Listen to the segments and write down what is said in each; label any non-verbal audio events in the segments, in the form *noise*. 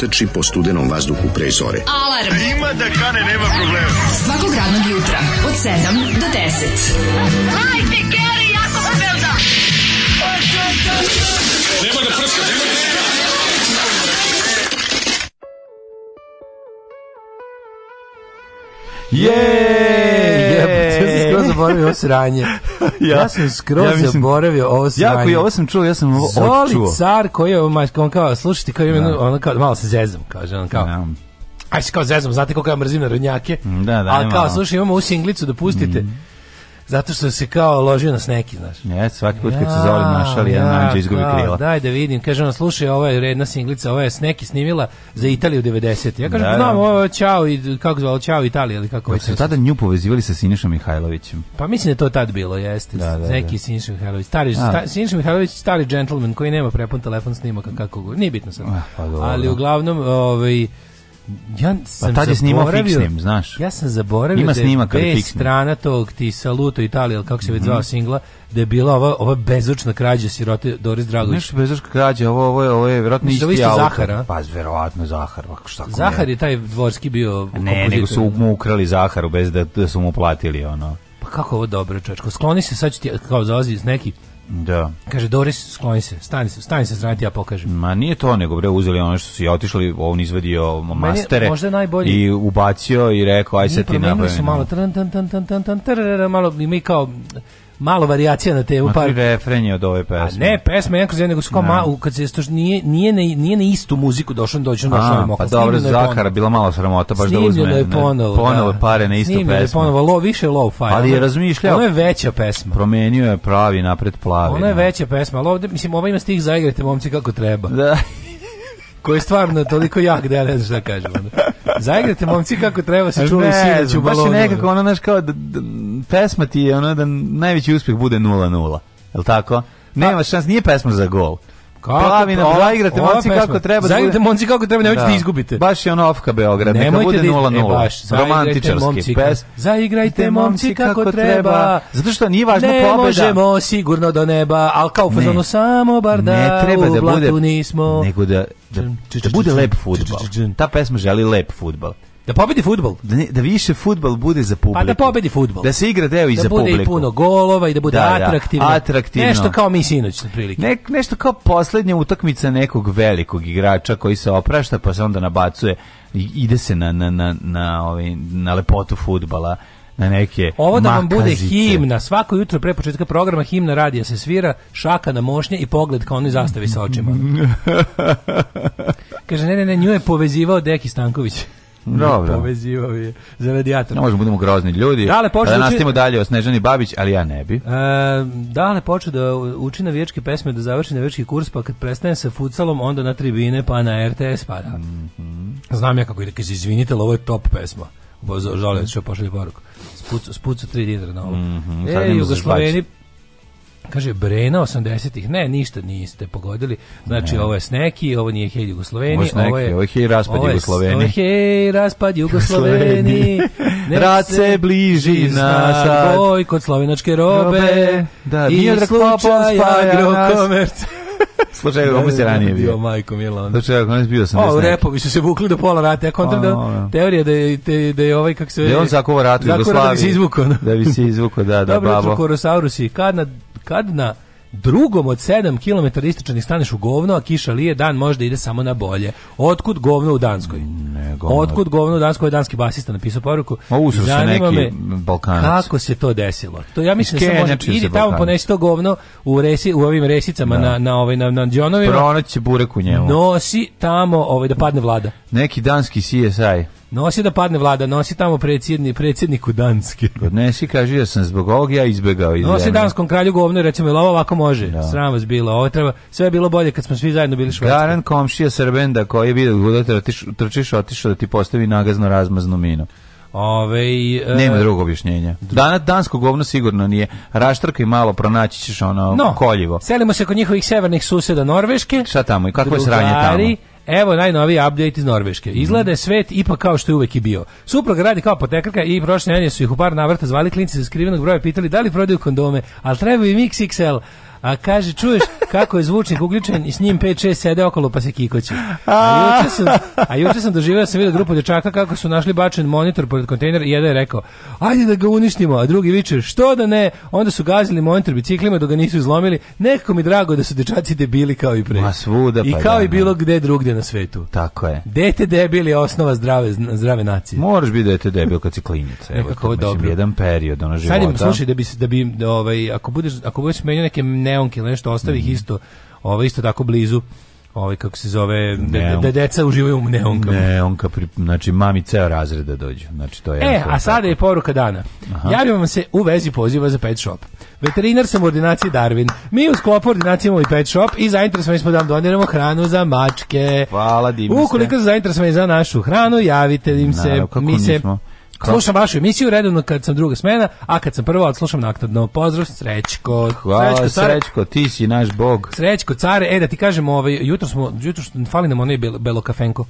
proteči po studenom vazduhu pre zore. Alarm! A e, ima da kane, nema problema. Svakog radnog jutra, od 7 do 10. Hajde, Geri, jako se belda! Nema da prska, nema da prska! Jeeej! Yeah! *laughs* Ja sam skoro zaboravio ovo sranje. *laughs* ja, ja sam skroz ja mislim, zaboravio ovo sranje. Jako i ovo sam čuo, ja sam ovo Zoli čuo. car koji je, on kao, slušajte, kao, ja. Da. ono kao, malo se zezam, kaže, on kao, ja. Da. Aj se kao zezam, znate koliko ja mrzim rodnjake, Da, da, ali kao, slušaj, imamo u singlicu, dopustite. Mm. Zato što se kao ložio nas neki, znaš. Ne, svaki put kad se Zoli našali, ja, ja izgubi krila. Daj da vidim, kaže ona, slušaj, ovo je redna singlica, ovo je sneki snimila za Italiju 90. Ja kažem, da, pa da, znam, ovo je Ćao, i, kako zvalo, Ćao Italija ili kako pa već. Su tada nju povezivali sa Sinišom Mihajlovićem. Pa mislim da to tad bilo, jeste. Da, da, Neki da. Siniša Mihajlović. Stari, sta, Siniša Mihajlović, stari gentleman koji nema prepun telefon snimaka kako, go. nije bitno sad. Ah, pa, Ali uglavnom, ovaj, ja pa sam pa tad je snimao fiksnim, znaš. Ja sam zaboravio Ima snimaka da je bez strana tog ti saluto Italija, ili kako se već zvao mhm. singla, da je bila ova, ova bezočna krađa sirote Doris Dragović. Nešto bezočna krađa, ovo, ovo je, ovo je vjerojatno isti auto. Zahara. Pa verovatno Zahar. Šta Zahar je taj dvorski bio Ne, nego su mu ukrali Zaharu bez da, da su mu platili ono. Pa kako ovo dobro, čočko. Skloni se, sad ću ti, kao zalazi neki, Da. Kaže Doris, skloni se, stani se, stani se zrati ja pokažem. Ma nije to, nego bre uzeli ono što su je otišli, on izvadio mastere. Meni, možda najbolji. I ubacio i rekao aj se ti napravi. su malo tan tan tan tan tan tan malo mi kao malo varijacija na te u par refren od ove pesme. A ne, pesma jedan kroz nego su kao da. ma, kad se to nije nije na, nije na istu muziku došao dođe na našoj mokro. Pa dobro, Zakara bila malo sramota baš da uzme. Je ponovo, ponovo da. pare na istu pesmu. Je ponovo low, više low fi. Ali je razmišljao. Ona je veća pesma. Promenio je pravi napred plavi. Ona je da. veća pesma, al ovde mislim ova ima stih zaigrajte momci kako treba. Da. *laughs* koji je stvarno toliko jak da ja ne znam šta kažem. Zaigrate momci kako treba se čuli sinoć u balonu. Baš je nekako ono, znaš, kao da, da, pesma ti je ono da najveći uspjeh bude 0-0. Je li tako? Nema pa- šans, nije pesma za gol. Kako plavi na plavi igrate momci kako treba. Da Zaigrate momci kako treba, nemojte da, da. izgubite. Baš je ono Ofka Beograd, neka bude 0-0. Da e, Romantičarski pes. Zaigrajte momci kako treba. Zato što nije važno pobeda. Ne možemo sigurno do neba, al kao fazonu samo bar da ne treba da bude nismo. Nego da da, da bude lep fudbal. Ta pesma želi lep fudbal. Da pobedi futbol. Da, ne, da više futbol bude za publiku. Pa da pobedi futbol. Da se igra deo i da za publiku. Da bude i puno golova i da bude da, da atraktivno. Da, atraktivno. Nešto kao mi sinoć, na prilike. Ne, nešto kao poslednja utakmica nekog velikog igrača koji se oprašta pa se onda nabacuje i ide se na, na, na, na, ovaj, na lepotu futbala na neke Ovo da vam bude himna, svako jutro pre početka programa himna radija se svira, šaka na mošnje i pogled kao oni zastavi sa očima. *laughs* Kaže, ne, ne, ne, nju je povezivao Deki Stanković. Dobro. Povezivao je za radijator. Ne možemo budemo grozni ljudi. Da, le da nastavimo dalje o Snežani Babić, ali ja ne bi. E, da, le počeo da uči navijačke pesme, da završi vječki kurs, pa kad prestane sa futsalom, onda na tribine, pa na RTS pada. Mm -hmm. Znam ja kako ide, kaže, izvinite, ali ovo je top pesma. Žalio što pošalje poruku. Spucu, spucu 3 dinara na ovo. Mm -hmm. E, Jugosloveni Kaže, Brena 80-ih, ne, ništa niste pogodili. Znači, ne. ovo je Sneki, ovo nije Hej Jugosloveni. Ovo je ovo je, ovo je Hej Raspad Jugoslaveni. Ovo je Hej Raspad Jugoslaveni. Rad se bliži na sad. Boj kod slovenačke robe. robe da, nije slučaja agrokomerca. Slušaj, kako se ranije bio. Majko Mila. Onda. Slušaj, kako bio sam. O, repovi su se vukli do pola rata. Ja kontra da teorija da je da je ovaj kako se Da on zakovao rat u Jugoslaviji. Da bi se izvukao. Da bi se izvukao, da, da, babo. Dobro, Korosaurusi, kad na kad na Drugom od 7 km istočnih staneš u govno, a kiša lije, dan možda ide samo na bolje. Otkud govno u Danskoj? Ne, govno. Otkud govno u Danskoj je danski basista napisao poruku. Uzro se neki me Balkanac. Kako se to desilo? To ja mislim Iske, da može, idi se tamo ponesi to govno u resi, u ovim resicama da. na na ovaj na na Đonovima. Pronaći burek u njemu. Nosi tamo ovaj da padne vlada. Neki danski CSI. Nosi da padne vlada, nosi tamo predsjednik, predsjedniku Danske. Odnesi, pa kaže, da sam zbog ovog ja izbegao iz Nosi zemlje. danskom kralju govno, recimo, jel ovo ovako može? Da. Sram vas bilo, ovo treba, sve je bilo bolje kad smo svi zajedno bili švedski. Garan komšija Srbenda koji je vidio da trčiš, otišao da ti postavi nagazno razmaznu minu. Ove, e, Nema drugog objašnjenja. Danas dansko govno sigurno nije. Raštrkaj malo, pronaći ćeš ono no, koljivo. Selimo se kod njihovih severnih suseda Norveške. Šta tamo i kakvo je sranje tamo? Evo najnoviji update iz Norveške. Izgleda je svet ipak kao što je uvek i bio. Suprug radi kao apotekarka i prošle nedelje su ih u par navrata zvali klinci sa skrivenog broja pitali da li prodaju kondome, al trebaju i mix XL. A kaže, čuješ kako je zvučnik ugljičan i s njim 5-6 sede okolo pa se kikoće. A juče sam, a juče sam doživio da sam vidio grupu dečaka kako su našli bačen monitor pored kontejner i jedan je rekao, ajde da ga uništimo, a drugi viče, što da ne, onda su gazili monitor biciklima dok ga nisu izlomili, nekako mi drago da su dječaci debili kao i pre. Ma svuda pa I kao da, i da. bilo gde drugde na svetu. Tako je. Dete debil je osnova zdrave, zdrave nacije. Možeš biti dete debil kad si klinica. Evo, to, mislim, dobro. jedan period ono života. Sad im, slušaj, da bi, da bi ovaj, ako budeš, ako budeš menjao neke ne neonke ili nešto, ostavi ih mhm. isto, ovaj, isto tako blizu ovaj kako se zove da, da, da deca uživaju u neonkama. Neonka pri, znači mami ceo razred da dođu. Znači to je E, a sada je poruka dana. Aha. Javio vam se u vezi poziva za pet shop. Veterinar sam u ordinaciji Darwin. Mi u sklopu ordinacije imamo i pet shop i zainteresovani smo da vam doniramo hranu za mačke. Hvala, divni Ukoliko ste zainteresovani za našu hranu, javite im se. Naravno, mi se Slušam vašu emisiju redovno kad sam druga smena, a kad sam prva odslušam naknadno. Pozdrav Srećko. Hvala Srećko, srećko ti si naš bog. Srećko care, e da ti kažem, ovaj jutro smo jutro fali nam onaj belo, belo kafenko.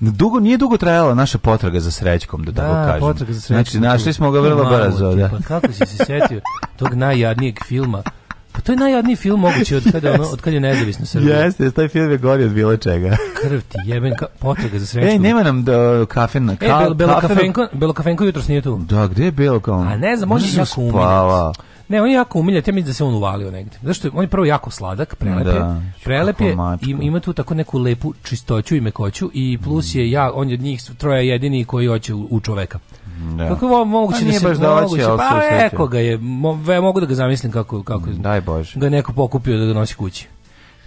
Dugo nije dugo trajala naša potraga za Srećkom, da, da tako kažem. Potraga za Srećkom. Znači našli smo ga vrlo brzo, da. Pa kako si se setio tog najjadnijeg filma? Pa to je najjadniji film mogući od kada, ono, *laughs* od kad je nezavisno Srbija. Jeste, taj film je gori od bilo čega. *laughs* Krv ti jeben, ka, potraga za sreću. Ej, nema nam da kafe na ka, e, bel, belo, kafe... kafenko, belo kafenko jutros nije tu. Da, gde je Belo kafenko? A ne znam, može se jako umiljati. Ne, on je jako umiljati, ja mislim da se on uvalio negde. Zašto? On je prvo jako sladak, prelep je. Da, prelep je i ima tu tako neku lepu čistoću i mekoću i plus je ja, on je od njih troje jedini koji hoće u, u čoveka. Da. Kako mo moguće pa da se baš moguće, da pa eko ga je, mo, ve, mogu da ga zamislim kako, kako Daj Bože. ga neko pokupio da ga nosi kući.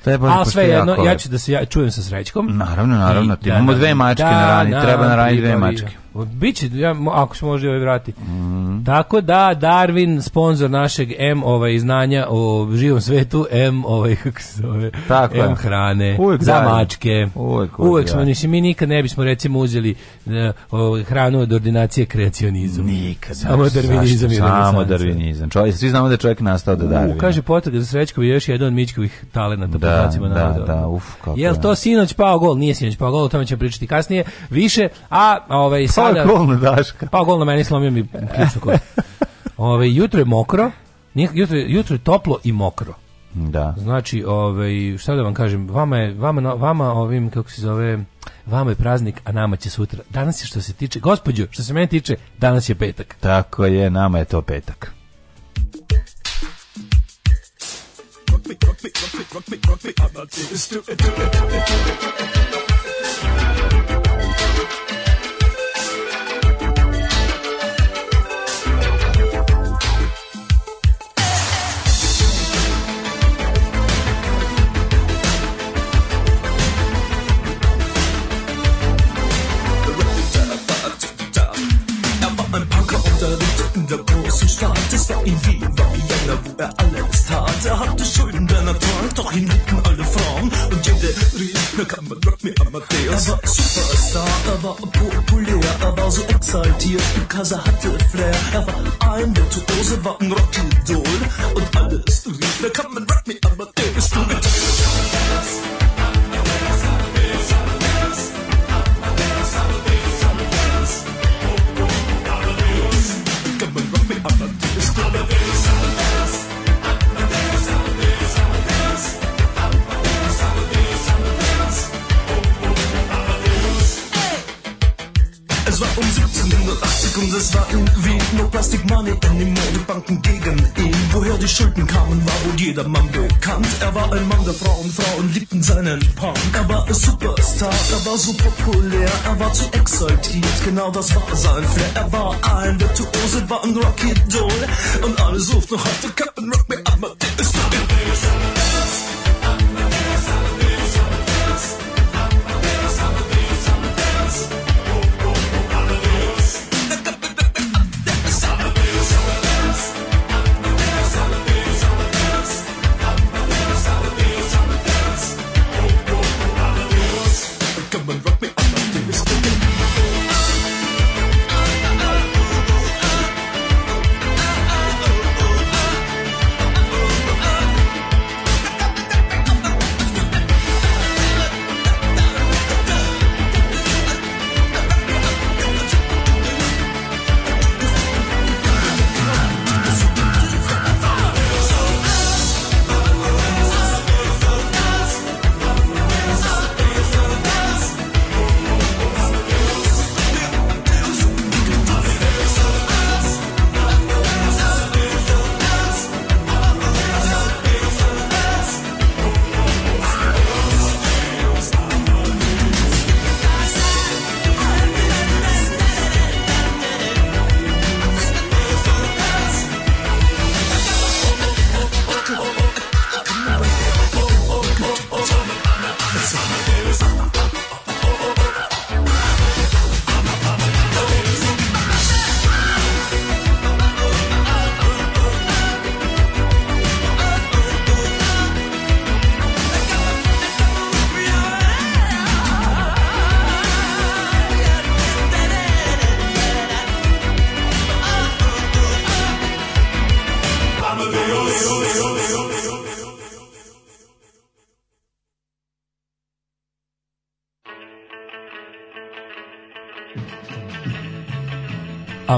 Treba je baš sve jedno, ja ću da se ja, čujem sa srećkom. Naravno, naravno, I, ti da, imamo da, dve da, mačke na rani, treba na rani dve mačke. Biće, ja, ako se može ovaj vrati. Mm -hmm. Tako da, Darwin, sponsor našeg M ovaj, znanja o živom svetu, M, ovaj, kako se zove, Tako M hrane, uvijek za daje. mačke. Uvijek, uvijek, uvijek smo, nisi, mi nikad ne bismo recimo uzeli uh, hranu od ordinacije kreacionizmu. Nikad. Samo darvinizam. Samo darvinizam. Čovjek, svi znamo da je čovjek nastao da darvina. U, kaže potrga za srećko je još jedan od Mičkovih talenata. Da, da, da, da, uf, kako Jel to sinoć pao gol? Nije sinoć pao gol, o tome ćemo pričati kasnije. Više, a ovaj, sad pada. Pao gol na Daška. Pao gol na meni, slomio mi ključnu kost. Ove, jutro je mokro, jutro, jutro je toplo i mokro. Da. Znači, ovaj šta da vam kažem, vama je vama vama ovim kako se zove Vama je praznik, a nama će sutra. Danas je što se tiče, gospođo, što se mene tiče, danas je petak. Tako je, nama je to petak. der großen Stadt. Es war in Wien, war Vienna, wo er alles tat. Er hatte Schulden, der Natur, doch ihn liebten alle Frauen. Und jede rief, na kann man Rock me Amadeus. Er war Superstar, er war populär, er war so exaltiert, because er hatte Flair. Er war ein Virtuose, war ein Rockidol. Und alles rief, na kann man Rock me Amadeus. Du i es war um 1780 und es war irgendwie no Plastic Money in die Modebanken gegen ihn. Woher die Schulden kamen, war wohl jedermann bekannt. Er war ein Mann der Frauen, Frauen liebten seinen Punk. Er war ein Superstar, er war so populär, er war zu exaltiert, genau das war sein Flair. Er war ein Virtuose, war ein Rocky Doll und alle suchten heute Captain Rock Me Up,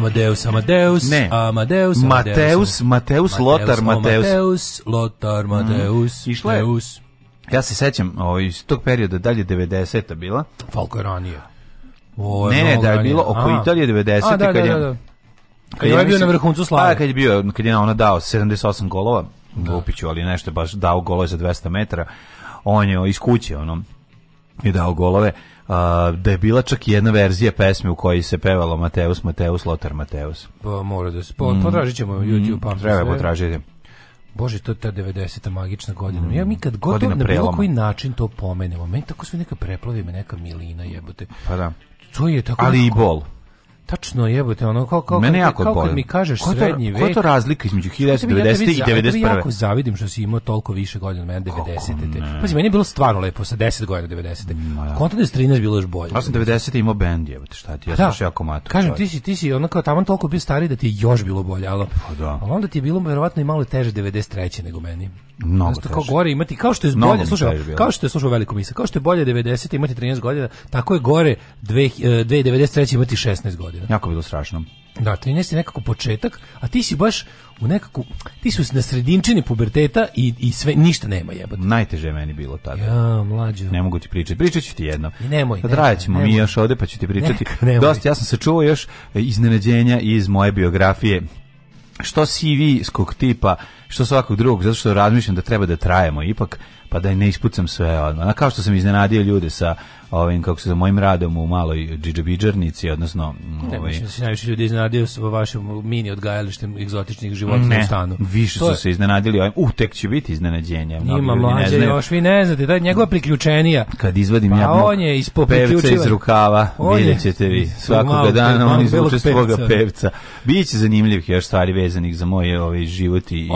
Amadeus, Amadeus, ne. Amadeus, Amadeus, Mateus, Mateus, Lotar, Mateus. Mhm. Mateus, Lotar, Mateus, mm. Išla je. Mateus. Ja se sećam o, iz tog perioda, dalje 90-a bila. Falko je ranije. ne, ne, da je bilo oko A. Italije 90 te Da, da, da, da. Kad, je, je bio na vrhuncu slave. Pa, kad je bio, kad je ona dao 78 golova, da. Lupiću, ali nešto baš dao golove za 200 metara, on je iz kuće, ono, i dao golove da je bila čak jedna verzija pesme u kojoj se pevalo Mateus, Mateus, Lotar Mateus. Pa mora da se, po, mm. potražit ćemo YouTube. Mm, pa, treba potražiti. Bože, to je ta 90. magična godina. Mm. Ja mi kad god na bilo koji način to pomenemo, meni tako sve neka preplavi me neka milina jebote. Pa da. To je tako... Ali neko... i bol. Tačno jebote, ono kao kao Mene jako kao, kao kad mi kažeš koja srednji vek. Koja je to razlika između 1990 i 91? Ja jako zavidim što si imao toliko više godina od mene 90. Pa meni je bilo stvarno lepo sa 10 godina 90. No, Konta da je 13 bilo još bolje. Ja sam 90 imao bend, jebote, šta ti? Ja sam da. još jako mato. Kažem ti si ti si ono kao tamo toliko bio stari da ti je još bilo bolje, al. Pa da. Ali onda ti je bilo verovatno i malo teže 93 nego meni. Mnogo znači, kao gore imati kao što je bolje, slušaj, kao što je slušao veliko misle, kao što je bolje 90 imati 13 godina, tako je gore 2093 eh, imati 16 godina. Jako bilo strašno. Da, 13 je nekako početak, a ti si baš u nekako, ti si na sredinčini puberteta i, i sve, ništa nema jebote Najteže je meni bilo tada. Ja, mlađe Ne mogu ti pričati, pričaću ti jedno. I nemoj. Sad mi još ovde pa ću ti pričati. Nek, Dosta, ja sam se čuo još iznenađenja iz moje biografije što CV-skog tipa, što svakog drugog, zato što razmišljam da treba da trajemo ipak, pa da ne ispucam sve odmah. Kao što sam iznenadio ljude sa ovim kako se za mojim radom u maloj džidžabidžarnici odnosno ne, ovaj mislim da se najviše ljudi iznenadio sa vašim mini odgajalištem egzotičnih životinja u stanu. Više to su se iznenadili, ovim ovaj, uh, tek će biti iznenađenja. Ima mlađe, još vi ne znate, da je njegova mm. priključenja Kad izvadim pa ja on je ispod pevca iz rukava, videćete vi. svakog dana on izvuče svoga da. pevca. Biće zanimljivih još stvari vezanih za moje ovaj život i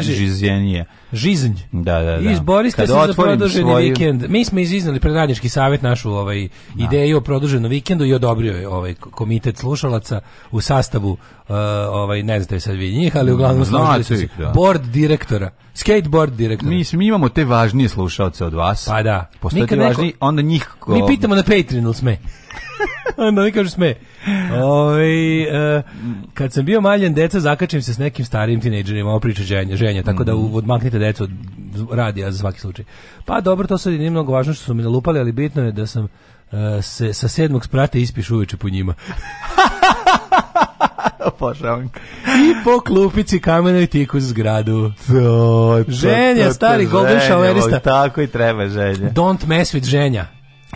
žiz, Žiznj. Da, da, da. Izboriste se za produženi svoju... vikend. Mi smo iznali pred radnički savjet našu ovaj, da. ideju o produženom vikendu i odobrio je ovaj komitet slušalaca u sastavu Eh, ovaj ne znate sad vi njih, ali uglavnom slušate ih, da. board direktora, skateboard direktora. Mi, mi imamo te važnije slušaoce od vas. Pa da. Postoje Nikad važni, neko, onda njih ko... Mi pitamo na Patreonu sme. *laughs* onda mi kažu sme. Ove, ovaj, uh, kad sam bio maljen deca, zakačim se s nekim starijim tinejdžerima, ovo priča ženja, ženja, tako da mhm. odmaknite decu od radija za svaki slučaj. Pa dobro, to sad nije mnogo važno što su mi nalupali, ali bitno je da sam uh, se sa sedmog sprata ispiš uveče po njima. *laughs* Pošavanka. I po klupici kamenoj tiku zgradu. To, to, ženja, to, to, stari golden showerista. Tako i treba ženja. Don't mess with ženja.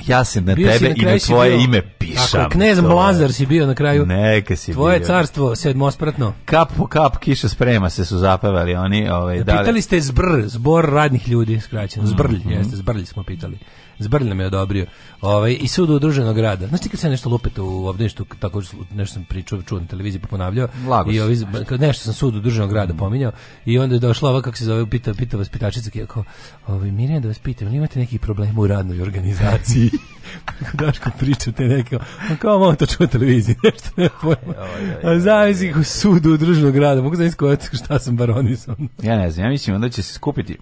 Ja se na bio tebe i na tvoje ime pišam. Ako knez to... si bio na kraju. Neka si Tvoje bio. carstvo sedmospratno. Kap po kap kiša sprema se su zapavali oni. Ovaj, da, pitali ste zbr, zbor radnih ljudi, skraćeno. Zbrlj, mm -hmm. jeste, zbrlj smo pitali. Zbrlj nam je odobrio. Ovaj, I sud udruženog rada. Znaš ti kad se nešto lupete u ovdje nešto, tako nešto sam pričao, čuo na televiziji pa ponavljao. Lagos. I ovaj, nešto sam sud udruženog rada mhm. pominjao. I onda je došla ova, kako se zove, pita, pita vas pitačica, kao, ovaj, Mirjana da vas pitam, imate neki problema u radnoj organizaciji? ti. *laughs* Daško priča te neke, a kao malo to čuo televiziji, *laughs* nešto ne pojma. A zavisi u sudu u državnog grada, mogu zavis koja šta sam baronisom. ja ne znam, ja mislim onda će se skupiti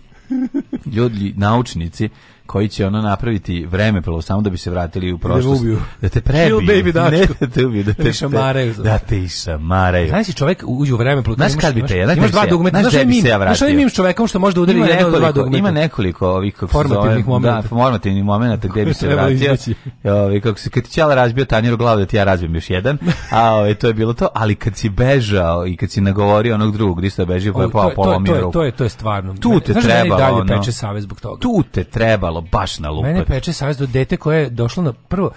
ljudi, naučnici, koji će ono napraviti vreme prvo samo da bi se vratili u prošlost. Da, te da prebiju. Kill baby dačko. da te ubiju, da te, da šamaraju. Da te šamaraju. Znaš si čovek uđe u vreme prvo. Znaš kad bi te, znaš imaš dva dugmeta, znaš da bi se ja ovaj vratio. Znaš imaš čoveka što može da udari jedan od dva dugmeta. Ima nekoliko ovih formativnih momenata. Da, formativnih momenata gde bi se vratio. Ovi kako se kad ti ćala razbio tanjir u glavu da ti ja razbijem još jedan. A ovaj to je bilo to, ali kad si bežao i kad si nagovorio onog drugog, gde si bežio pa pa polomio To je to je to stvarno. Tu te trebalo. Znaš da i dalje peče zbog toga. Tu te trebalo palo baš na lupat. Mene peče savjest do da dete koje je došlo na prvo,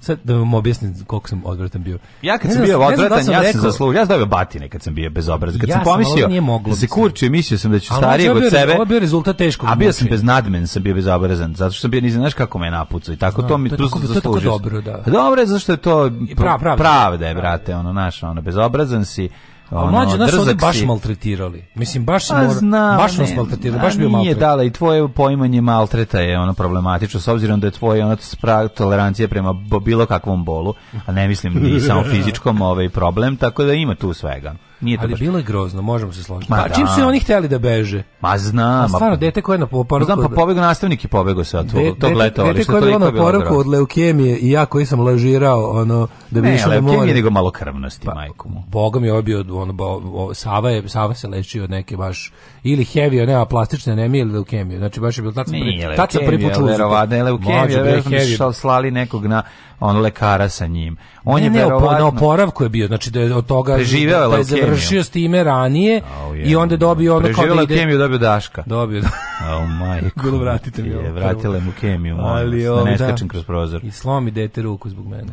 sad da vam objasnim koliko sam odvratan bio. Ja kad ne sam bio da odvratan, sam ja rekao, sam zaslužio, ja sam dobio batine kad sam bio bezobraz. Kad ja sam pomislio nije moglo da se kurči, mislio sam da ću starijeg znači, od sebe. Ovo bio rezultat teško. A bio sam bez nadmen, sam bio bezobrazan, zato što sam bio, nisam znaš kako me napucao i tako, no, to mi to, tu sam zaslužio. dobro, da. Dobro je, zašto je to pra, pravda. pravda je, brate, ono, naša, ono, bezobrazan si, a mlađe nas ovde baš si. maltretirali. Mislim, baš, pa mora, zna, baš nas maltretirali, baš bio maltret. Nije dala i tvoje poimanje maltreta je ono problematično, s obzirom da je tvoje ono sprag tolerancije prema bilo kakvom bolu, a ne mislim ni samo fizičkom *laughs* ovaj problem, tako da ima tu svega. Nije ali bilo je grozno, možemo se složiti. Ma, pa, čim da. su oni hteli da beže? Ma znam. A stvarno, dete koje je na poporuku... Znam, pa pobegao nastavnik i pobegao sa tog, dete, tog leta. Dete koje je bilo na poporuku od leukemije i ja koji sam ležirao, ono, da bi išao da more. Ne, leukemije nego malo krvnosti, pa, majku mu. Boga mi je obio, ono, bo, o, Sava, je, Sava se lečio od neke baš, ili heavy, nema plastične anemije ili leukemije. Znači, baš je bilo, tad sam prvi počuo. Nije leukemija, verovatno je leukemija, verovatno slali nekog na on lekara sa njim. On ne, je ne, verovatno... na oporavku je bio, znači da je od toga preživeo da, da je završio s time ranije oh, yeah, i onda dobio ono kao da ide... dobio daška. Dobio. oh *laughs* majko. Bilo vratite mi ovo. Vratile mu kemiju, ali da ne da. skačem kroz prozor. I slomi dete ruku zbog mene.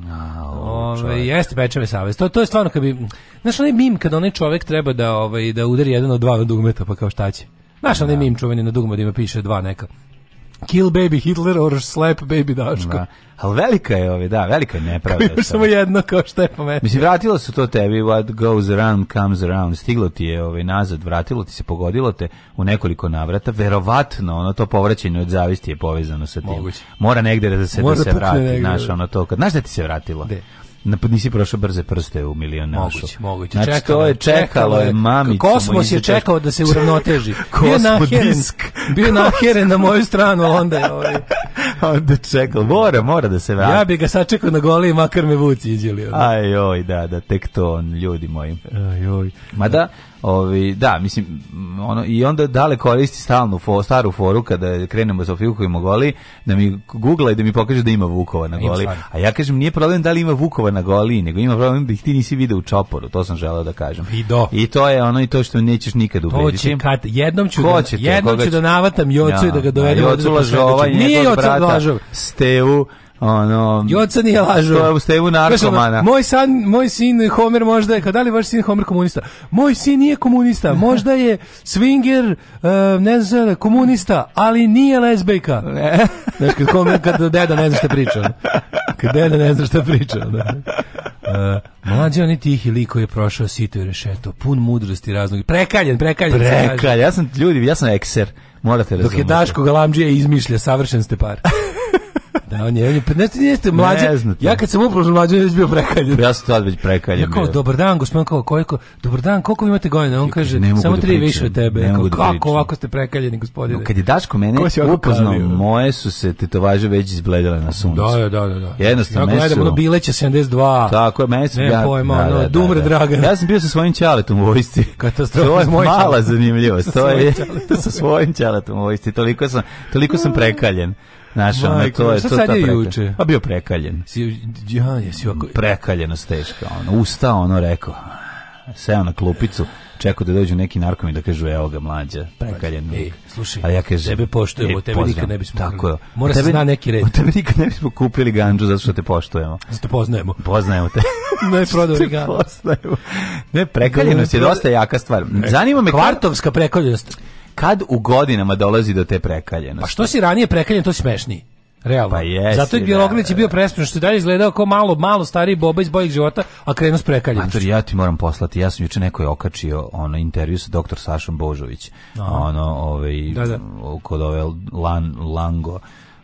Ove, jeste peče me savest. To, to je stvarno kad bi znaš onaj mim kad onaj čovjek treba da ovaj da udari jedan od dva dugmeta pa kao šta će. Znaš onaj da. mim čuveni na dugmu ima piše dva neka. Kill baby Hitler or slap baby Daško. Da. Ali velika je ove, ovaj, da, velika je nepravda. Imaš samo jedno kao što je pametno. Mislim, vratilo se to tebi, what goes around comes around, stiglo ti je ove, ovaj, nazad, vratilo ti se, pogodilo te u nekoliko navrata, verovatno ono to povraćanje od zavisti je povezano sa tim. Moguće. Mora negde da se, Mora da se da vrati, negdje. znaš, ono to, kad, znaš da ti se vratilo? De na nisi prošao brze prste u milionašu. Moguće, moguće. Znači, čekalo, to je čekalo je mamicu. Kosmos je čekao da se uravnoteži. Kosmodisk. *laughs* Bio nahjeren na moju stranu, onda je ovaj... *laughs* onda čekao. Mora, mora da se vrati. Ja bi ga sačekao na goli makar me vuci iđelio. Ajoj, da, da, tek to on, ljudi moji. Ajoj. Ma da, Ovi, da, mislim, ono, i onda dale koristi stalnu fo, staru foru kada krenemo sa Fiukovim o goli, da mi googla i da mi pokaže da ima Vukova na goli. A ja kažem, nije problem da li ima Vukova na goli, nego ima problem da ih ti nisi video u čoporu, to sam želeo da kažem. I, I to je ono i to što nećeš nikad ubediti. To će kad, jednom ću, Ko da- će da, jednom ću da navatam Jocu ja, i da ga dovedem. Jocu lažova i njegov brata Stevu ono Joca nije lažu. To je Stevu narkomana. moj san, moj sin Homer možda je, kada li vaš sin Homer komunista? Moj sin nije komunista, možda je swinger, uh, eh, ne znam, komunista, ali nije lezbejka. Ne. *laughs* Znaš, kad, Homer, kad deda ne zna šta priča. Kad deda ne zna šta priča. Da. Uh, mlađe oni tihi liko je prošao sito i rešeto, pun mudrosti raznog. Prekaljen, prekaljen. Prekaljen, ja sam ljudi, ja sam ekser. Morate razumjeti. Dok je Daško Galamđija izmišlja, savršen ste par. *laughs* da, on je, pa ne ste, jeste mlađe, ne ja kad sam uprošao mlađe, već bio prekaljen. Ja sam tad već prekaljen. Ja kao, dobar dan, gospodin, kao, kojko, dobar dan, koliko imate godina? On kaže, ne samo da tri više od tebe. Ne kao, da kako da ovako ste prekaljeni, gospodine? No, kad je Daško mene upoznao, moje su se tetovaže već izbledale na suncu. Da, da, da. da. Jednostavno, ja gledam, ono, bileće 72. Tako je, meni su... Ne, pojma, da, ono, da, dumre, draga. Ja sam bio sa svojim čaletom u vojsci. Katastrofa. To je mala *laughs* zanimljivost. To je *laughs* sa svojim čaletom u vojsci. Toliko sam, toliko sam *laughs* prekaljen. Našao me to je to, sad je juče? Pa bio prekaljen. Si, ja, jesi ovako... Prekaljenost teška, ono, usta, ono, rekao, seo na klupicu, čekao da dođu neki narkomi da kažu evo ga mlađa, prekaljen. Ej, slušaj, a ja kažem, tebe poštujemo, e, tebe pozdrav, nikad ne bismo. Tako je. Mora tebe, se zna neki red. Tebe nikad ne bismo kupili ganđu zato što te poštujemo. Zato poznajemo. Poznajemo te. *laughs* ne prodali ganđu. Poznajemo. Ne, prekaljenost da je dosta jaka stvar. Zanima me kvartovska prekaljenost kad u godinama dolazi do te prekaljenosti? Pa što si ranije prekaljen, to si smešniji. Realno. Pa jesi, Zato je da, Bjelogrlić je da, bio da. presmešan što je dalje izgledao kao malo malo stariji boba iz boljeg života, a krenuo s prekaljenosti. Mater, ja ti moram poslati. Ja sam juče neko je okačio ono intervju sa doktor Sašom Božović. Aha. Ono, ovaj da, da. kod ove Lan, Lango,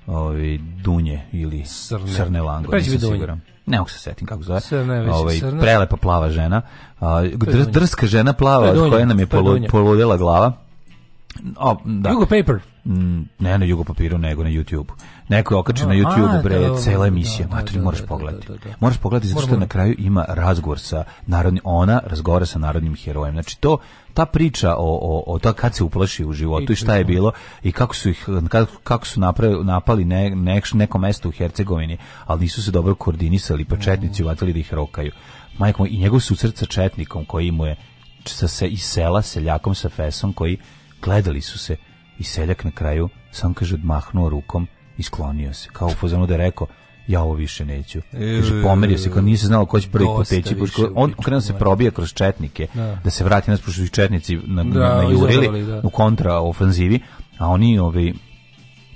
ovaj Dunje ili Srne, Srne Lango, nisam siguran ne mogu se setim kako zove. Srne, ovaj, prelepa plava žena, dr, drska žena plava od koje nam je poludela glava. O, da. Jugo Paper. Mm, ne na Jugo Papiru, nego na YouTube. Neko je okačio na YouTube, bre, da, da cela da, emisija. Da, Maturi, da, moraš da, pogledati. Moraš pogledati zato što na kraju ima razgovor sa narodnim, ona razgovara sa narodnim herojem. Znači, to, ta priča o, o, o to kad se uplaši u životu i šta je bilo i kako su ih kako su napravili, napali ne, ne, neko mesto u Hercegovini, ali nisu se dobro koordinisali, pa mm. četnici uvatili da ih rokaju. Majko, i njegov susret sa četnikom koji mu je sa se iz sela seljakom sa fesom koji Gledali su se i seljak na kraju sam kaže odmahnuo rukom i sklonio se. Kao u da je rekao, ja ovo više neću. Kaže, pomerio se, kao nije znao ko će prvi poteći. On krenuo se probija kroz četnike, da, da se vrati nas, pošto četnici na, da, na, jurili, da. u ofanzivi a oni ovi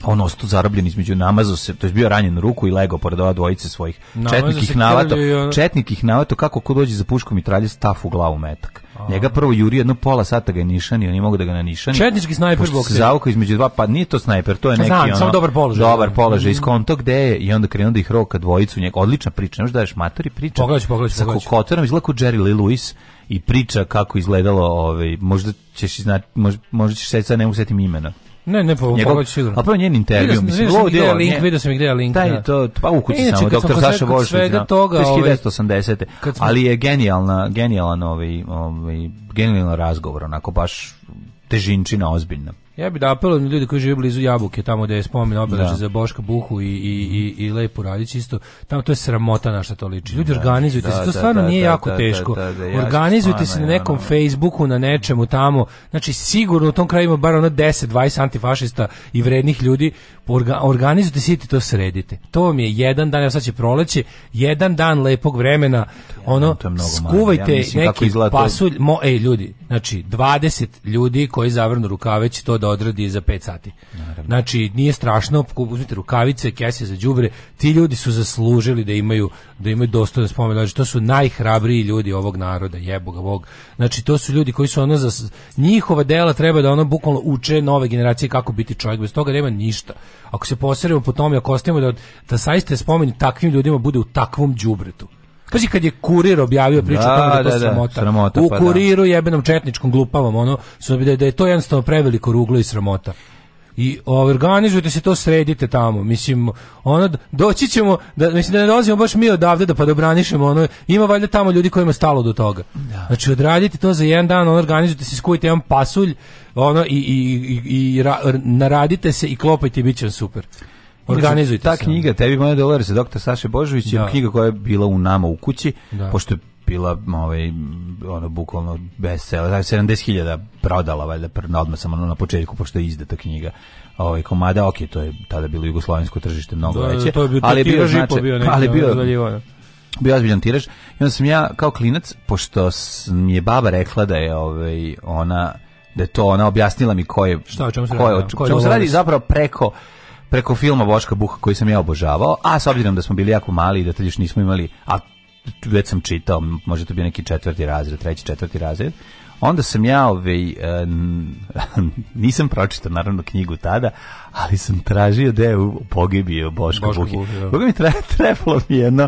on ostao zarobljen između namazo se, to je bio ranjen ruku i lego pored ova dvojice svojih. Četnik ih navato, četnik ih kako ko dođe za puškom i tralje, staf u glavu metak. Njega prvo juri jedno pola sata ga je nišanio, nije mogu da ga nanišani. Četnički snajper bokser. Zauko između dva, pa nije to snajper, to je neki Znam, ono, samo dobar položaj. Dobar položaj, mm. iz konta gde je i onda krenuo da ih roka dvojicu, njega odlična priča, nemaš da daješ matori priča. Pogledaj, pogledaj, pogledaj. Sa kokotorom izlaku Jerry Lee Lewis i priča kako izgledalo, ovaj, možda ćeš znati, možda, možda ćeš sad ne usetim imena Ne, ne, pa njegov, pa sigurno. A pa njen intervju, mislim, ovo je link, video sam gde je link. Taj to, pa e, u kući samo doktor Saša Vošić. Svega toga, 1980. Ovaj, Ali je genijalna, genijalan ovaj, ovaj genijalan razgovor, onako baš težinčina ozbiljna. Ja bih da apelujem ljudi koji žive blizu Jabuke, tamo gde je spomen obeležje da. za Boška Buhu i, i, i, i Lepu Radić isto, tamo to je sramota na što to liči. Ljudi, da. organizujte da, se, to da, stvarno da, nije jako teško. organizujte se na nekom Facebooku, na nečemu tamo, znači sigurno u tom kraju ima bar ono 10-20 antifašista i vrednih ljudi, Orga, organizujte se i to sredite. To vam je jedan dan, ja sad će proleće, jedan dan lepog vremena, ono, skuvajte ja neki pasulj, mo, ej ljudi, znači 20 ljudi koji zavrnu rukave će to da odradi za 5 sati. Naravno. Znači, nije strašno, uzmite rukavice, kese za đubre, ti ljudi su zaslužili da imaju da imaju dostojno spomen. Znači, to su najhrabriji ljudi ovog naroda, jeboga bog. Znači, to su ljudi koji su ono za njihova dela treba da ono bukvalno uče nove generacije kako biti čovjek, bez toga nema ništa. Ako se poseremo po tome, ako ostavimo da da saiste spomen takvim ljudima bude u takvom đubretu Pazi kad je kurir objavio priču da, tamo da, da, da, sramota. sramota. U pa da. kuriru jebenom četničkom glupavom ono su da, da je to jednostavno preveliko ruglo i sramota i organizujte se to sredite tamo mislim ono doći ćemo da mislim da ne dolazimo baš mi odavde da pa dobranišemo ono ima valjda tamo ljudi kojima je stalo do toga da. znači odradite to za jedan dan ono, organizujte se skujte jedan pasulj ono i, i, i, i ra, naradite se i klopajte biće vam super Da Organizujte Ta se. knjiga, tebi moja dolar se doktor Saše Božović, je da. knjiga koja je bila u nama u kući, da. pošto je bila ovaj ono bukvalno besela 70.000 prodala valjda odmah sam ono na početku pošto je izdata knjiga ovaj komada ok to je tada bilo jugoslovensko tržište mnogo da, veće to je bio, ali je bio znači bio neki, ali bio zvaljivano. Da. bio ozbiljan tiraž i onda sam ja kao klinac pošto mi je baba rekla da je ovaj ona da je to ona objasnila mi ko je Šta, čemu se ko je, radi, o čemu se radi zapravo preko preko filma Boška Buha koji sam ja obožavao, a s obzirom da smo bili jako mali i da tad još nismo imali, a već sam čitao, možda to bio neki četvrti razred, treći, četvrti razred, onda sam ja ovaj, e, *laughs* nisam pročitao naravno knjigu tada, ali sam tražio da je pogibio Boško, Boško Buhi. Boga mi tre, *laughs* trebalo mi jedno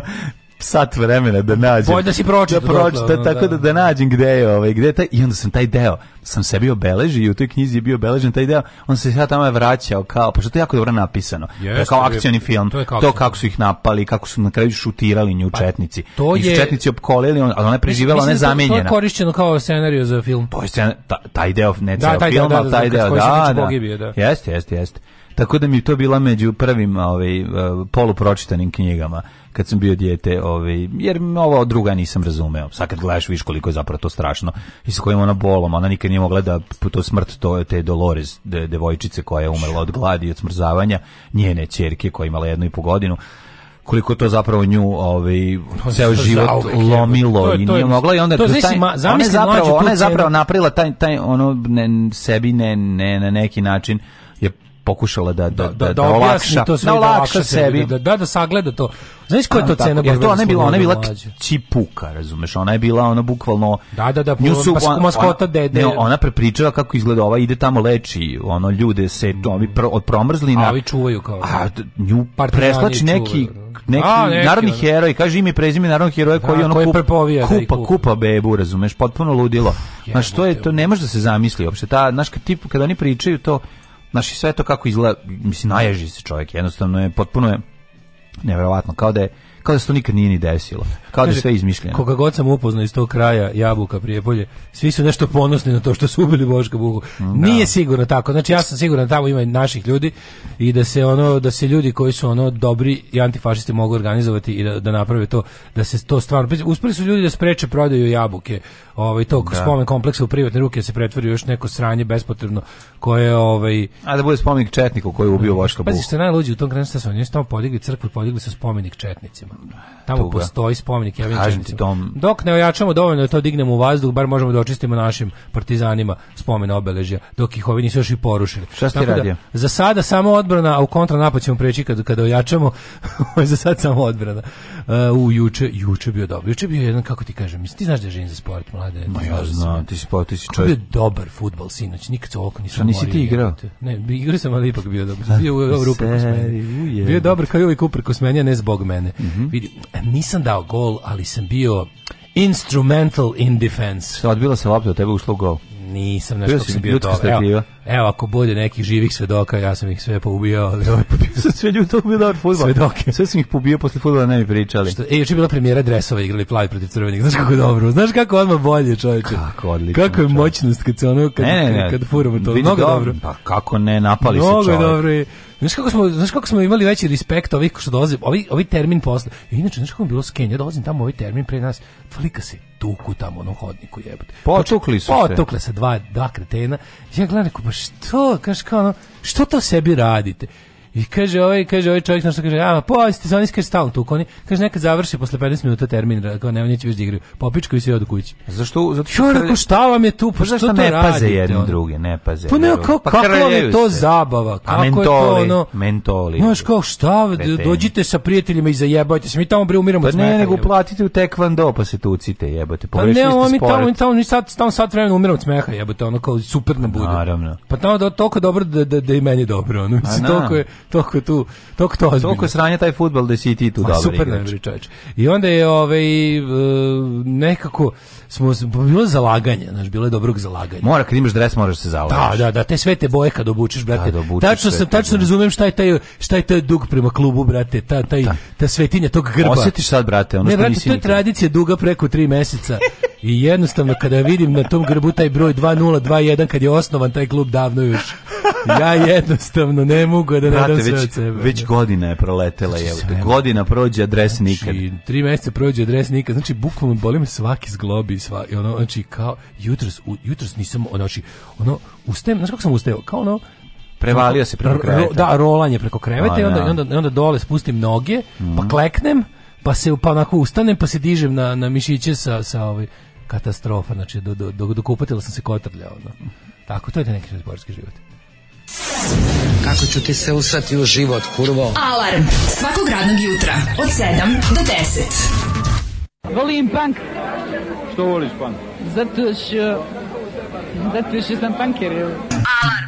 sat vremena da nađem. Bolje da si pročito. Da pročito, da, tako da. da, da nađem gde je ovaj, gde je taj, i onda sam taj deo, sam sebi obeležio i u toj knjizi je bio obeležen taj deo, on se sad tamo je vraćao kao, pošto to je jako dobro napisano, yes, kao akcioni film, to, kao to kako su ih napali, kako su na kraju šutirali nju pa, četnici. To je, I četnici opkolili, on, ali ona je preživjela, ona je zamenjena. Da to je korišćeno kao scenariju za film. To je scenarij, taj deo, ne da, ceo taj film, da, ali taj deo, da, da, jeste, jeste, jeste. Tako da mi to bila među prvim ovaj, eh, polupročitanim knjigama kad sam bio dijete, ovaj, jer ovo druga nisam razumeo. Sad kad gledaš viš koliko je zapravo to strašno i sa kojim ona bolom, ona nikad nije mogla da to smrt to, te Dolores, de, devojčice koja je umrla od gladi i od smrzavanja, njene ćerke koja je imala jednu i po godinu, koliko to zapravo nju ovaj ceo život lomilo to je, to je, i nije mogla i onda to taj, ma, ona je zapravo ona je zapravo napravila taj taj ono ne, sebi ne, ne na neki način pokušala da da da, da, da olakša, to da olakša sebi, da, da da sagleda to. Znaš koja je to da, cena? Jer to ona je bila, ona je bila čipuka, razumeš? Ona je bila ona bukvalno Da, da, da, nju su, pa, maskota dede. Ne, ona prepričava kako izgleda ova, ide tamo leči, ono ljude se to ovi pro, od promrzlina. A ovi čuvaju kao. A nju preslači neki neki, A, neki narodni ono. heroj, kaže ime prezime narodnog heroja koji da, ono kup, kupa, kupa, kupa bebu, razumeš, potpuno ludilo. Na što je to, ne može da se zamisli uopšte. Ta, znaš, kad, tip, kada oni pričaju to, Naši i sve to kako izgleda, mislim, naježi se čovjek, jednostavno je, potpuno je neverovatno kao da je kao da se to nikad nije ni desilo. Kao da Kaže, da sve izmišljeno. Koga god sam upoznao iz tog kraja Jabuka Prijepolje, svi su nešto ponosni na to što su ubili Boška Buhu. Mm, da. nije sigurno tako. Znači ja sam siguran da tamo ima naših ljudi i da se ono da se ljudi koji su ono dobri i antifašisti mogu organizovati i da, da naprave to da se to stvarno uspeli su ljudi da spreče prodaju jabuke. Ovaj tog da. spomen kompleksa u privatne ruke da se pretvorio još neko sranje bespotrebno koje ovaj a da bude spomenik četniku koji je ubio Boška Buhu. Pa što najluđi u tom kraju šta su oni tamo podigli crkvu, podigli su spomenik četnicima tamo tuga. postoji spomenik Jevinčanicima. Dok ne ojačamo dovoljno da to dignemo u vazduh, bar možemo da očistimo našim partizanima spomena obeležja, dok ih ovi nisu još i porušili. Šta ste da, radio? Da, za sada samo odbrana, a u kontranapad ćemo preći kada, kada ojačamo, *laughs* za sad samo odbrana. Uh, u juče, juče bio dobro. Juče bio jedan, kako ti kažem, ti znaš da živim za sport, mlade. Ma ja da znam, ti si sport, ti si čovjek. Bio dobar futbol, sinoć, nikad se ovako nisam nisi ti igrao? Ne, igrao sam, ali ipak bio dobro Bio, u, u, u, bio dobar kao i uvijek uprkos meni, ne zbog mene. Mm -hmm. Vidim, nisam dao gol, ali sam bio instrumental in defense. Odbila se lopta, od tebe ušlo gol. Nisam nešto bio sam bio dobro. Evo, ako bude nekih živih svedoka, ja sam ih sve poubio, ali ovaj pobio. *laughs* sve ljudi to bio dobar fudbal. Svedoke. Sve sam ih pobio posle fudbala ne bi pričali. Što, e, juče je bila premijera dresova, igrali plavi protiv crvenih. Znaš kako dobro. Znaš kako odmah bolje, čoveče. Kako odlično. Kako je moćnost kad se ono kad ne, ne, ne. kad furamo to. Mnogo dobro. Pa kako ne napali Mnogo se čovek. Mnogo dobro. Je. Znaš kako smo, znaš kako smo imali veći respekt ovih što dolaze, ovi, ovi termin posle. E, inače znaš kako je bilo skenja, dolazim tamo ovaj termin pre nas. Tolika se tuku tamo u onom hodniku jebote. Potukli su se. Potukle se dva dva kretena. Ja gledam, baš što, kaš kao ono, što to sebi radite? I kaže ovaj, kaže ovaj čovjek nešto kaže, a pojeste, pa, oni kaže stalno tu, oni kaže neka završi posle 15 minuta termin, rekao nema neće više da igraju. Popičkaju se odu kući. Zašto? Zato što kralje... šta vam je tu? Pa, pa zašto ne paze jedni on? druge, ne paze. Pa ne, kako, pa kako vam je to se. zabava? Pa kako a mentoli, je to ono? Mentoli. Znaš kao šta, dođite sa prijateljima i zajebajte se. Mi tamo bre umiramo pa ne, nego platite u tekvando pa se tucite, jebote. Pogrešili pa ne, on mi tamo, mi tamo, mi sad, tamo sad vremena umiramo od smeha, jebote, ono kao super nam bude. Naravno. Pa tamo da toliko dobro da, da, da i meni dobro, ono. Mislim, toliko da. je, toliko tu, toliko to ozbiljno. Toko sranja taj futbal da si i ti tu Ma, super najbolji čovječ. I onda je ovaj, e, nekako, smo, bilo zalaganje, znaš, bilo je dobrog zalaganja. Mora, kad imaš dres, moraš se da, zalagaš. Da, da, da, te sve te boje kad obučeš, brate. Da, da obučeš tačno sam, tačno da. razumijem šta je taj, šta je taj dug prema klubu, brate, ta, taj, ta. Da. ta svetinja tog grba. Osjetiš sad, brate, ono ne, što brate, nisi to je tradicija duga preko tri meseca. I jednostavno kada vidim na tom grbu taj broj 2021 kad je osnovan taj klub davno još. Ja jednostavno ne mogu da ne dam sve već, sebe. Već da. godina je proletela, znači, je. Godina prođe, adres znači, nikad. tri meseca prođe, adres nikad. Znači, bukvalno boli me svaki zglobi, svaki, ono, znači, kao, jutros, jutros nisam, ono, znači, ono, ustajem, znači kako sam ustao? Kao ono, Prevalio se preko kreveta. Da, rolanje preko kreveta A, i onda, da. i, onda, i onda dole spustim noge, mm. pa mhm. kleknem, pa se pa onako ustanem, pa se dižem na, na mišiće sa, sa ovaj, katastrofa, znači do, do, do, do kupatila sam se kotrljao. Ono. Tako, to je neki sportski život. Kako ću ti se usrati u život, kurvo? Alarm svakog radnog jutra od 7 do 10. Volim punk. Što voliš punk? Zato što... Zato što sam punker, evo. Alarm.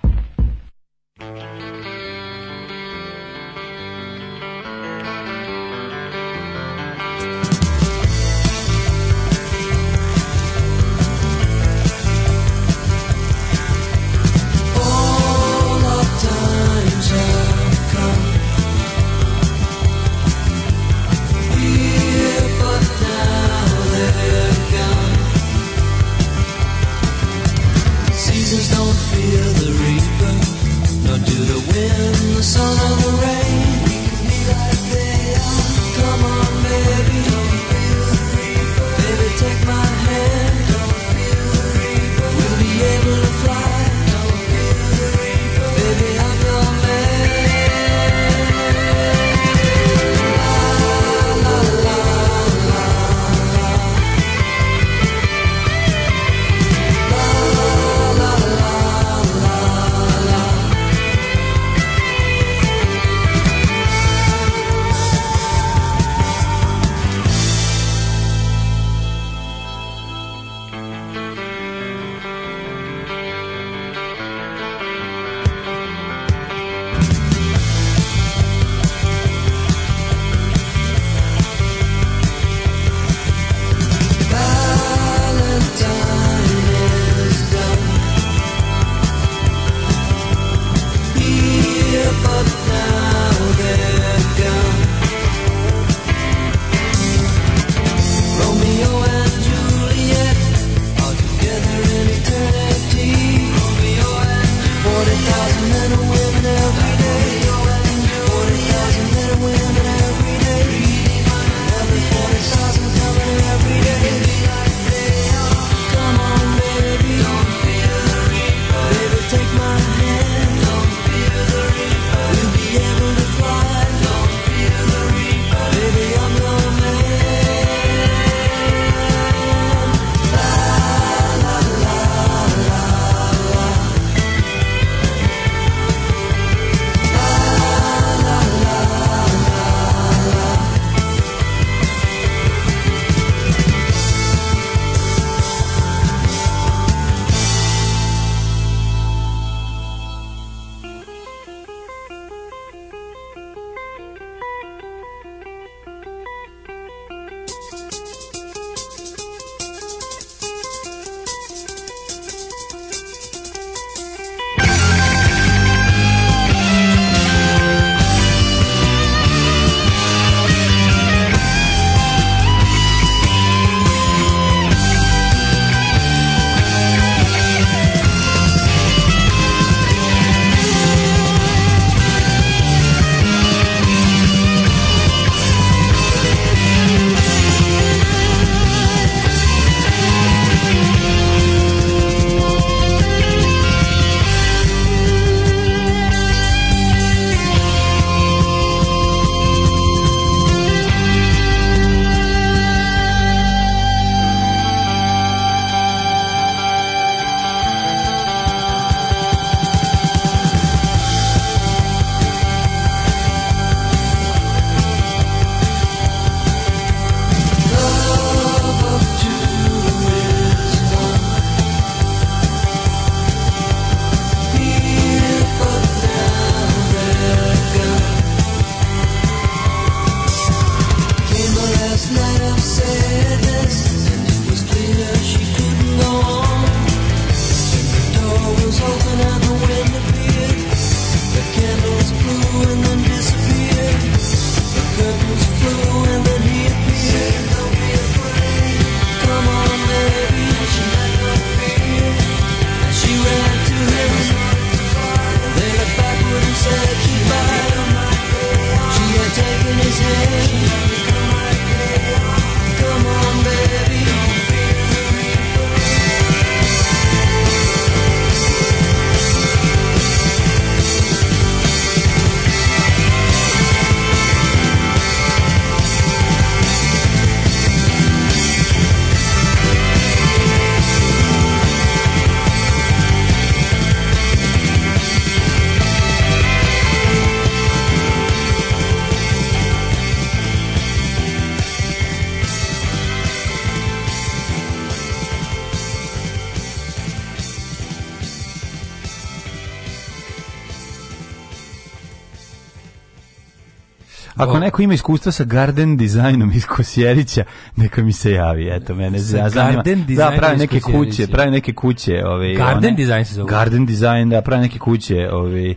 ima iskustva sa garden dizajnom iz Kosjerića, neka mi se javi. Eto, mene za zanima. Da, pravi neke kuće, pravi neke kuće. Ove, garden one, design se zove. Garden design, da, pravi neke kuće. Ove,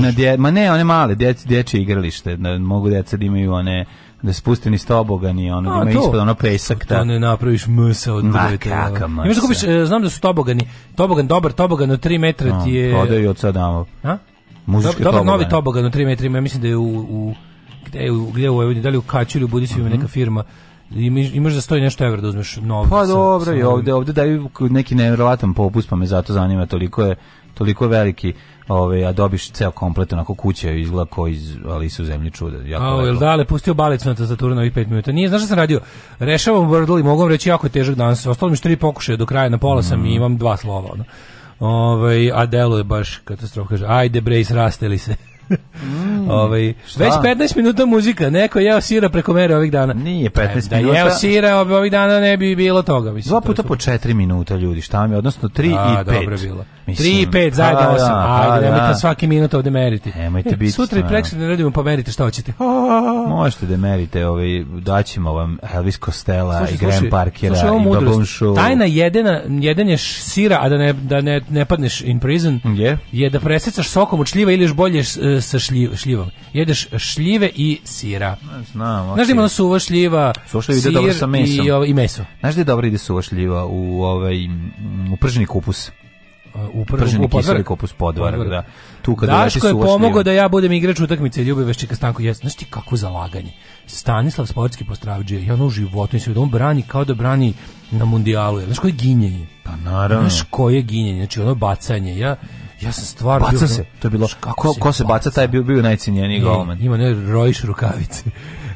Na dje, ma ne, one male, dječ, dječje igralište. Da, mogu deca da imaju one da spusti ni tobogan i ono, da ima ispod ono pesak. Da. To ne napraviš msa od drveta. Ma kaka msa. Da kupiš, e, znam da su tobogani. Tobogan, dobar tobogan od 3 metra ti je... Prodaju od sada A? Muzički Dobar, dobar novi tobogan od 3 metra ima, mislim da je u, u gde, gde u Vojvodini, da li u Kaćulju, u Budisovima mm -hmm. neka mhm. firma imaš, imaš za stoji nešto evra da uzmeš novo. Pa dobro, sa, sa i ovde, ovde daju neki nevjerovatan popust, pa me zato zanima, toliko je toliko veliki ove, ovaj, a dobiš ceo komplet onako kuće izgleda koji iz Alise u zemlji čuda. Jako a, jel dale, pustio balic na tastaturu na ovih 5 minuta. Nije, znaš šta sam radio? Rešavam Wordle i mogu vam reći jako je težak danas. Ostalo mi što tri pokušaja do kraja, na pola sam mm. i imam dva slova. Ono. Ove, ovaj, a delo je baš katastrofa. Kaže, ajde bre, israsteli se. Mm, ovaj, već 15 minuta muzika, neko je jeo sira preko mere ovih dana. Nije 15 pa da minuta. Da jeo sira ovih dana ne bi bilo toga. Mislim, Dva puta po 4 minuta ljudi, šta mi odnosno 3 da, i 5. Dobro bilo. 3 i 5, pa zajedno 8. Da, Ajde, pa nemojte da. svaki minut ovde meriti. Nemojte e, biti. Sutra i preksutra ne radimo, pa merite šta hoćete. *laughs* Možete da merite, ovaj, daćemo vam Elvis Costello i Graham Parkera i Babon Show. Tajna jedena, je sira, a da ne, da ne, ne padneš in prison, yeah. je da presecaš sokom učljiva ili još bolje e, sa šljiv, šljivom. Jedeš šljive i sira. Znam, Znaš da ima suva šljiva, suva šljiva sir dobro sa mesom. I, ovo, ovaj, i meso. Znaš da je dobro ide suva šljiva u, ovaj, u prženi kupus? u prženi kiseli kupus podvarak, da. Tu kada Daško je pomogao da ja budem igrač utakmice Ljube Veščika Stanko. Jes, znaš ti kako zalaganje. Stanislav Sportski postravđe, ja ono u životu i se on brani kao da brani na mundijalu. Znaš koje ginjenje? Pa naravno. Znaš koje ginjenje, znači ono bacanje. Ja, Ja sam stvarno baca bio, se. To je bilo kako ko se baca taj je bio bio najcenjeniji golman. Ima ne rojiš rukavice. *laughs*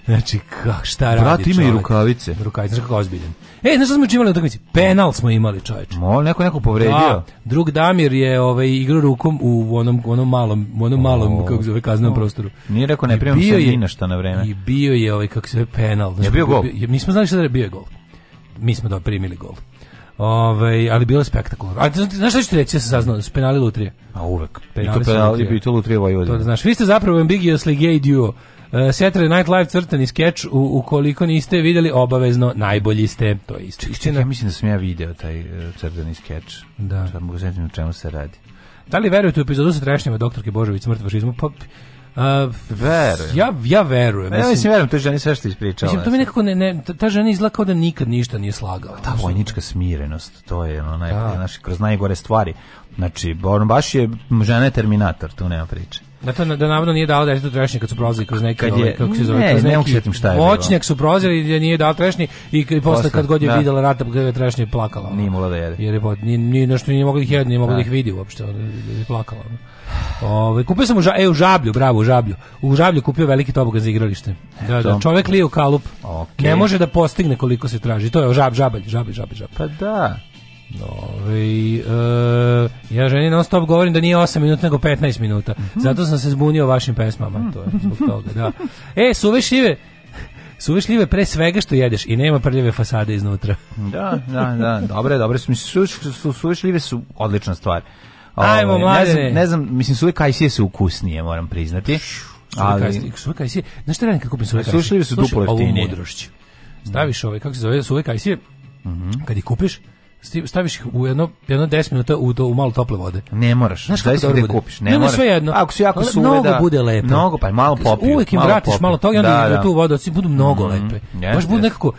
Znači, kak, šta radi Brat, ima čovjek? i rukavice. Rukavice, znaš kako ozbiljen. E, znaš šta smo učinili na utakmici? Penal smo imali, čoveče. Mo, neko neko povredio. Da, drug Damir je ovaj, igrao rukom u onom, onom malom, onom o, malom, kako zove, kaznenom o, prostoru. Nije rekao, ne primam se ni našta na vreme. I bio je ovaj, kako se zove, penal. Znači, je bio gol? Bio, mi smo znali šta da je bio gol. Mi smo da primili gol. Ove, ovaj, ali bilo je spektakularno. A znaš šta ću ti reći, ja sam saznao, su penali Lutrije. A uvek. Penali I to penali, bi to Lutrije Vojvodina. To da znaš. Vi ste zapravo ambiguously gay duo. Uh, Saturday Night Live crtani skeč, u, ukoliko niste videli, obavezno najbolji ste. To je istina. Ja mislim da sam ja video taj uh, crtani skeč. Da. Čemu, da čemu se radi. Da li verujete u epizodu sa trešnjima doktorke Božović smrt fašizmu? Pa, Uh, verujem. Ja, ja verujem. Ja mislim, mislim verujem, to je ženi sve što ispričala. Mislim, to mi nekako ne, ne, ta žena izgleda kao da nikad ništa nije slagala. Ta vojnička smirenost, to je ono, naj, da. naš, kroz najgore stvari. Znači, on baš je, žena je terminator, tu nema priče. Da to da navodno nije dao da detetu trešnje kad su prolazili kroz neki kad je, ovaj, kako se zove, ne, kroz neki ne šta je voćnjak su prolazili da nije dao trešnje i posle, posle kad god je da. videla rata gde je trešnje plakala. Nije mogla da jede. Jer je ni ni nešto nije mogla da ih jede, nije mogla da. da ih vidi uopšte, da je plakala. Ono. Ove, kupio sam u, ža, e, u žablju, bravo, u žablju. U žablju kupio veliki tobogan za igralište. Da, da, čovek lije u kalup. Okay. Ne može da postigne koliko se traži. To je žab, žabalj, žabalj, žabalj, žabalj. Pa da. Ove, e, ja ženi non stop govorim da nije 8 minuta nego 15 minuta. Mm -hmm. Zato sam se zbunio vašim pesmama. To je zbog mhm. toga, da. E, suve šive, suvišljive pre svega što jedeš i nema prljave fasade iznutra. da, da, da, dobre, dobre su, su, su, su odlična stvar. Ajmo, mladene. Ne znam, ne znam, mislim, sule kajsije su ukusnije, moram priznati. Ali... Sule kajsije, znaš šta radim kako bi sule kajsije? Sušljivi su duplo jeftinije. mudrošću. Staviš ove, kako se zove, sule kajsije, mm kad ih kupiš, staviš ih u jedno jedno 10 minuta u to, u malo tople vode. Ne moraš. Znaš kako da kupiš, ne, ne moraš. sve jedno. Ako su jako suve, mnogo da. bude lepo. Mnogo, pa malo popiju. Uvek im malo vratiš popiju. malo toga i onda da, da. tu vodu, budu mnogo mm -hmm. lepe. Yes, Baš budu nekako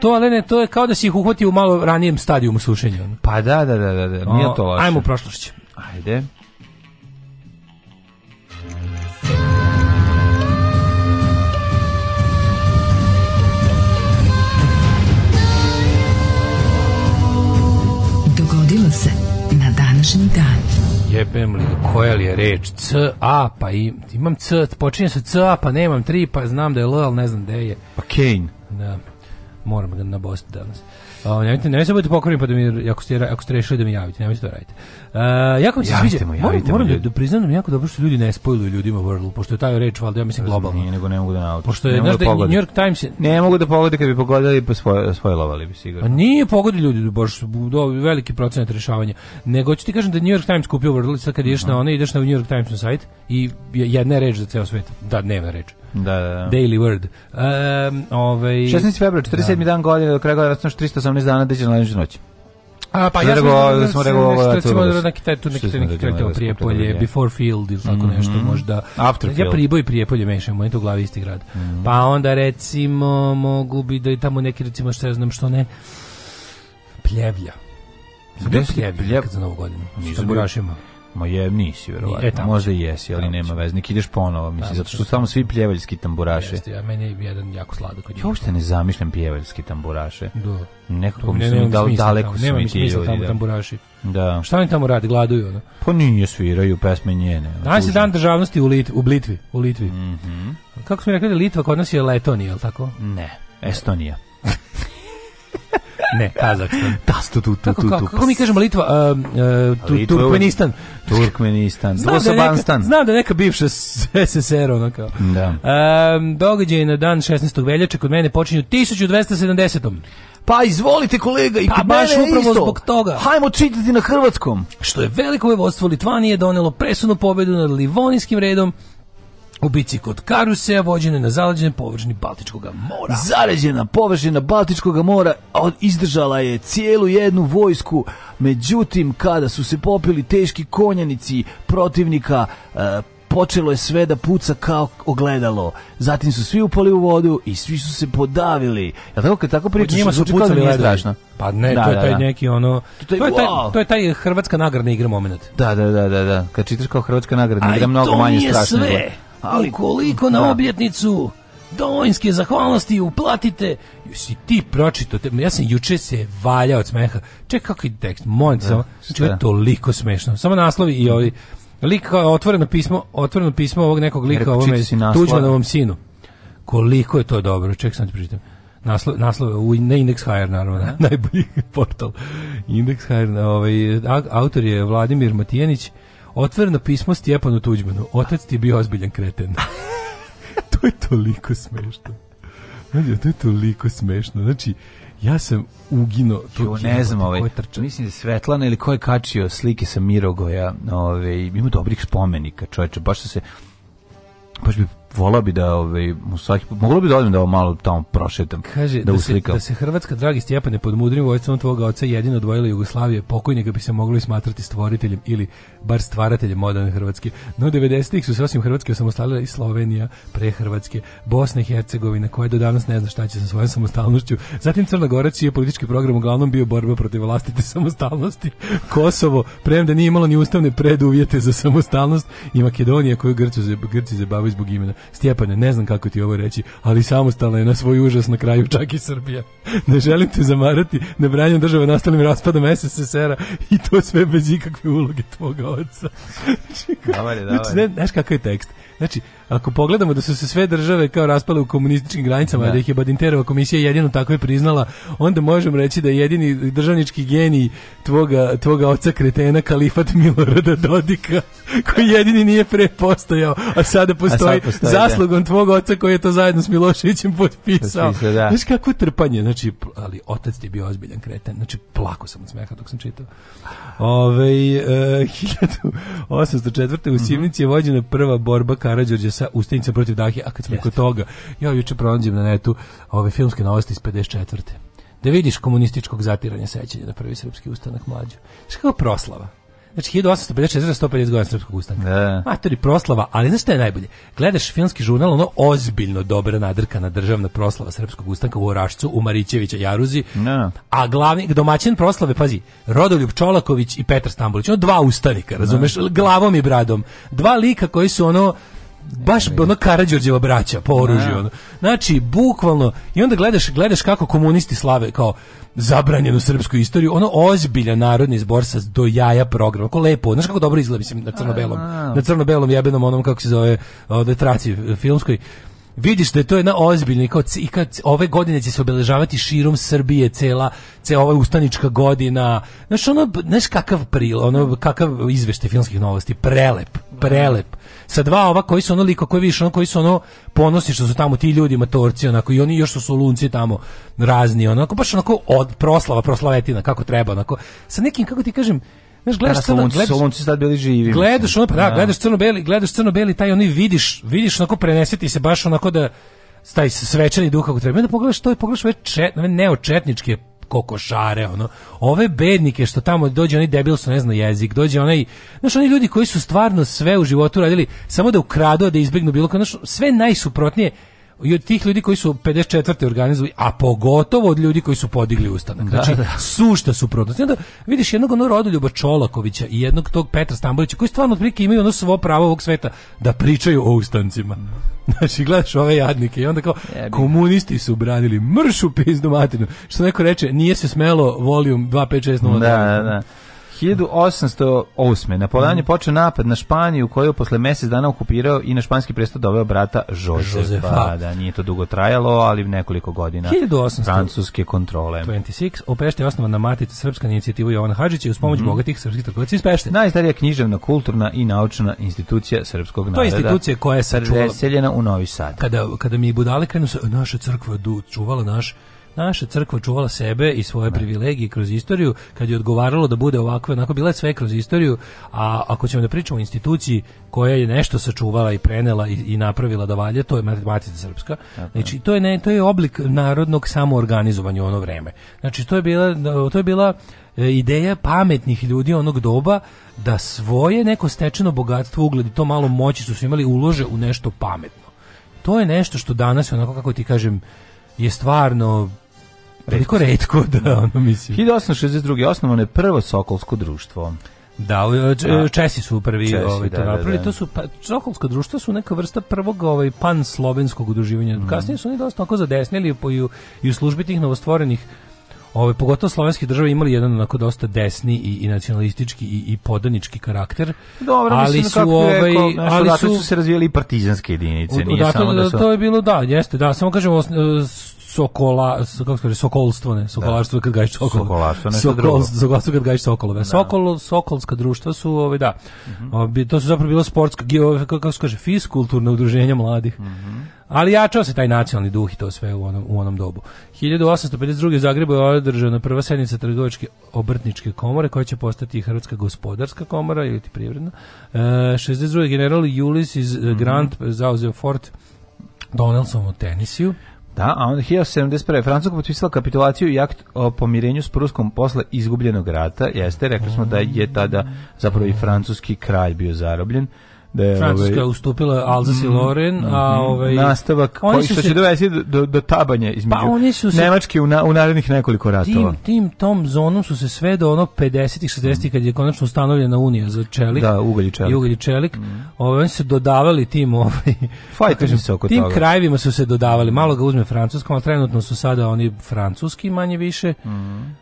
to ali ne, to je kao da si ih uhvatio u malo ranijem stadijumu sušenja. Pa da, da, da, da, da nije to loše. Ajmo u prošlošću. Ajde. Dogodilo se na današnji dan. Jebem li, koja li je reč? C, A, pa i, imam C, počinje sa C, A, pa nemam 3, pa znam da je L, ali ne znam gde je. Pa Kane. Da, moram ga na bosti danas. O, nemojte, ne se da budete pokorni pa da mi, ako ste, ako ste rešili da mi javite, nemojte to radite. Uh, jako mi se javite sviđa, mu, javite moram, moram da, da priznam da mi jako dobro što ljudi ne spojluju ljudima Whirlpool, pošto je taj reč, valjda ja mislim globalno. Nije, nego ne mogu da naučim. Pošto je, ne da, da New York Times... Je, ne mogu da pogode, kad bi pogodili, pa spojlovali bi sigurno. A nije pogodi ljudi, baš do, veliki procenat rešavanja. Nego ću ti kažem da New York Times kupio World, sad kad ideš uh mhm. -huh. na onaj ideš na New York Times na sajt i jedna reč za ceo svet, da, dnevna reč Da, da, da, Daily Word. Um, ovaj... 16. februar, 47. Da. dan godine, do kraja godine, 318 dana, da će na lenžu noći. A pa ja sam smo rekao da smo da neki taj tu neki neki kraj da Prijepolje, da Before Field ili tako mhm. nešto možda. Ja Priboj Prijepolje mešam, meni to u glavi isti grad. Mhm. Pa onda recimo mogu bi da i tamo neki recimo što ja znam što ne. Pljevlja. Gde je Pljevlja za Novu godinu? Sa Burašima. Ma je, nisi verovatno. E, Možda i jesi, ali nema veze. Nek ideš ponovo, mislim, zato što samo tamo svi pljevaljski tamburaše. Jeste, a meni je jedan jako sladak. Ja uopšte ne zamišljam pljevaljski tamburaše. Da. Nekako mi se da daleko su mi ti ljudi. Nema da. tamburaši. Da. Šta oni tamo radi, gladuju ono? Pa nije sviraju pesme njene. Danas je dan državnosti u Litvi, u Blitvi, u Litvi. Mhm. Kako smo rekli, Litva kod nas je Letonija, je tako? Ne, Estonija. *laughs* Ne, Kazakstan. Da, Tas tu tu tu tu. Kako, kako mi kažemo Litva, uh, uh, Turkmenistan. Turkmenistan. Zlosobanstan. Da znam da je neka bivša SSR ono kao. Da. Um, događaj na dan 16. veljače kod mene počinju 1270. Pa izvolite kolega i pa, baš upravo isto. zbog toga. Hajmo čitati na hrvatskom. Što je veliko vojvodstvo Litvanije donelo presudnu pobedu nad Livonijskim redom Ubici kod Karuseja vođene na zaleđenoj površini Baltičkog mora. Zaleđena površina Baltičkog mora izdržala je cijelu jednu vojsku, međutim kada su se popili teški konjanici protivnika, e, počelo je sve da puca kao ogledalo. Zatim su svi upali u vodu i svi su se podavili. Ja tako kad tako pričaš, njima su znači, da pucali nije Pa ne, da, to je da, taj da, da. neki ono... To, to je, taj, to je taj hrvatska nagradna igra moment. Da, da, da, da. da. Kad čitaš kao hrvatska nagradna igra, mnogo manje strašno. Sve. Ali... koliko na da. obljetnicu dovoljnske zahvalnosti uplatite si ti pročito ja sam juče se valjao od smeha čekaj kako je tekst molim da, samo znači je toliko smešno samo naslovi i ovi lik otvoreno pismo otvoreno pismo ovog nekog lika ovome Tuđmanovom sinu koliko je to dobro čekaj sam ti pročitam naslov, naslov u, ne Index Hair naravno, *laughs* najbolji portal Index Hair, ovaj, autor je Vladimir Matijanić Otvoreno pismo Stjepanu Tuđmanu. Otac ti je bio ozbiljan kreten. *laughs* to je toliko smešno. Znači, to je toliko smešno. Znači, ja sam ugino to jo, ne znam ovaj mislim da Svetlana ili ko je kačio slike sa Mirogoja ove ovaj, ima dobrih spomenika čoveče baš se baš bi volao bi da ovaj svaki moglo bi da odem da malo tamo prošetam kaže da, da se, da se Hrvatska dragi Stjepane pod mudrim vojstvom tvoga oca jedino odvojila Jugoslavije pokojnika bi se moglo smatrati stvoriteljem ili bar stvarateljem moderne Hrvatske no 90-ih su se osim Hrvatske osamostalila i Slovenija pre Hrvatske Bosna i Hercegovina koja do danas ne zna šta će sa svojom samostalnošću zatim Crna Gora čiji je politički program uglavnom bio borba protiv vlastite *laughs* samostalnosti Kosovo premda nije imalo ni ustavne preduvjete za samostalnost i Makedonija koju Grci Grci zabavaju zbog imena Stjepane, ne znam kako ti ovo reći, ali samostalna je na svoj užas na kraju čak i Srbija. Ne želim te zamarati ne branje države nastalim raspadom SSSR-a i to sve bez ikakve uloge tvoga oca. Dobar je, dobar. Znači, ne, znaš kakav je tekst? Znači, ako pogledamo da su se sve države kao raspale u komunističkim granicama, da, da ih je Badinterova komisija jedino tako je priznala, onda možemo reći da je jedini državnički genij tvoga, tvoga oca kretena kalifat Milorada Dodika, koji jedini nije pre a sada postoji, a sad postoji da. zaslugom da. tvog oca koji je to zajedno s Miloševićem potpisao. Potpisa, da. Znači, kako trpanje, znači, ali otac ti je bio ozbiljan kreten, znači, plako sam od smeha dok sam čitao. Ove, e, 1804. u Sivnici je vođena prva borba ka Karadžorđe sa Ustinicom protiv Dahe, a kad smo kod toga, ja juče pronađem na netu ove filmske novosti iz 54. Da vidiš komunističkog zatiranja sećanja na prvi srpski ustanak mlađu. Znaš kako proslava? Znači 1854 150 godina srpskog ustanka. Da. Matori proslava, ali znaš šta je najbolje? Gledaš filmski žurnal, ono ozbiljno dobra nadrka na državna proslava srpskog ustanka u Orašcu, u Marićevića Jaruzi. Da. A glavni domaćin proslave, pazi, Rodoljub Čolaković i Petar Stambulić, ono dva ustanika, razumeš, da. glavom i bradom. Dva lika koji su ono baš ono Karađorđeva braća po oružju. Da. Ono. Znači, bukvalno, i onda gledaš, gledaš kako komunisti slave kao zabranjenu srpsku istoriju, ono ozbiljan narodni zbor sa do jaja program, kako lepo, znaš kako dobro izgleda, mislim, na crno-belom, da. na crno-belom jebenom onom, kako se zove, ovde traci filmskoj, vidiš da je to jedna ozbiljna i kao, i kad ove godine će se obeležavati širom Srbije cela cela ova ustanička godina. Znaš ono, znaš kakav pril, ono kakav izveštaj filmskih novosti, prelep, prelep. Sa dva ova koji su ono koji više ono koji su ono ponosni što su tamo ti ljudi matorci onako i oni još su lunci tamo razni onako baš onako od proslava proslavetina kako treba onako sa nekim kako ti kažem Znaš, gledaš crno, gleda, gledaš, sad bili živi. Gledaš ono, pa da, da, gledaš crno-beli, gledaš crno-beli, taj oni vidiš, vidiš onako preneseti se baš onako da taj svečani duh kako treba. Onda pogledaš to i pogledaš ove čet, neočetničke kokošare, ono. Ove bednike što tamo dođe oni debil su, ne znam, jezik, dođe onaj, znaš, oni ljudi koji su stvarno sve u životu radili, samo da ukradu, da izbegnu bilo kako, znaš, sve najsuprotnije i od tih ljudi koji su 54. organizovali, a pogotovo od ljudi koji su podigli ustanak. Da, znači, da. sušta suprotnost. I onda vidiš jednog onog rodoljuba Čolakovića i jednog tog Petra Stambolića, koji stvarno otprilike imaju ono svo pravo ovog sveta da pričaju o ustancima. Mm. Znači, gledaš ove jadnike i onda kao, komunisti su branili mršu pizdu materinu. Što neko reče, nije se smelo volijum 2560. Da, da, da. 1808. Napoleon je mhm. počeo napad na Španiju koju je posle mesec dana okupirao i na španski presto doveo brata Josefa. Josefa. Da, nije to dugo trajalo, ali nekoliko godina 1800. francuske kontrole. 26. O je osnovana matica srpska inicijativa Jovan Hadžić i uz pomoć mm. bogatih srpskih trgovaca iz Pešte. Najstarija književna, kulturna i naučna institucija srpskog naroda. To je institucija koja je sačuvala. u Novi Sad. Kada, kada mi budale krenu, naša crkva čuvala naš naša crkva čuvala sebe i svoje ne. privilegije kroz istoriju, kad je odgovaralo da bude ovako, onako bila je sve kroz istoriju, a ako ćemo da pričamo o instituciji koja je nešto sačuvala i prenela i, i napravila da valje, to je matica srpska. Tako. Znači to je ne, to je oblik narodnog samoorganizovanja u ono vreme. Znači to je bila to je bila e, ideja pametnih ljudi onog doba da svoje neko stečeno bogatstvo, ugled i to malo moći su, su imali ulože u nešto pametno. To je nešto što danas onako kako ti kažem je stvarno Toliko redko, da, ono mislim. 1862. osnovano je prvo Sokolsko društvo. Da, e, da, Česi su prvi Česi, ovaj, da, to da, napravili. Da, da. To su pa, Sokolsko društva su neka vrsta prvog ovaj pan slovenskog udruživanja. Mm. Kasnije su oni dosta oko zadesnili po i, i u službi tih novostvorenih ovaj, pogotovo slovenske države imali jedan onako dosta desni i, i nacionalistički i, i podanički karakter. Dobro, ali mislim, su ovaj ali su, su se razvijali partizanske jedinice, nije samo da, da, su... to je bilo da, jeste, da, samo kažemo sokola, kako kaže, sokolstvo, ne, sokolarstvo da. kad gajiš sokol. Sokolarstvo, nešto sokol, drugo. Sokolarstvo kad gajiš sokolove. Da. da. Sokol, sokolska društva su, ovaj, da, mm -hmm. to su zapravo bilo sportsko, ovaj, kako se kaže, fiskulturne udruženja mladih. Mm -hmm. Ali jačao se taj nacionalni duh i to sve u onom, u onom dobu. 1852. u Zagrebu je održana prva sednica trgovačke obrtničke komore koja će postati Hrvatska gospodarska komora ili ti privredna. E, 62. general Julis iz e, mm -hmm. Grant zauzeo fort Donelson u Tenisiju. Da, a onda 1071. Francuska potpisala kapitulaciju i akt o pomirenju s Pruskom posle izgubljenog rata. Jeste, rekli smo da je tada zapravo i francuski kralj bio zarobljen da je Francuska ovaj, ustupila Alsace i mhm, Loren, a mhm. ovaj nastavak koji što se, će dovesti do, do, do tabanja između pa oni su se, Nemačke u, na, u narednih nekoliko ratova. Tim, tim tom zonom su se sve do ono 50-ih, 60-ih kad je konačno ustanovljena unija za čelik. Da, ugalj i čelik. I ugalj i čelik. Mm. Ovaj, oni su dodavali tim ovaj *laughs* Fajkaži se oko tim toga. Tim krajevima su se dodavali. Malo ga uzme francuskom, a trenutno su sada oni francuski manje više. Mm.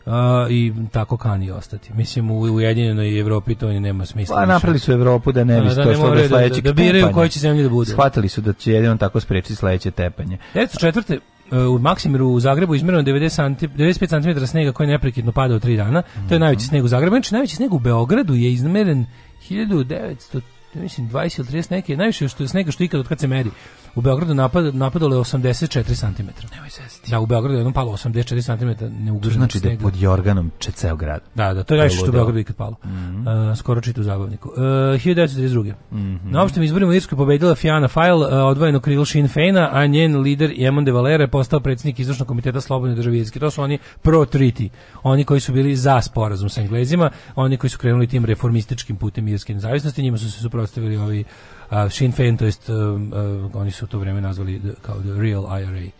A, I tako kani ostati. Mislim u Ujedinjenoj Evropi to ni nema smisla. Pa napali su Evropu da ne bi da, da, do sledećeg da, da, da biraju koje će zemlje da bude. Shvatili su da će jedino tako sprečiti sledeće tepanje. 1904 e, u Maksimiru u Zagrebu izmereno 90 cm, 95 cm snega koji neprekidno pada u 3 dana. To je najveći mhm. sneg u Zagrebu. Znači, najveći sneg u Beogradu je izmeren 1900 mislim 20 ili 30 neke, najviše što je snega što ikad od kad se meri u Beogradu napad, napadalo je 84 cm. Nemoj sestiti. Da, u Beogradu je jednom palo 84 cm neugroženog znači snega. da je pod Jorganom će ceo grad. Da, da, to je najviše što u Beogradu ikad palo. Mm -hmm. uh, skoro čitu u zabavniku. Uh, 1932. Mm -hmm. Na opštem izborima u Irskoj pobedila Fiana Fajl, uh, e, odvojeno krilo Sinn Feina, a njen lider Jemon de Valera je postao predsjednik izvršnog komiteta Slobodne države Irske. To su oni pro treaty, oni koji su bili za sporazum sa Englezima, oni koji su krenuli tim reformističkim putem irske nezavisnosti, njima su se suprotstavili ovi uh, Sinn Féin, to jest, um, uh, oni su to vrijeme nazvali the, kao the real IRA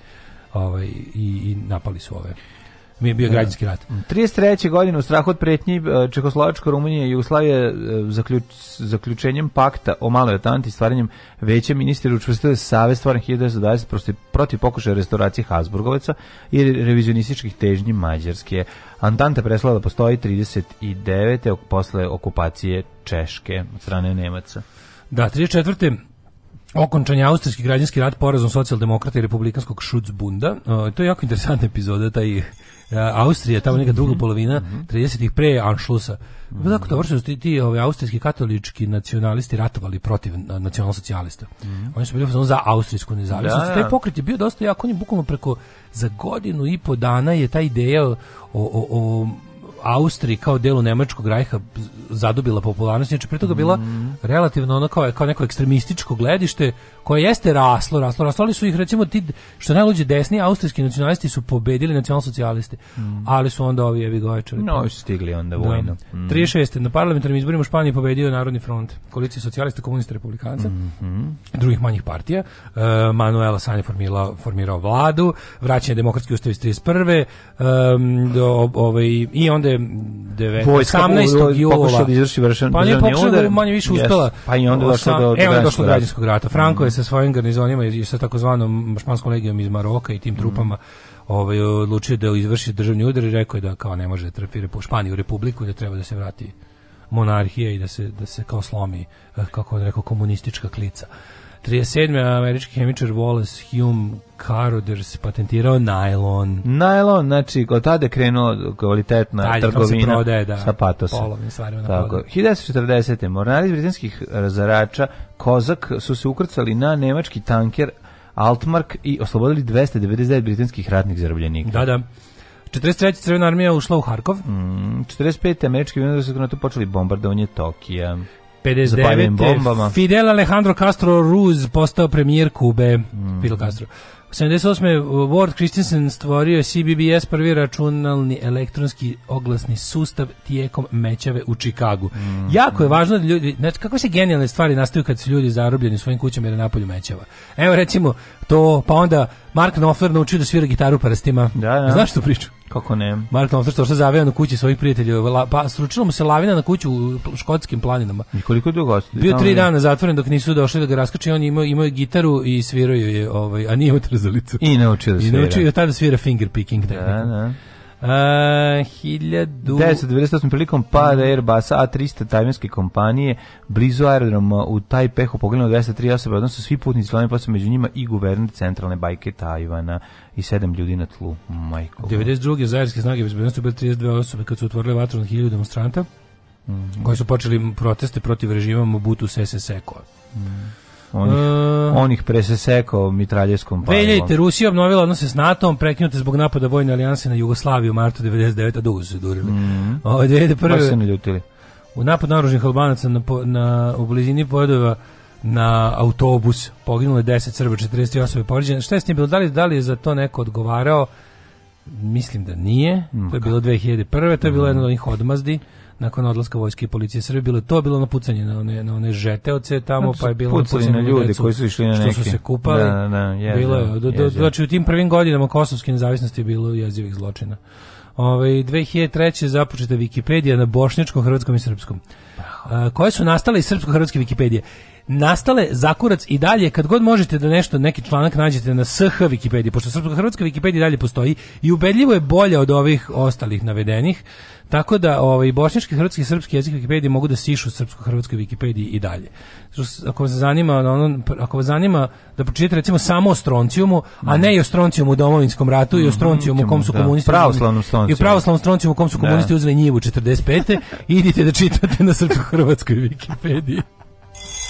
ovaj, i, i napali su ove mi je bio da. građanski rat. 33. Mm. godine u strahu od pretnji e, Čekoslovačka, Rumunija i Jugoslavija e, zaključ, zaključenjem pakta o maloj atanti stvaranjem veće ministri učvrstili savez stvaran 1920 protiv, protiv pokušaja restauracije Habsburgovaca i revizionističkih težnji Mađarske. Antanta preslala da postoji 39. posle okupacije Češke od strane Nemaca. Da, 34. Okončan je austrijski građanski rat porazom socijaldemokrata i republikanskog Schutzbunda. Uh, to je jako interesantna epizoda, taj e, Austrija, tamo neka druga polovina, 30-ih pre Anšlusa. Mm -hmm. Tako dobro su ti, ti ovaj, austrijski katolički nacionalisti ratovali protiv nacionalsocijalista. Mm -hmm. Oni su bili za austrijsku nezavisnost. Da, Taj da. pokret je bio dosta jak, on je bukvalno preko za godinu i po dana je ta ideja o, o, o Austriji kao delu Nemačkog rajha zadobila popularnost, znači pre toga bila mm. relativno ono kao, kao neko ekstremističko gledište koje jeste raslo, raslo, raslo, ali su ih recimo ti, što najluđe desni, austrijski nacionalisti su pobedili nacionalsocijaliste, mm. ali su onda ovi jevi gojčali. No, su stigli onda da. vojno. Da. Mm. 36. Na parlamentarnim izborima u Španiji pobedio Narodni front, koalicija socijalista, komunista, republikanca, mm -hmm. drugih manjih partija. Uh, Manuela Sanja formila, formirao vladu, vraćanje demokratski ustav iz 31. Um, do, ovaj, I onda 2019. Vojska 18. jula. Pokušao da izvrši vršen, pa nije da, pokušao da manje više uspela. Yes. Pa i onda došlo do, do, došlo do građanskog rata. Franko mm. je mhm. sa svojim garnizonima i sa takozvanom španskom legijom iz Maroka i tim mhm. trupama ovaj, odlučio da izvrši državni udar i rekao je da kao ne može da trpi Španiju republiku da treba da se vrati monarhija i da se, da se kao slomi, eh, kako on rekao, komunistička klica. 37. američki hemičar Wallace Hume Caroders patentirao najlon. Najlon, znači od tada je krenuo kvalitetna Dalje, trgovina prodaje, da, sa patosom. Polovnim stvarima na Tako. 1940. mornari iz britanskih razarača Kozak su se ukrcali na nemački tanker Altmark i oslobodili 299 britanskih ratnih zarobljenika. Da, da. 43. Crvena armija ušla u Harkov. Mm, 45. američki vinodosti su na to počeli bombardovanje Tokija. 59. Fidel Alejandro Castro Ruz postao premijer Kube. Mm. Fidel Castro. 78. Ward Christensen stvorio CBBS prvi računalni elektronski oglasni sustav tijekom mećave u Čikagu. Mm. Jako je važno da ljudi, znači kako se genijalne stvari nastaju kad su ljudi zarobljeni u svojim kućama jer je napolju mećava. Evo recimo to, pa onda Mark Knopfler naučio da svira gitaru parastima. Da, da. Znaš tu priču? Kako ne? Mark Knopfler što se zaveo na kući svojih prijatelja, pa sručila mu se lavina na kuću u škotskim planinama. I koliko dugo ostao? Bio tri dana zatvoren dok nisu došli da ga raskače, on je imao imao gitaru i svirao je, ovaj, a nije imao trzalicu. I naučio da svira. I naučio je tada svira finger picking tehniku. Da, da. da. da. Uh, 1998. prilikom pada Airbus A300 tajvanske kompanije blizu aerodroma u Tajpehu poginulo 203 osobe, odnosno svi putnici slanje posao među njima i guverner centralne bajke Tajvana i sedam ljudi na tlu. Majko. 92. zajedske snage bezbednosti bile 32 osobe kad su otvorile vatru na 1000 demonstranta mm -hmm. koji su počeli proteste protiv režima Mobutu Sese Sekova. Mm -hmm. Onih, uh, onih presesekao mitraljeskom palivom. 2000. Rusija obnovila odnose s NATO-om, prekinute zbog napada vojne alijanse na Jugoslaviju u martu 99. A dugo su se durili. Mm. Ovo, 2001. Pa se ne ljutili. U napad naružnih albanaca na, na, u blizini podova na autobus poginule 10 Srba, 40 osobe povrijeđene. Šta je s njim bilo? Da li, da li je za to neko odgovarao? Mislim da nije. Mm. To je mm, bilo 2001. To je bilo mm. jedno od onih odmazdi nakon odlaska vojske i policije Srbije bilo to bilo napucanje na one na one žeteoce tamo pa je bilo pucanje na ljude koji su išli na neki što su se kupali da, da, da, bilo je do, do, yes, znači u tim prvim godinama kosovske nezavisnosti je bilo jezivih zločina Ovaj 2003. započeta Wikipedija na bošnjačkom, hrvatskom i srpskom. A, koje su nastale iz srpsko-hrvatske Wikipedije? nastale zakurac i dalje kad god možete da nešto neki članak nađete na SH Wikipediji pošto srpska hrvatska Wikipedija dalje postoji i ubedljivo je bolja od ovih ostalih navedenih tako da ovaj bošnjački, hrvatski srpski jezik Wikipedije mogu da sišu srpsko-hrvatskoj Wikipediji i dalje. Ako vas zanima, ono, ako vas zanima da pročitate recimo samo o a da. ne i o u domovinskom ratu mm -hmm. i o mhm, u kom su da. komunisti pravoslavnom stroncijumu. I o pravoslavnom stroncijumu u kom su da. komunisti da. uzeli njivu 45. *laughs* idite da čitate na srpsko-hrvatskoj Wikipediji.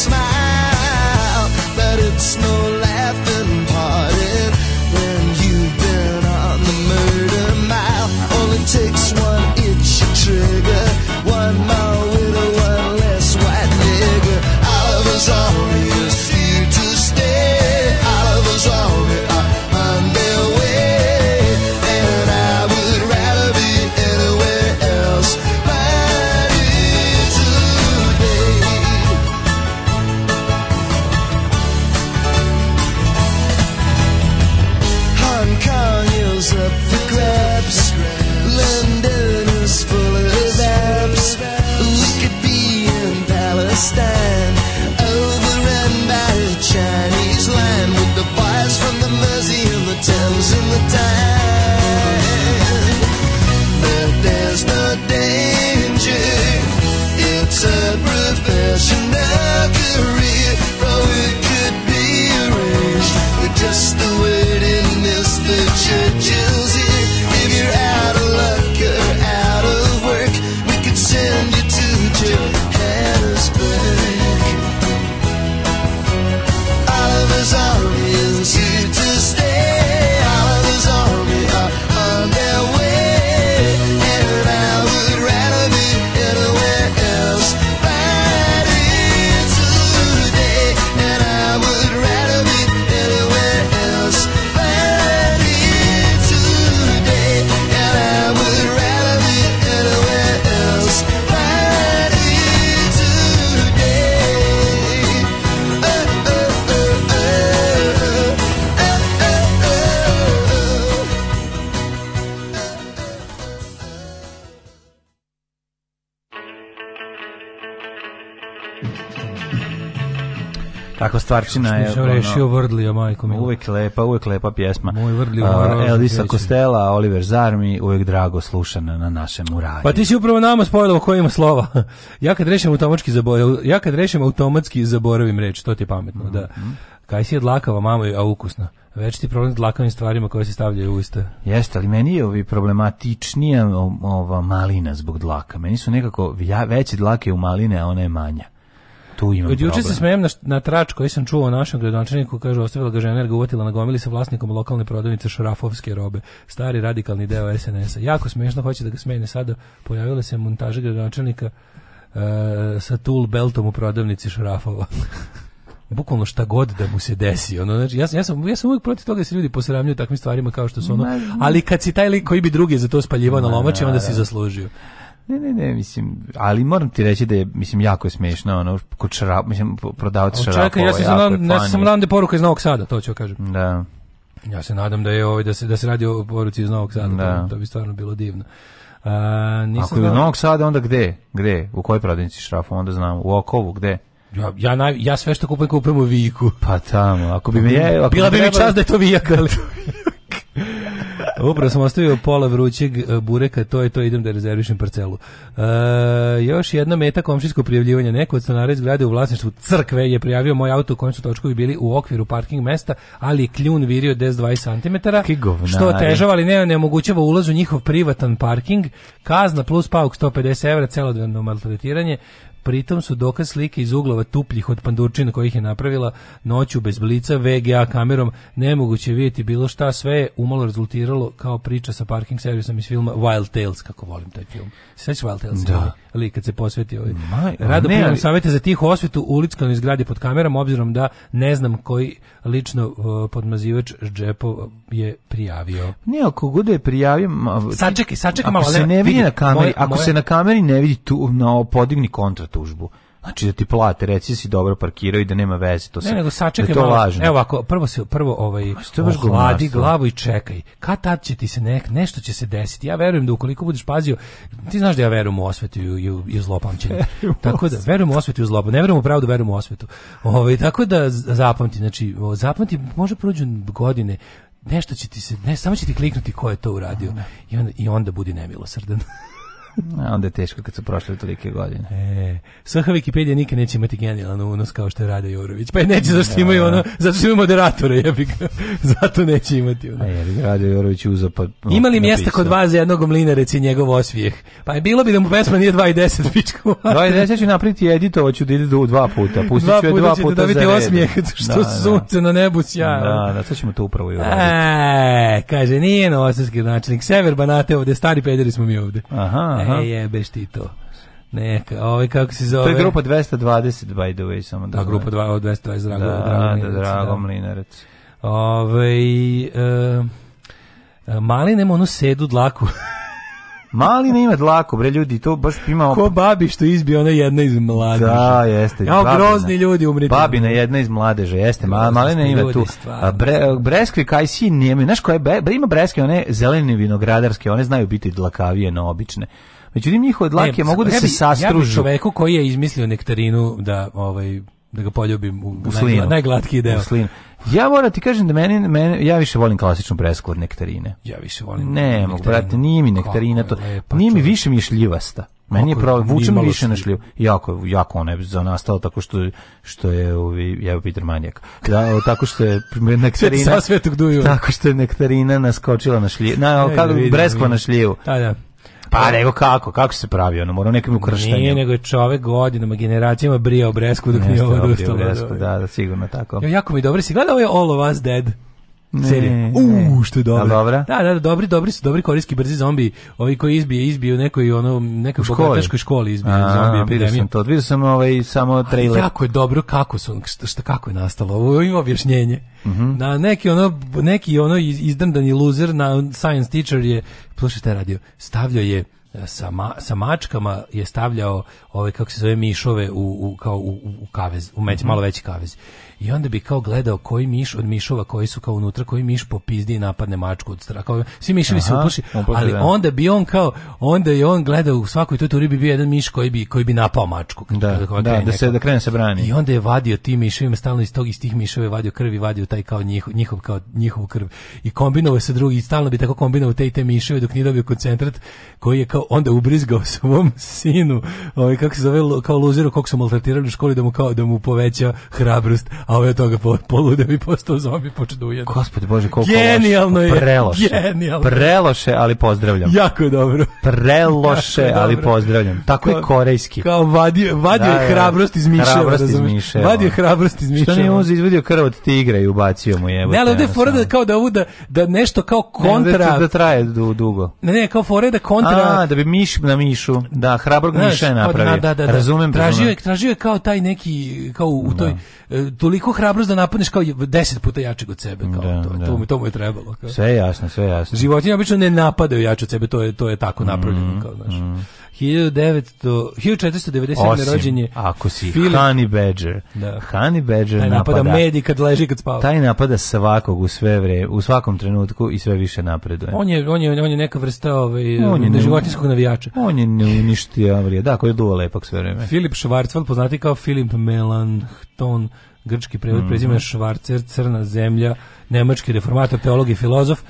smile. stvarčina je. Što rešio Vrdlija, majko mi. Uvek lepa, uvek lepa pjesma. Moj Vrdlija, uh, Elisa Kostela, Oliver Zarmi, uvek drago slušana na našem uradu. Pa ti si upravo nama spojio kojim slova. *laughs* ja kad rešim automatski zaborav ja kad rešim automatski zaboravim reč, to ti je pametno, mm -hmm. da. Mhm. Kaj si je dlakava, mamo, a ukusna. Već ti problem s dlakavim stvarima koje se stavljaju u usta. Jeste, ali meni je ovi problematičnija ova malina zbog dlaka. Meni su nekako veće dlake u maline, a ona je manja tu imam Od juče se smejem na, na trač koji sam čuo o našem gradonačelniku, kaže, ostavila ga žena jer ga uvatila na gomili sa vlasnikom lokalne prodavnice šrafovske robe, stari radikalni deo SNS-a. Jako smešno hoće da ga smene sada. Pojavile se montaže gradonačelnika uh, sa tool beltom u prodavnici šrafova. *laughs* bukvalno šta god da mu se desi. Ono, znači, ja, ja, sam, ja sam uvijek protiv toga da se ljudi posramljuju takvim stvarima kao što su ono, ali kad si taj lik koji bi drugi za to spaljivao na lomači, onda si zaslužio. Ne, ne, ne, mislim, ali moram ti reći da je, mislim, jako je smiješno, ono, kod šarap, mislim, prodavac šarapa. Čekaj, ja sam, sam, ja sam nadam da je poruka iz Novog Sada, to ću da kažem. Da. Ja se nadam da je ovaj, da se, da se radi o poruci iz Novog Sada, da. To, to bi stvarno bilo divno. A, nisam Ako je iz Novog Sada, onda gde? Gde? U kojoj prodavnici šrafa? Onda znam, u Okovu, gde? Ja, ja, naj, ja sve što kupujem, kupujem u Viku. Pa tamo, ako bi me... Ako Bila bi mi čast da je to Vijak, ali... *laughs* Da, Upravo da. sam ostavio pola vrućeg e, bureka, to je to, idem da rezervišem parcelu. E, još jedna meta komšijskog prijavljivanje. Neko od stanara zgrade u vlasništvu crkve je prijavio moj auto u kojem su točkovi bili u okviru parking mesta, ali kljun virio 10 cm, što otežava, ali ne, ne omogućava ulaz u njihov privatan parking. Kazna plus pauk 150 evra, celodnevno maltretiranje. Pritom su dokaz slike iz uglova tupljih od pandurčina kojih je napravila noću bez blica VGA kamerom nemoguće vidjeti bilo šta sve je umalo rezultiralo kao priča sa parking servisom iz filma Wild Tales kako volim taj film. Sećaš Wild Tales? Da. Ali kad se posveti ovaj. Rado primam savete za tihu osvetu ulickanu izgradi pod kamerom obzirom da ne znam koji lično podmazivač džepov je prijavio. Ne, ako gude je prijavio... Sačekaj, sačekaj malo. Ako se ne vidi, na kameri, moje, ako moje... se na kameri ne vidi tu, na, podigni kontratužbu. Znači da ti plate, reci si dobro parkirao i da nema veze, to se. Ne, nego sačekaj da malo. Evo ovako, prvo se prvo ovaj ohladi glavu i čekaj. Kad tad će ti se nek, nešto će se desiti. Ja verujem da ukoliko budeš pazio, ti znaš da ja verujem u osvetu i u, i u zlopamćenje. *laughs* tako da verujem u osvetu i u zlobu. Ne verujem u pravdu, verujem u osvetu. Ovaj tako da zapamti, znači zapamti, može prođu godine, nešto će ti se, ne, samo će ti kliknuti ko je to uradio. I onda, i onda budi nemilosrdan. *laughs* A onda je teško kad su prošle tolike godine. E, SH Wikipedia nikad neće imati genijalan unos kao što je Rade Jorović. Pa je neće zašto da. imaju ono, zato što imaju moderatore, jebi *laughs* Zato neće imati ono. E, Rade Jorović uzo pa... Ima li mjesta kod vas za jednog mlinarec i njegov osvijeh? Pa je bilo bi da mu pesma nije 2 i 10, pičku. 2 i 10 ću napriti i ću da ide dva puta. Pustit ću je dva puta, puta za red. osmijeh, što da, da, da. sunce da. na nebu sja. Da, da, sad ćemo to upravo i uraditi. E, kaže, nije novosadski načelnik. Sever Banate ovde, stari pederi smo mi ovde. Aha. Aha. Ne jebeš ti to. Neka, ovaj kako se zove? To je grupa 220 by the way samo da. Da, grupa 2 od 220 Drago, da, Drago, da, Drago da. Mlinarac. Ovaj e, e malinemo onu sedu dlaku. Malina ima dlaku, bre ljudi, to baš ima... Ko babi što izbio ona jedna iz mladeže. Da, jeste. Ja, grozni ljudi umrite. Babina jedna iz mladeže, jeste. Ma, malina ima tu. Stvarno. Bre, breskve kaj si nema. Znaš koje, bre, ima breskve, one zelene vinogradarske, one znaju biti dlakavije na obične. Međutim, njihove dlake ne, mogu da ja bi, se sastružu. Ja bi čoveku koji je izmislio nektarinu da ovaj da ga poljubim u, u slinu. najglatki deo. U slinu. Ja moram ti kažem da meni, meni ja više volim klasičnu presku od nektarine. Ja više volim. Ne, mogu brate, nije mi nektarina to. Je, lepa, nije mi više mi šljivasta. Meni je pravo, vučem više na šljivu. Jako, jako ona je nastalo tako što, što je, ovi, je Peter Manjak. da, tako što je *laughs* nektarina, Sa duju. tako što je nektarina naskočila na šljivu, na, kako, da breskva da na šljivu. Da, da. Pa nego kako, kako se pravi, ono mora nekim ukrštanjem. Nije, nego je čovek godinama, generacijama brija o Bresku dok nije ovo da, odustalo. Da, da, sigurno tako. Jo, jako mi dobro, si gledao je ovaj All of Us Dead? serije. U, što je dobro. Da, dobra? da, da, dobri, dobri su, dobri korejski brzi zombi, ovi koji izbije, izbiju u nekoj ono nekoj školi. školi izbiju zombi. Vidio sam to, vidio sam ovaj samo trailer. A, jako je dobro kako su šta kako je nastalo. Ovo ima objašnjenje. Mm -hmm. Na neki ono neki ono izdrndani loser na science teacher je slušajte radio, stavljao je e, sa, ma, sa mačkama je stavljao ove kako se zove mišove u, u kao u, u kavez, u meć, mhm. malo veći kavez i onda bi kao gledao koji miš od mišova koji su kao unutra, koji miš popizdi i napadne mačku od straha. svi miševi se uplaši, ali da- onda bi on kao, onda je on gledao u svakoj toj turi bi bio jedan miš koji bi, koji bi napao mačku. Da, da, da, se, da krene da se brani. I onda je vadio tim miševima, stalno iz tog iz tih miševa je vadio krvi, vadio taj kao njihov, njihov kao njihovu krv. I kombinovao se drugi, i stalno bi tako kombinovao te i te miševe dok nije dobio koncentrat koji je kao onda ubrizgao *laughs* svom sinu, ovaj, kako se zove, kao luzeru, kako su maltretirali u školi da mu, kao, da mu poveća hrabrost a ove toga polude mi postao zombi počeo da ujedno. Gospod Bože, koliko Genijalno loše. je. Genijalno. Preloše, ali pozdravljam. Jako je dobro. Preloše, *laughs* jako ali dobro. pozdravljam. Tako kao, je korejski. Kao vadio, da, vadio da, je da. hrabrost iz Miševa. Hrabrost iz Miševa. Vadio hrabrost iz Miševa. Što nije on izvadio krv od tigra i ubacio mu je. Ne, ali ovde je fora da, kao da, da, da nešto kao kontra... Ne, da traje dugo. Ne, ne, kao fora da kontra... A, da bi miš na mišu. Da, hrabrog miša je da, napravio. Da, da, da. Razumem. Tražio je, tražio je kao taj neki, kao u toj... E, Toliko toliko hrabrost da napadneš kao 10 puta jačeg od sebe kao da, to, da. to mu to mu je trebalo kao. Sve jasno, sve jasno. Životinje obično ne napadaju jače od sebe, to je to je tako mm, napravljeno mhm, kao znači Mm. 1900 1497 rođen je ako si Philip, Honey Badger. Da. Honey Badger taj napada, napada medi kad leži kad spava. Taj napada svakog u sve vre, u svakom trenutku i sve više napreduje. On je on je on je neka vrsta ovaj on je ne, životinskog navijača. On je uništio neuništio, da, koji je duva lepak sve vreme. Filip Schwarzwald poznati kao Filip Melanchthon grčki prevod mhm. prezime mm -hmm. Švarcer, crna zemlja, nemački reformator, teolog i filozof.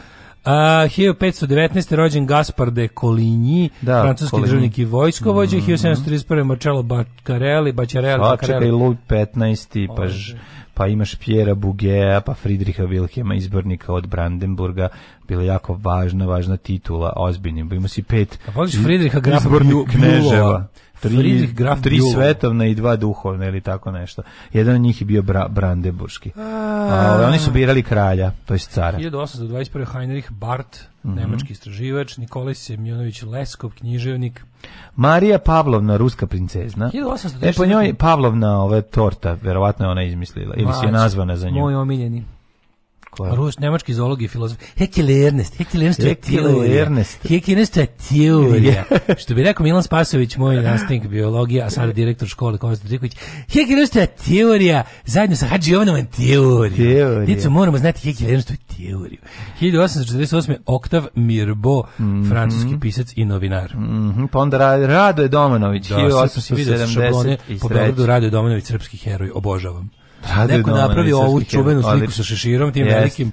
A, 1519. rođen Gaspar de Coligny, da, francuski Coligny. državnik i vojskovođe, mm -hmm. 1731. Marcello Baccarelli, Baccarelli, Sva, Baccarelli. Čekaj, 15. pa, Ože. pa imaš Pjera Bugea, pa Fridriha Wilhelma, izbornika od Brandenburga, bila jako važna, važna titula, ozbiljna. Ima si pet... A voliš Fridriha Grafa Bjuloa? tri, Graf tri Bjulo. svetovna i dva duhovna ili tako nešto. Jedan od njih je bio Bra, Brandeburški. A, A, ovaj, oni su birali kralja, to je cara. 1821. Heinrich Barth, mm -hmm. nemački istraživač, Nikolaj Semjonović Leskov, književnik. Marija Pavlovna, ruska princezna. 1824. E, po njoj Pavlovna ove torta, verovatno je ona izmislila, ili si je nazvana za nju. Moj omiljeni. Koja? Ruš, nemački zoolog i filozof. Hekel Ernest, Hekel Ernest je teorija. Hekel Ernest je teorija. *laughs* Što bi rekao Milan Spasović, moj nastavnik biologije, a sada direktor škole Konstantin Triković. Hekel Ernest je teorija, zajedno sa Hadži Jovanom je teorija. Djeco, moramo znati Hekel Ernest je teoriju. 1848. Oktav Mirbo, mm -hmm. francuski pisac i novinar. Mm -hmm. Pa onda Rado je Domanović, da, 1870. Po Beogradu Rado je Domanović, srpski heroj, obožavam. Neko napravi ovu čuvenu sliku sa šeširom, tim yes. velikim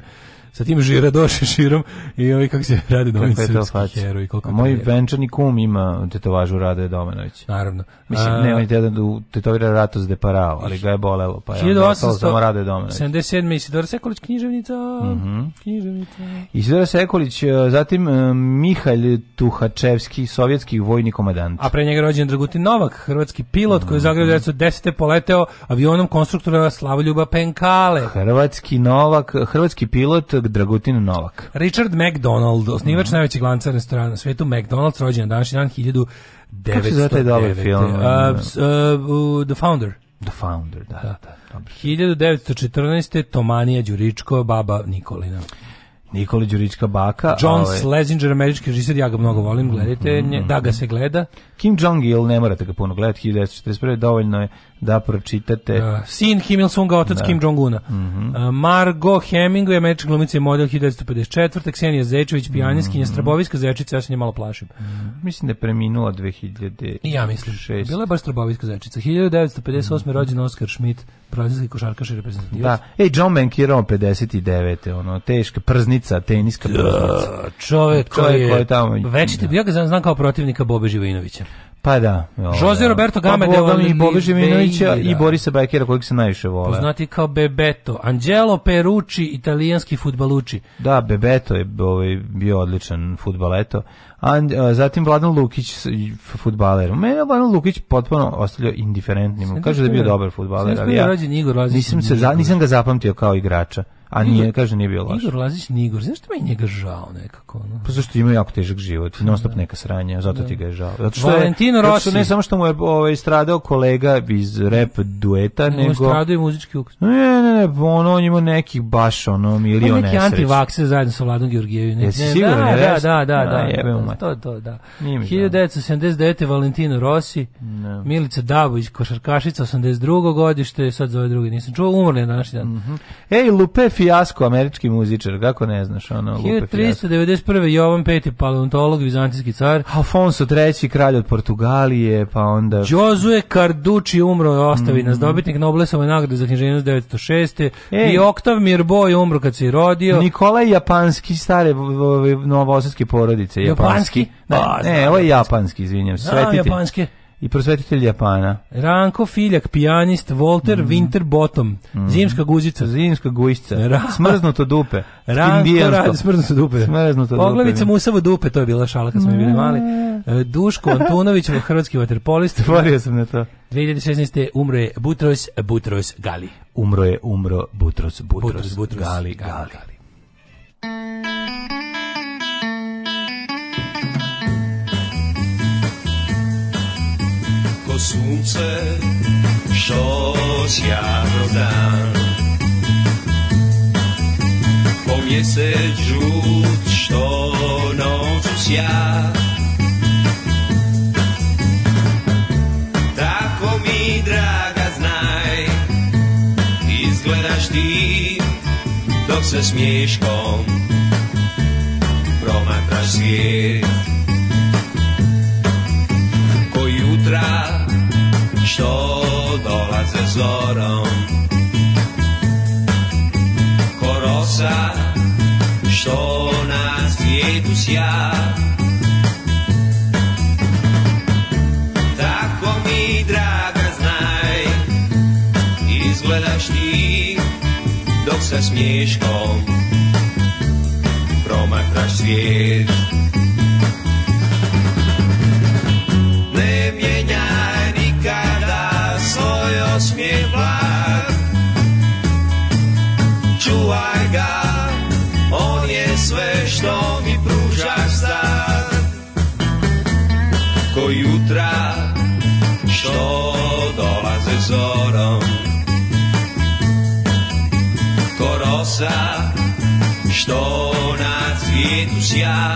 sa tim žira doši širom i ovi kako se rade domen srpski i Koliko moj venčani kum ima tetovažu je domenović Naravno. Mislim, A, ne, on je jedan tetovira Ratos de Parao, ali ga je bolelo, pa je 1800, samo Radoje domenović 77. Isidora Sekolić, književnica. Mm -hmm. književnica. Isidora Sekolić, e, zatim e, Mihalj Tuhačevski, sovjetski vojni komandant. A pre njega rođen Dragutin Novak, hrvatski pilot mm -hmm. koji je Zagreb 1910. Mhm. poleteo avionom konstruktora Slavoljuba Penkale. Hrvatski Novak, hrvatski pilot Novak, Dragutin Novak. Richard McDonald, osnivač mm. najvećeg lanca restorana na svetu, McDonald's, rođen na današnji dan 1909. Kako se zove taj dobar film? Uh, uh, The Founder. The Founder, da. da. da 1914. Tomanija Đuričko, baba Nikolina. Nikoli Đurička baka. John ove... Ovaj- Schlesinger, američki režiser, ja ga mnogo volim, gledajte, mm, mm, da ga mhm. se gleda. Kim Jong-il, ne morate ga puno gledati, 1941. Dovoljno je da pročitate. Uh, sin Kim Il-sunga, otac da. Kim Jong-una. Mm -hmm. uh, Margo Hemingway, američka glumica i model 1954. Ksenija Zečević, mhm. pijaniskinja, mm -hmm. Straboviska zečica, ja se nje malo plašim. Mm -hmm. Mislim da je preminula 2006. ja mislim. Bila je baš Straboviska zečica. 1958. Mm -hmm. rođen Oskar Schmidt, brazilski košarkaš i reprezentativac. Da. Ej, John Bankirao 59. Ono, teška prznica, teniska da, prznica. Čovek, čovek koji je, koji je tamo... Već, da. ja ga znam kao protivnika Bobe Živinovića. Pa da. Jose da. Roberto pa Gamede i Bobeži Minovića da. i Borisa Bajkera kojeg se najviše vole. Poznati kao Bebeto, Angelo Perucci, italijanski fudbaluči. Da, Bebeto je ovaj, bio odličan fudbaleto. A zatim Vladan Lukić fudbaler. Mene Vladan Lukić potpuno ostavljao indiferentnim. Kaže da je bio dobar fudbaler, ali ja. rođen, Igor, nisam se nisam da. ga zapamtio kao igrača. A nije, Igor, kaže, nije bio loš. Igor Lazić Nigor, znaš što meni njega žao nekako? No? Pa zašto ima jako težak život, da. non stop neka sranja, zato da. ti ga je žao. Zato što Valentino je, Rossi. Zato što ne samo što mu je ovaj, stradao kolega iz rap dueta, ne, nego... stradao je muzički ukus. Ne, ne, ne, ono, on ima nekih baš, ono, milion pa nesreć. Neki antivakse zajedno sa Vladom Georgijevim. Jesi ne, siguran? Da, da, da, da, da, jebe mu da, To, to, da. 1979. Valentino Rossi, ne. Milica Davović, košarkašica, 82. godište, sad zove ovaj drugi, nisam čuo, umrli je na današnji dan. Mm -hmm. Ej, Lupe Fijasko, američki muzičar, kako ne znaš, ono, lupe 1391. Jovan V, paleontolog, vizantijski car. Alfonso III, kralj od Portugalije, pa onda... Josue Carducci umro i ostavi mm -hmm. nas, mhm. dobitnik Noblesove nagrade za književnost 906. E, I Oktav Mirboj umro kad se je rodio. Nikolaj Japanski, stare novosadske porodice. Japanski? japanski? Pa, ne, ovo da je japanski, izvinjam Sveti Svetite. japanski i prosvetitelj Japana. Ranko Filjak, pijanist, Walter mm. Winterbottom, mm. zimska guzica. Zimska guzica, Ra... smrznuto dupe. *laughs* Ranko radi smrznuto dupe. Smrznuto Poglavica dupe. Musavo dupe, to je bila šala kad smo mm. bili mali. E, Duško Antunović, hrvatski vaterpolist. Tvorio sam na to. 2016. umro je Butros, Butros Gali. Umro je, umro Butros, Butros, Butros, Butros Gali, Gali. Gali. Gali. sunce, što ja dan. Po mjesec žut, što noću sja. Tako mi, draga, znaj, izgledaš ti, dok se smješkom promatraš svijet. Ko jutra što dolaze zorom Korosa što na svijetu sja Tako mi draga znaj Izgledaš ti dok sa smješkom Promatraš svijet čuvaj ga, on je sve što mi pružaš sad. Ko jutra što dolaze zorom, ko rosa što na cvijetu sja.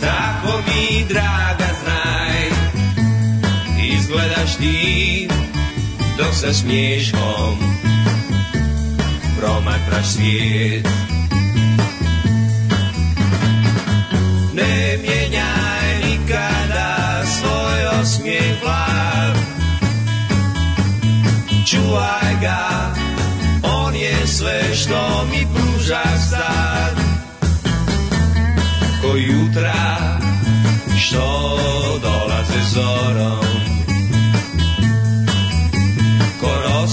Tako mi, draga, znaj, izgledaš ti sa smiješkom promatraš svijet. Ne mijenjaj nikada svoj osmijeh vlad, čuvaj ga, on je sve što mi pruža sad. Ko jutra što dolaze zorom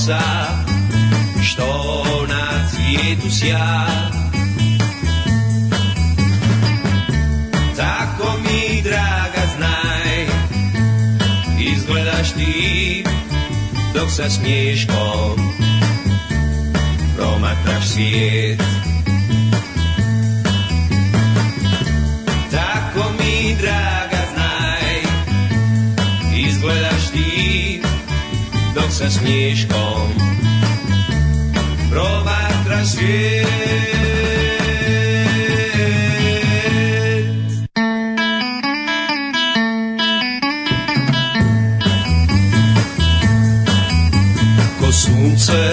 srdca, što na cvijetu sja. Tako mi, draga, znaj, izgledaš ti, dok sa smiješkom promatraš svijet. dok sa snežkom provátra sviet. Ko slunce,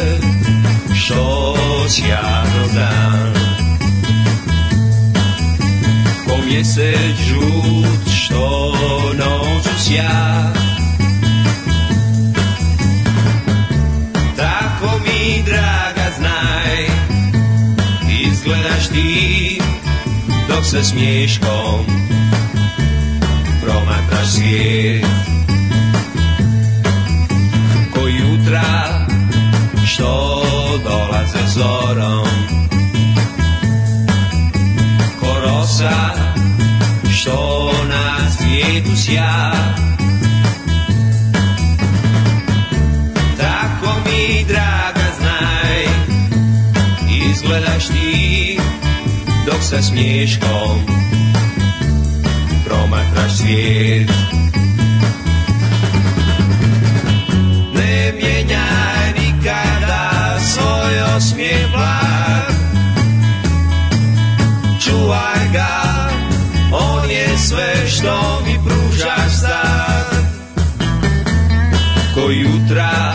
čo siahlo dám, po mieseč žút, što noc usiach, gledaš ti Dok sa smješkom promatraš svijet Ko jutra što dolaze zorom Ko rosa što na svijetu sja Tako mi draga znaj izgledaš ti dok sa smiješkom promatraš svijet. Ne mijenjaj nikada svoj osmijeh vlad, čuvaj ga, on je sve što mi pružaš sad. Ko jutra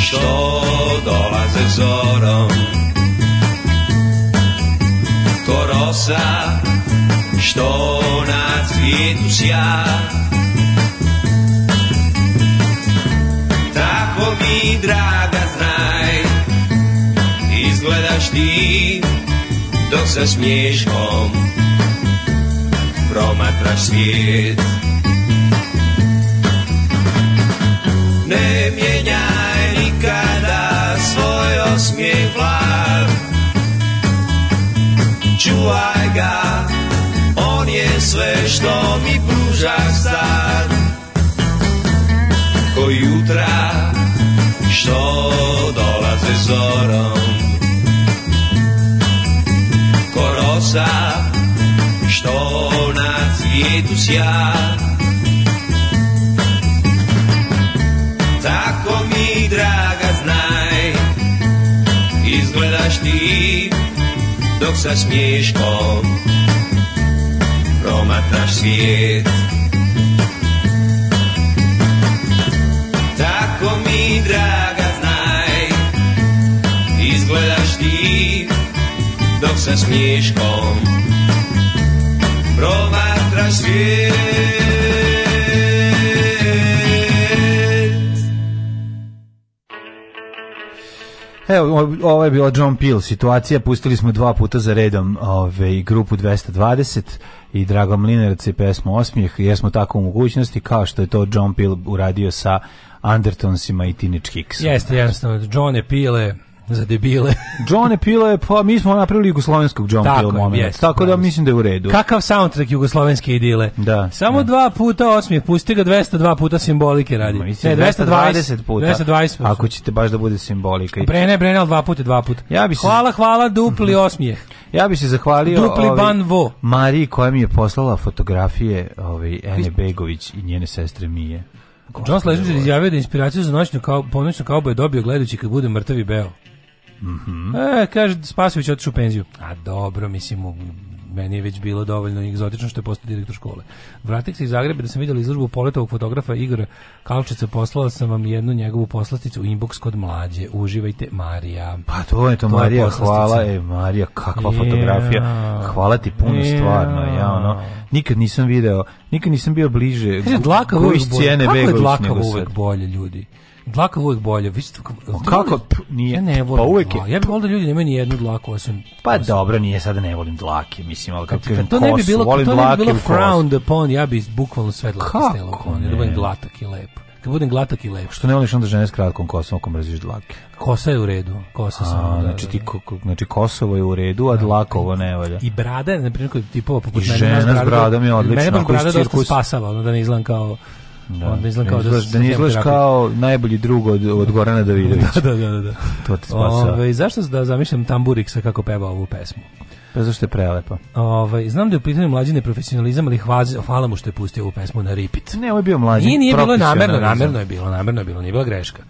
što dolaze zorom cosa, što na cvijetu sja. Tako mi, draga, znaj, izgledaš ti, dok sa smiješkom promatraš svijet. Ne mijenjaj nikada svoj osmijeh vlad, čuvaj ga, on je sve što mi pruža sad. Ko jutra što dolaze zorom, ko rosa što na cvijetu sja. Tako mi, draga, znaj, izgledaš ti dok sa smieškom promatraš sviet. Tako mi, draga, znaj, izgledaš ti, dok sa smieškom promatraš sviet. Evo, ovo je bila John Peel situacija, pustili smo dva puta za redom ove, grupu 220 i Drago Mlinarac i pesmu Osmijeh, jer smo tako u mogućnosti, kao što je to John Peel uradio sa Andertonsima i Teenage Kicksom. Jeste, jednostavno, John je Pile, za debile. *laughs* John Pilo je, pa mi smo napravili jugoslovenskog John Pilo moment. Jest, tako da mislim da je u redu. Kakav soundtrack jugoslovenske idile. Da. Samo ne. Da. dva puta osmije, pusti ga 202 puta simbolike radi. ne, 220, 220 puta. 220. Ako ćete baš da bude simbolika. Brene, brene, ali dva puta, dva puta. Ja bi se... Hvala, hvala, dupli mhm. osmijeh. Ja bih se zahvalio Dupli ovi, ban vo. Mariji koja mi je poslala fotografije ovaj, Ene Begović i njene sestre Mije. John Slažničar da izjavio da inspiraciju za noćnu kao, ponoćnu kao je dobio gledajući kad bude mrtavi beo. Mhm. E, kaže Spasović otišao u penziju. A dobro, mislim meni je već bilo dovoljno egzotično što je postao direktor škole. Vratih se iz Zagreba da sam vidjela izložbu poletovog fotografa Igora Kalčica, poslala sam vam jednu njegovu poslasticu u inbox kod mlađe. Uživajte, Marija. Pa to je to, to Marija, je hvala, je, Marija, e, kakva yeah. fotografija. Hvala ti puno yeah. stvarno, ja ono, nikad nisam video, nikad nisam bio bliže. Kaže, dlaka uvek bolje. Kako je dlaka uvek bolje, ljudi? Dlaka uvek bolje. Vi ste kako nije? Ja ne pa volim. Pa uvek je. Ja bih volio da ljudi nemaju ni jednu dlaku osim. Pa osim. dobro, nije sada ne volim dlake, mislim, al kako to ne bi bilo to ne bi bilo frowned upon, ja bih bukvalno sve dlake stavio upon, da, da budem glatak i lepo. Kad budem glatak i lepo. Što ne voliš onda žene s kratkom kosom, ako mrziš dlake? Kosa je u redu, kosa samo. Da, znači ti ko, znači Kosovo je u redu, a dlakovo ne valja. I brada, na primjer, tipova poput mene, žena s bradom je odlična, ako je cirkus. Mene brada dosta spasava, da ne izlan kao Da. Onda izgleda kao da, da izgledaš kao najbolji drug od, od Gorana Davidovića. *laughs* Da, da, da, da, da. To te spasa. I zašto da zamišljam Tamburiksa kako peva ovu pesmu? Pa zašto je prelepa. Ovaj znam da je u pitanju mlađi neprofesionalizam, ali hvaz, hvala mu što je pustio ovu pesmu na repeat. Ne, ovo je bio mlađi. Nije, nije bilo namerno, namerno je bilo, namerno je bilo, nije bila greška.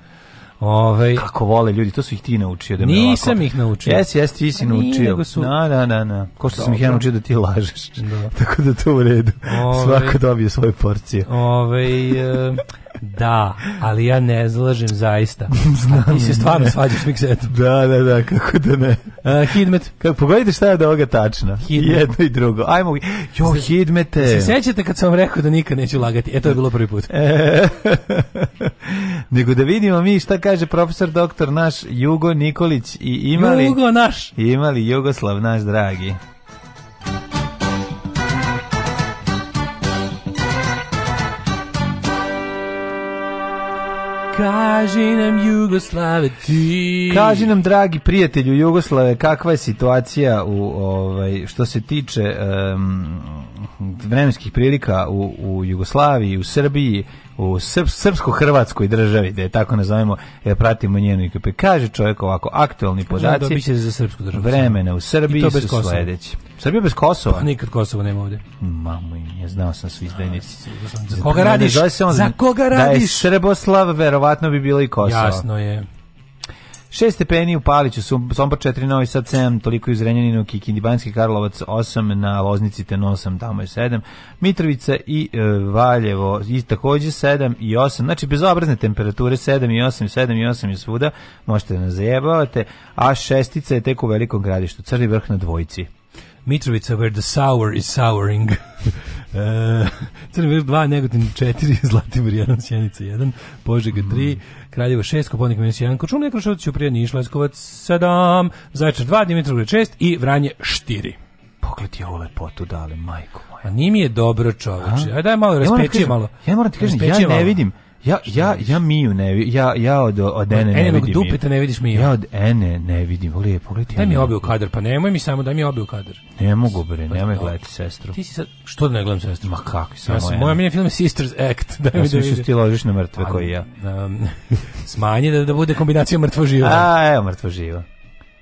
Ovaj kako vole ljudi, to su ih ti naučio da me Nisam ovako. ih naučio. Jesi, jes, ti si naučio. Su... Na, na, na, na. Ko što sam ih ja naučio da ti lažeš. Da. *laughs* Tako da to u redu. Ove... Ovaj- Svako dobije svoju porciju. Ovaj Da, ali ja ne zlažem zaista. *laughs* Znam. ti se stvarno svađaš s miksetom. Da, da, da, kako da ne. Uh, hidmet. Kako, pogodite šta je od ovoga tačna. Hidmet. Jedno i drugo. Ajmo, jo, hidmete. Se sjećate kad sam vam rekao da nikad neću lagati? E, to je bilo prvi put. E, *laughs* nego da vidimo mi šta kaže profesor doktor naš Jugo Nikolić i imali... Jugo naš. imali Jugoslav naš dragi. Kaži nam Jugoslave ti. Kaži nam dragi prijatelju Jugoslave kakva je situacija u ovaj što se tiče um, vremenskih prilika u, u Jugoslaviji, u Srbiji u srpsko-hrvatskoj državi, da je tako nazovemo, jer pratimo njenu IKP. Kaže čovjek ovako, aktualni podaci da za srpsku državu. Vremena u Srbiji bez su sledeći. Srbija bez Kosova? Pa nikad Kosova nema ovdje. Mamo, ja znao sam svi izdajnici. Za koga radiš? Za koga radiš? Da je Srboslav, verovatno bi bilo i Kosovo. Jasno je. 6 stepeni u Paliću, Sombor 4, Novi Sad 7, toliko iz Renjaninu, Kikindi, Banjski Karlovac 8, na Loznici ten 8, tamo je 7, Mitrovica i e, Valjevo i takođe 7 i 8, znači bezobrazne temperature 7 i 8, 7 i 8 je svuda, možete da nas zajebavate, a šestica je tek u velikom gradištu, Crni vrh na dvojici. Mitrovica where the sour is souring. *laughs* E, Crni vrh 2, Negotin 4, *laughs* Zlatibor 1, Sjenica 1, Požega 3, mm. Kraljevo 6, Koponik minus 1, Kočulnik, Krušovac, Ćuprija, Niš, Leskovac 7, Zaječar 2, Dimitrovgrad 6 i Vranje 4. Pogledaj ovu lepotu dale, majko moja. A nije mi je dobro, čoveče. Ajde, daj malo, raspećuje malo. Ja moram ti kažem, ja ne vidim Ja ja ja Miju ne vidim. Ja ja od od Ene ne vidim. Ene dupeta ne vidiš Miju. Ja od Ene ne vidim. Voli pogledaj. Daj mi obe u kadar, pa nemoj mi samo da mi obe u kadar. Ne mogu bre, pa nemoj gledati sestru. Ti si sad što da ne gledam sestru? Ma kako, samo. Ja sam moja mini film Sisters Act. Da mi se ti ložiš na mrtve pa, koji ja. *laughs* Um, smanje da da bude kombinacija mrtvo živo. A, evo mrtvo živo.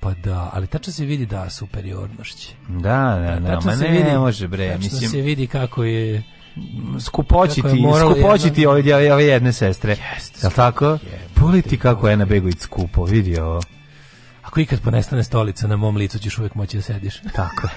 Pa da, ali tačno se vidi da superiornošće. Da, da, da, ma ne, vidi, može bre, mislim. Tačno se vidi kako je skupoćiti, skupoćiti ove, ove jedne sestre. Jeste. Jel' tako? Je, Politi kako je na Begović skupo, vidi ovo. Ako ikad ponestane stolica na mom licu ćeš uvijek moći da sediš. *laughs* Tako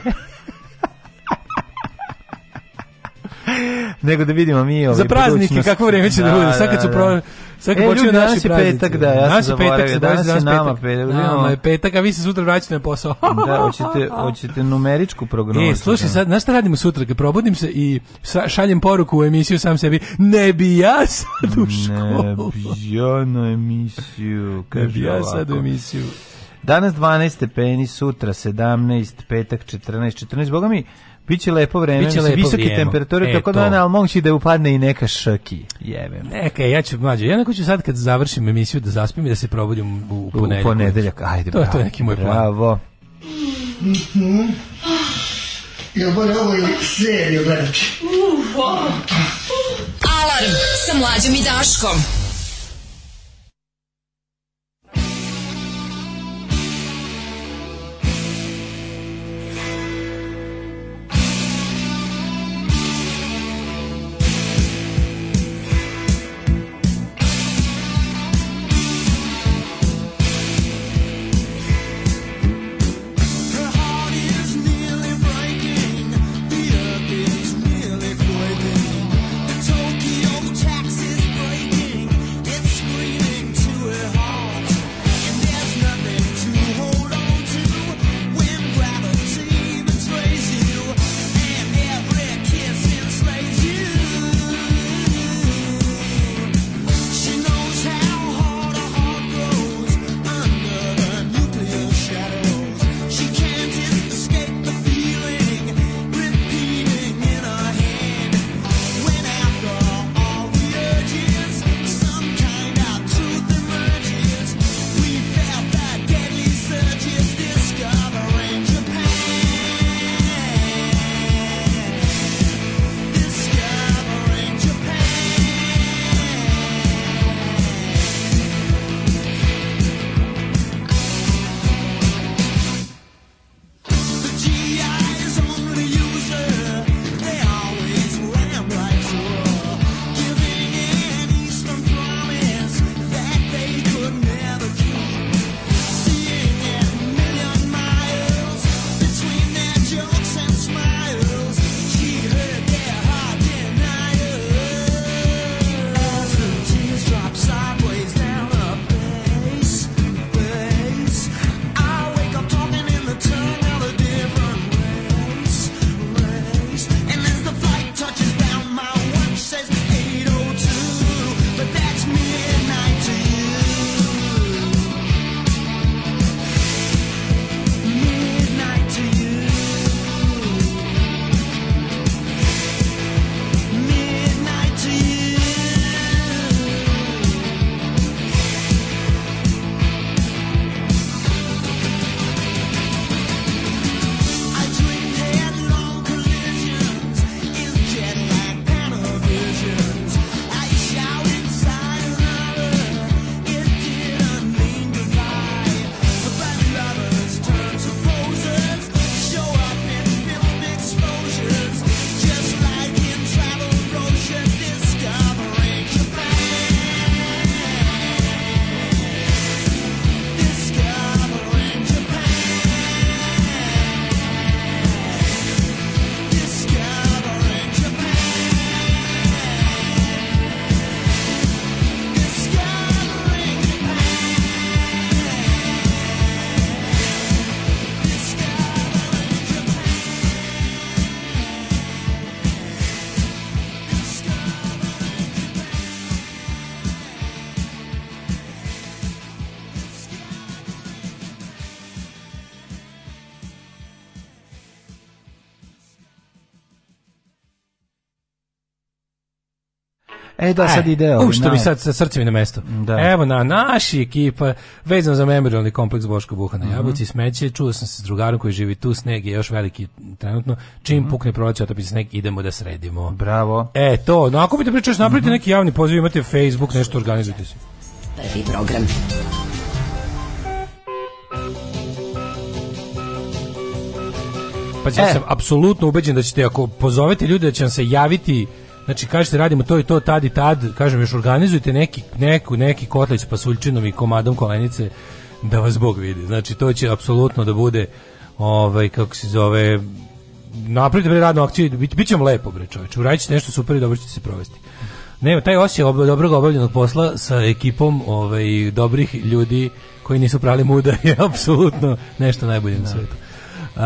Nego da vidimo mi ovi Za praznike, kako vrijeme će da, da bude. Sad kad su da, pro... Da. Sad e, ljudi, naši petak, da, ja naši sam zaboravio. Danas je nama petak. Nama je petak, a vi se sutra vraćate na posao. *laughs* da, hoćete, hoćete numeričku prognozu. E, slušaj, da. sad, znaš šta radimo sutra? Kad probudim se i šaljem poruku u emisiju sam sebi, ne bi ja sad u školu. Ne bi ja na emisiju. Ne bi ja sad u emisiju. Danas 12 stepeni, sutra 17, petak 14, 14, boga mi, Biće lepo vreme, biće lepo visoke vrijeme. temperature, e, tako da na Almonči da upadne i neka šaki. Jebem. Neka, ja ću mlađe. Ja neko ću sad kad završim emisiju da zaspim i da se probudim u, u ponedeljak. U ponedeljak, ajde. To, bravo, to je neki moj plan. Bravo. Mm Ja moram ovo ili seriju gledati. Alarm sa mlađom i Daškom. E da, sad e, ide ovo. što bi sad sa srcem na mesto. Da. Evo na naši ekipa, vezano za memorialni kompleks Boško Buha na mhm. Jabuci, mm -hmm. smeće, čuo sam se s drugarom koji živi tu, sneg je još veliki trenutno, čim mm -hmm. pukne proleće, a to bi sneg, idemo da sredimo. Bravo. E, to, no ako bi te pričaš, napravite mm -hmm. neki javni poziv, imate Facebook, nešto organizujte se. Prvi program. Pa ja e. sam apsolutno ubeđen da ćete, ako pozovete ljude, da će vam se javiti Znači, kažete, radimo to i to, tad i tad, kažem, još organizujte neki, neku, neki kotlić s pasuljčinom i komadom kolenice da vas Bog vidi. Znači, to će apsolutno da bude, ovaj, kako se zove, napravite bre radnu akciju, bit, bit će lepo, bre čoveče, uradit nešto super i dobro ćete se provesti. Nema, taj osjećaj ob, dobrog obavljenog posla sa ekipom ovaj, dobrih ljudi koji nisu prali muda je *laughs* apsolutno nešto najbolje na da. svetu. Uh,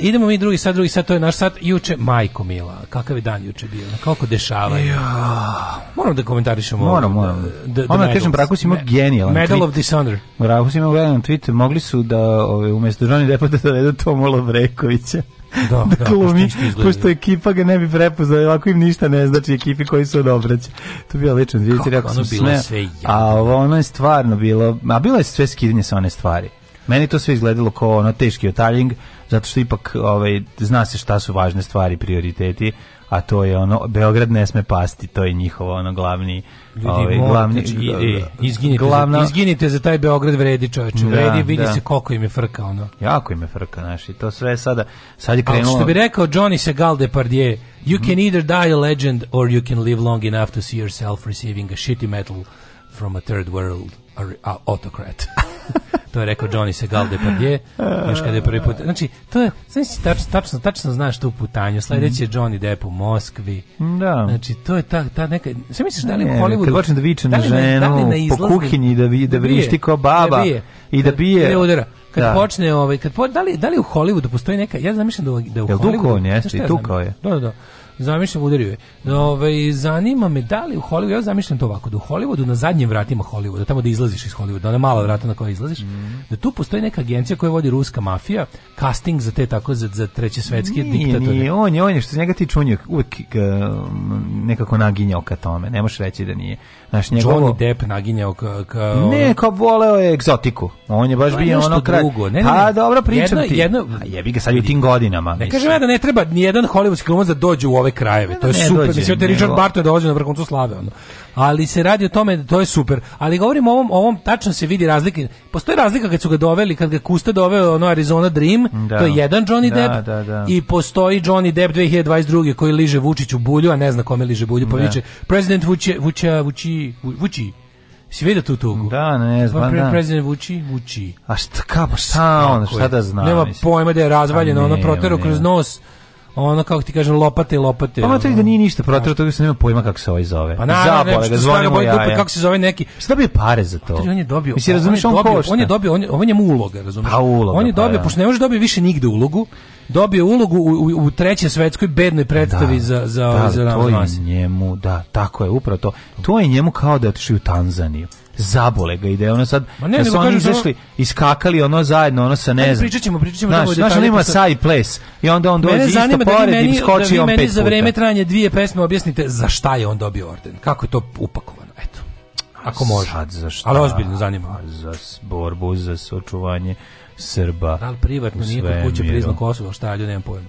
idemo mi drugi sad, drugi sad, to je naš sad Juče, majko mila, kakav je dan juče bio? Koliko dešava? Ja. Moram da komentarišemo. Moram, moram. Da, da, ono, da kažem, Brakus ima Me, genijalan Medal tweet. of Dishonor. Brakus ima genijalan tweet. Mogli su da, ove, umjesto Johnny Deppa da dovedu Tomola Vrekovića. *laughs* Da, da, da pa glumi, da, pošto ekipa ga ne bi prepoznala, ovako im ništa ne znači ekipi koji su odobraći. To bio lično, vidite, rekao sam sve. a ovo ono je stvarno bilo, a bilo je sve skidnje sa one stvari. Meni to sve izgledalo kao ono teški otaljing, zato što ipak ovaj, zna se šta su važne stvari, prioriteti, a to je ono Beograd ne sme pasti, to je njihovo ono glavni Ljudi, ovaj, glavni i, da, da. izginite, glavna, za, izginite za taj Beograd vredi čoveče, da, vredi vidi da. se koliko im je frka ono. Jako im je frka, znači to sve sada sad je krenulo. a što bi rekao Johnny Segal de Depardieu, you can mhm. either die a legend or you can live long enough to see yourself receiving a shitty medal from a third world autocrat. *laughs* to je rekao Johnny Segal Depardieu, još kada je prvi put... Znači, to je, znači, tačno, tačno, tačno znaš tu putanju, sledeći je mm. Johnny Depp u Moskvi. Da. Znači, to je ta, ta neka... Sve misliš da li u Hollywoodu... Kad počne da viče da na da ženu, po kuhinji, da, vi, da, da vrišti kao baba i da bije... Da udara kad da. počne ovaj kad po, da li da li u Hollywoodu postoji neka ja zamišljam da da u Jel Hollywoodu. Jel je? Da, da, da zamišljam udario je. Ove, ovaj, zanima me da li u Hollywoodu, ja zamišljam to ovako, da u Hollywoodu, na zadnjim vratima Hollywooda, tamo da izlaziš iz Hollywooda, ona mala vrata na koja izlaziš, mm. da tu postoji neka agencija koja vodi ruska mafija, casting za te tako, za, za treće svetske nije, diktatore. Nije, on je, on je, što se njega tiče, on je uvek e, nekako naginjao ka tome, ne možeš reći da nije. Znaš, njegovo... Johnny Depp naginjao ka... ka ne, kao voleo je egzotiku. On je baš pa bio ono kraj. Drugo. Ne, ne, pa, ne. Pa, dobro, pričam jedno, ti. Jedno, A jebi ga sad u tim godinama. Ne kažem ja da ne treba nijedan hollywoodski glumac da dođe u ove krajeve. To je ne super. Mislim, te Richard Barton dođe na vrhuncu slave. Ono. Ali se radi o tome da to je super. Ali govorimo o ovom, ovom tačno se vidi razlike. Postoji razlika kad su ga doveli, kad ga Kusta doveo ono Arizona Dream, da. to je jedan Johnny da, Depp. Da, da. I postoji Johnny Depp 2022. koji liže Vučiću bulju, a ne zna kome liže bulju, pa da. viče President Vuče, Vuča Vuči, Vuči, si vidio tu tugu? Da, ne znam, pa, da. Prezident Vuči, Vuči. A šta, kako, pa šta on, šta da zna? Nema mislim. pojma da je razvaljeno, pa ono protero kroz nos, ono kako ti kažem lopate i lopate. Pa to da nije ništa protrao, toga da se nema pojma kako se ovaj zove. Pa na, Zabole, ne, ne, zvonimo ja, kako se zove neki. Šta bi pare za to? On je dobio. Mislim razumeš on, on, on, je dobio, on je, on je mu uloga, razumeš? Pa uloga. On je pa dobio, pa, da. ja. pošto ne može da dobiti više nigde ulogu, dobio ulogu u, u, u trećoj svetskoj bednoj predstavi da, za za da, ovaj- za to je njemu, da, tako je upravo to. To je njemu kao da je u Tanzaniju zabole ga ide da ono sad Ma ne, da su oni izašli i skakali ono zajedno ono sa ne znam. Pričat ćemo, pričat ćemo. Znaš, znaš on ima pa side place i onda on dođe isto da pored i skoči da on pet puta. meni za vreme trajanja dvije pesme objasnite za šta je on dobio orden. Kako je to upakovano, eto. Ako može. Sad za šta? Ali ozbiljno zanima. Za borbu, za očuvanje Srba. Da li privatno nije kod kuće priznak Kosovo, šta ljudi, nemam pojma.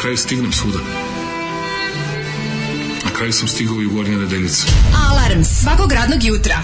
kraju stignem svuda. Na kraju sam stigao i u Gornje nedeljice. Alarms svakog radnog jutra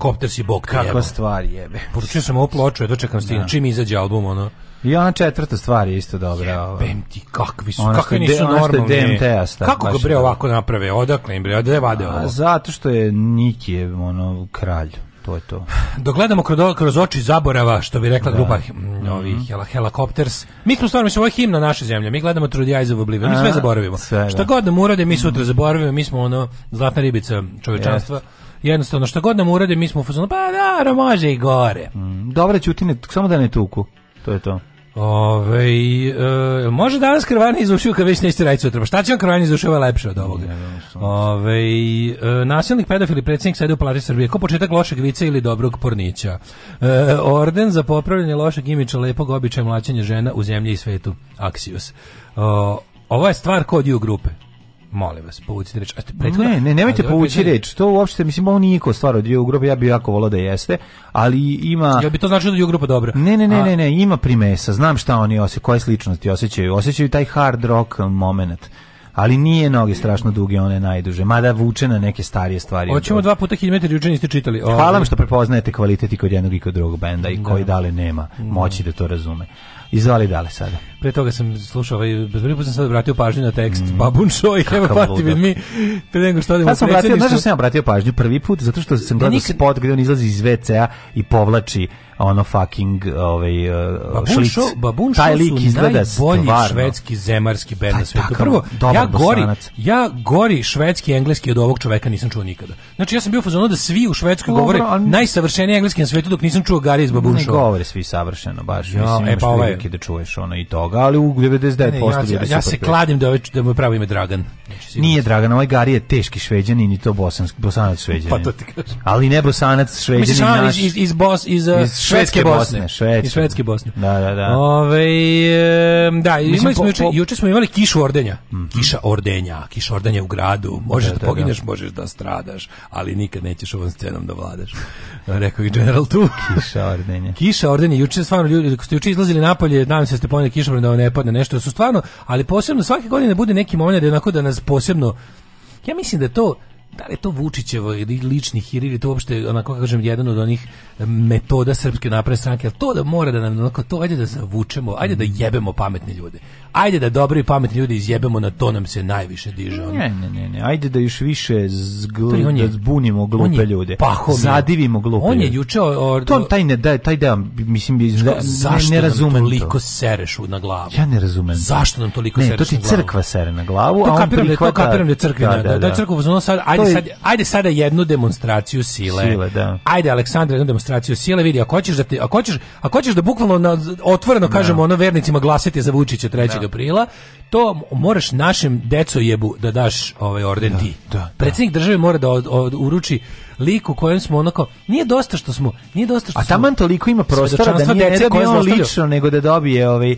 kopter si bok te Kakva stvar jebe. Poručio sam ovu ploču, ja dočekam stignu. Da. Čim izađe album, ono. I ona četvrta stvar je isto dobra. Jebem ovaj. ti, kakvi su, kakvi nisu normalni. Kako ga bre ovako naprave? Odakle im bre? Odakle vade ovo? Zato što je Niki je ono, kralj to je to. *sighs* Dogledamo kroz, kroz oči zaborava, što bi rekla da. grupa hm, mhm. ovih mm -hmm. helikopters. Mi smo stvarno, mislim, ovo je himna naše zemlje. Mi gledamo True the Eyes of Oblivion. Mi sve zaboravimo. Sve, Šta da. god nam da urade, mi sutra zaboravimo. Mi smo ono zlatna ribica čovečanstva. Yes jednostavno što god nam urade mi smo u fazonu pa da, može i gore. Mm, dobro ćuti samo da ne tuku. To je to. Ove, e, može danas krvana iz ušiju kad već nećete raditi sutra. Pa šta će vam krvana iz ušiju, lepše od ovoga. Ove, e, nasilnik pedofil i predsjednik sada u plaži Srbije. Ko početak lošeg vica ili dobrog pornića. E, orden za popravljanje lošeg imiča lepog običaja mlaćenja žena u zemlji i svetu. Axios. ovo je stvar kod u grupe. Molim vas, povucite reč. A prethodno, ne, ne, nemojte povući reč. To uopšte, mislim, ovo nije ko stvar od Jugrupa, ja bi jako volao da jeste, ali ima... Ja bi to značilo da Jugrupa dobro. Ne, ne, ne, ne, ne, ima primesa, znam šta oni osjećaju, koje sličnosti osjećaju. Osjećaju taj hard rock moment ali nije noge strašno duge, one najduže, mada vuče na neke starije stvari. Hoćemo dva puta kilometar, juče niste čitali. Hvala ovaj- vam što prepoznajete kvaliteti kod jednog i kod drugog benda i da. koji dale nema da. moći da to razume. Izvali dale sada. Pre toga sam slušao ovaj, prvi put sam sad obratio pažnju na tekst mm. Babun Šoj, evo pati bi mi, pre nego što odemo u sam znaš da sam obratio pažnju prvi put, zato što sam gledao da nikad... spot gde on izlazi iz WC-a i povlači ono fucking ovaj uh, šlic. Babun Show, taj lik izgleda bolji švedski zemarski bend na svetu. Prvo, ja gori, bosanac. ja gori švedski engleski od ovog čoveka nisam čuo nikada. Znači ja sam bio fazonu da svi u švedskoj govore on... najsavršeniji engleski na svetu dok nisam čuo Gari iz Babun Show. Ne govore svi savršeno baš, ja, mislim e, pa ovaj... da čuješ ono i toga, ali u 99% ne, ja, ja, ja se kladim da ovaj, da mu pravo ime Dragan. Znači, Nije Dragan, ovaj Gari je teški šveđanin i to bosanski bosanac *laughs* pa šveđanin. Pa to ti kažeš Ali ne bosanac šveđanin. Misliš, naš... iz, iz, iz, iz, e, iz švedske Bosne. Švedske. I švedske Bosne. Da, da, da. Ove, e, da, Mislim, imali smo po, juče, po... juče smo imali kišu ordenja. Mm -hmm. Kiša ordenja, kiša ordenja u gradu. Možeš da, da, da, da. pogineš, da. možeš da stradaš, ali nikad nećeš ovom scenom da vladaš. *laughs* Rekao i General tu. kiša ordenja. Kiša ordenja. Juče stvarno ljudi, ako ste juče izlazili napolje, nadam se da ste poneli kišobran da vam ne padne nešto. Da su stvarno, ali posebno svake godine bude neki momenat da onako da nas posebno Ja mislim da to da li je to Vučićevo ili lični hir ili to uopšte onako kako kažem jedan od onih metoda srpske napredne stranke, to da mora da nam onako, to ajde da zavučemo, ajde da jebemo pametne ljude. Ajde da dobri i pametni ljudi izjebemo, na to nam se najviše diže. On. Ne, ne, ne, ne, ajde da još više zgl, on je, da zbunimo glupe on je ljude. Pahom, zadivimo glupe On je juče... Or, to on taj, ne, da, taj deo, mislim, bi ne, zašto ne, razumem nam toliko to? sereš na glavu? Ja ne razumem. Zašto nam toliko ne, sereš to ti crkva sere na glavu, to a on prihvata... To kapiram da je da crkva, da, da, da, da, sad, ajde da, da, da, da, Sile, da, da, da, da, da, demonstraciju sile, vidi, ako hoćeš da ti, ako hoćeš, ako hoćeš da bukvalno na, otvoreno da. kažemo ono vernicima glasati za Vučića 3. Da. aprila to moraš našem jebu da daš ovaj orden da, ti. Da, Predsjednik da. države mora da od, od, uruči liku kojem smo onako nije dosta što smo nije dosta što a taman toliko ima prostora da nije da dece koje da bi on lično nego da dobije ovaj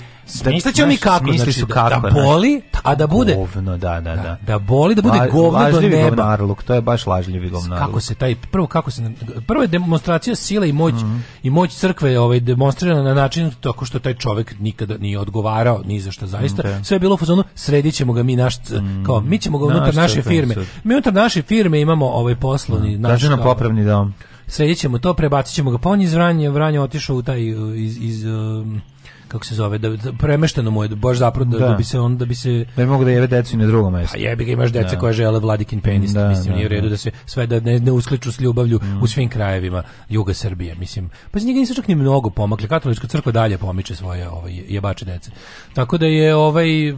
da će mi kako znači su da kako, da, boli a da bude govno da, da da da da boli da bude La, govno do neba govnarluk, to je baš lažljivi govnarluk kako se taj prvo kako se prva demonstracija sile i moć mm -hmm. i moć crkve ovaj demonstrirana na način tako što taj čovek nikada nije odgovarao ni za šta zaista mm sve je bilo fazonu sredit ga mi naš mm, kao mi ćemo ga unutar naše firme. Mi unutar naše firme imamo ovaj poslovni mm, naš. nam popravni dom. Da. Sredit to, prebacićemo ga pa on iz Vranja, Vranja otišao u taj uh, iz, iz, iz um, kako se zove da, da premešteno mu je baš zapravo da, da. da, bi se on da bi se da mogu da jeve decu i na drugom mestu. Pa jebi ga imaš deca da. koja žele vladikin penis, da, mislim da, nije u redu da, da se sve da ne, ne uskliču s ljubavlju mm. u mhm. svim krajevima juga Srbije, mislim. Pa njega nisu čak ni mnogo pomakli. Katolička crkva dalje pomiče svoje ovaj jebače dece. Tako da je ovaj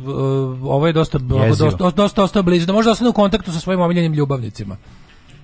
ovaj dosta Jezio. dosta dosta, dosta, dosta blizu, da možda ostane u kontaktu sa svojim omiljenim ljubavnicima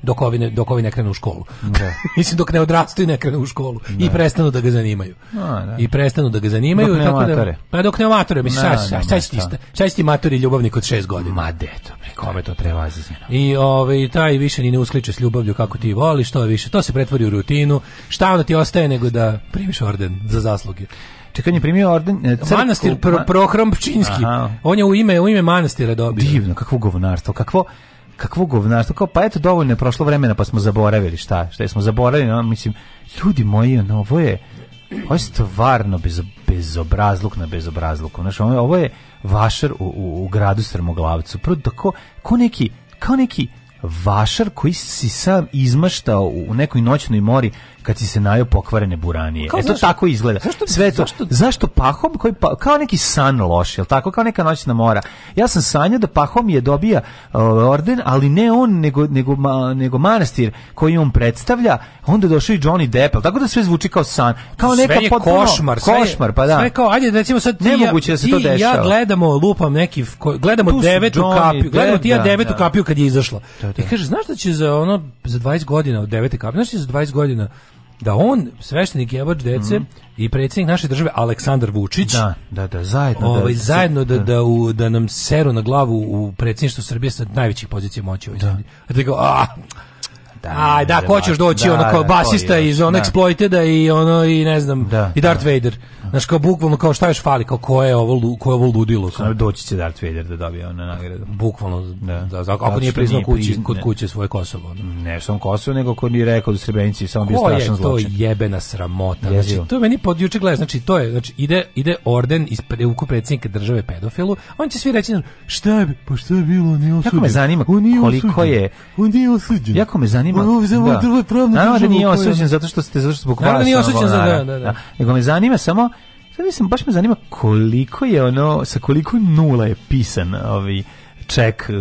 dok ovi ne, dok ovi ne krenu u školu. Da. *laughs* Mislim dok ne odrastu i ne krenu u školu da. i prestanu da ga zanimaju. A, da. I prestanu da ga zanimaju dok tako matore. da pa dok ne matore, mislim šta da, šta da, šta da, ti šta ti matori ljubavnik od 6 godina. Ma deto, bre, kome to prevaziđeno. I ovaj taj više ni ne uskliče s ljubavlju kako ti voliš, što je više. To se pretvori u rutinu. Šta onda ti ostaje nego da primiš orden za zasluge. Čekaj, je primio orden e, Manastir Pro, Prohrom Pčinski. Aha. On je u ime u ime manastira dobio. Divno, kakvo govnarstvo, kakvo kakvo govnarstvo, kao pa eto dovoljno je prošlo vremena pa smo zaboravili šta, šta smo zaboravili, no, mislim, ljudi moji, ono, ovo je, ovo je stvarno bez, bezobrazluk na bezobrazluk, znaš, ono, ovo je vašar u, u, u gradu Strmoglavcu, prvo tako, da ko neki, kao neki vašar koji si sam izmaštao u nekoj noćnoj mori kad si se najo pokvarene buranije. Kao, e to znaš, tako izgleda. Zašto, Sve to, zašto, zašto pahom koji pa, kao neki san loš, jel tako? Kao neka noćna mora. Ja sam sanjao da pahom je dobija uh, orden, ali ne on nego nego ma, nego manastir koji on predstavlja. Onda je došao i Johnny Depp, tako da sve zvuči kao san. Kao neka sve je potpuno, košmar, sve košmar, pa da. Sve kao ajde recimo sad ti nemoguće ja, da se to Ja gledamo lupam neki gledamo devetu Johnny, kapiju, gledamo ti ja da, devetu da, kapiju kad je izašla. Da, da. I kaže znaš da će za ono za 20 godina od devete kapije, znaš da će za 20 godina da on sveštenik jebač dece mm -hmm. i predsednik naše države Aleksandar Vučić da da da zajedno da ovaj, da, zajedno da, da, u, da nam seru na glavu u predsjedništvu Srbije sa najvećih pozicija moći ovoj da. zemlji. Da a, da, Aj, da, ko ćeš doći, da, ono, kao da, basista iz ono da. Exploiteda i ono, i ne znam, da, i Darth da. Vader. Znaš, kao bukvalno, kao šta još fali, kao ko je ovo, ko je ovo ludilo. Kao. Doći će Darth Vader da dobije na nagradu. Bukvalno, da. da. Za, ako nije priznao kući, kod kuće svoje Kosovo. Ne, samo Kosovo, nego ko nije rekao da Srebrenici samo bi strašan zločin. Ko je to jebena sramota? Je Znači, to je meni podjuče gleda, znači to je, znači ide, ide orden iz ruku predsjednika države pedofilu, on će svi reći, šta je, pa šta je bilo, on nije osuđen. Jako me zanima koliko je... On nije osuđen. Jako me zanima... On da. Naravno da nije osuđen zato što ste, zato što ste bukvalno... Naravno da nije osuđen, da, da, da, da. Nego me zanima samo Ja mislim, baš me zanima koliko je ono, sa koliko nula je pisan ovi ovaj, ček eh,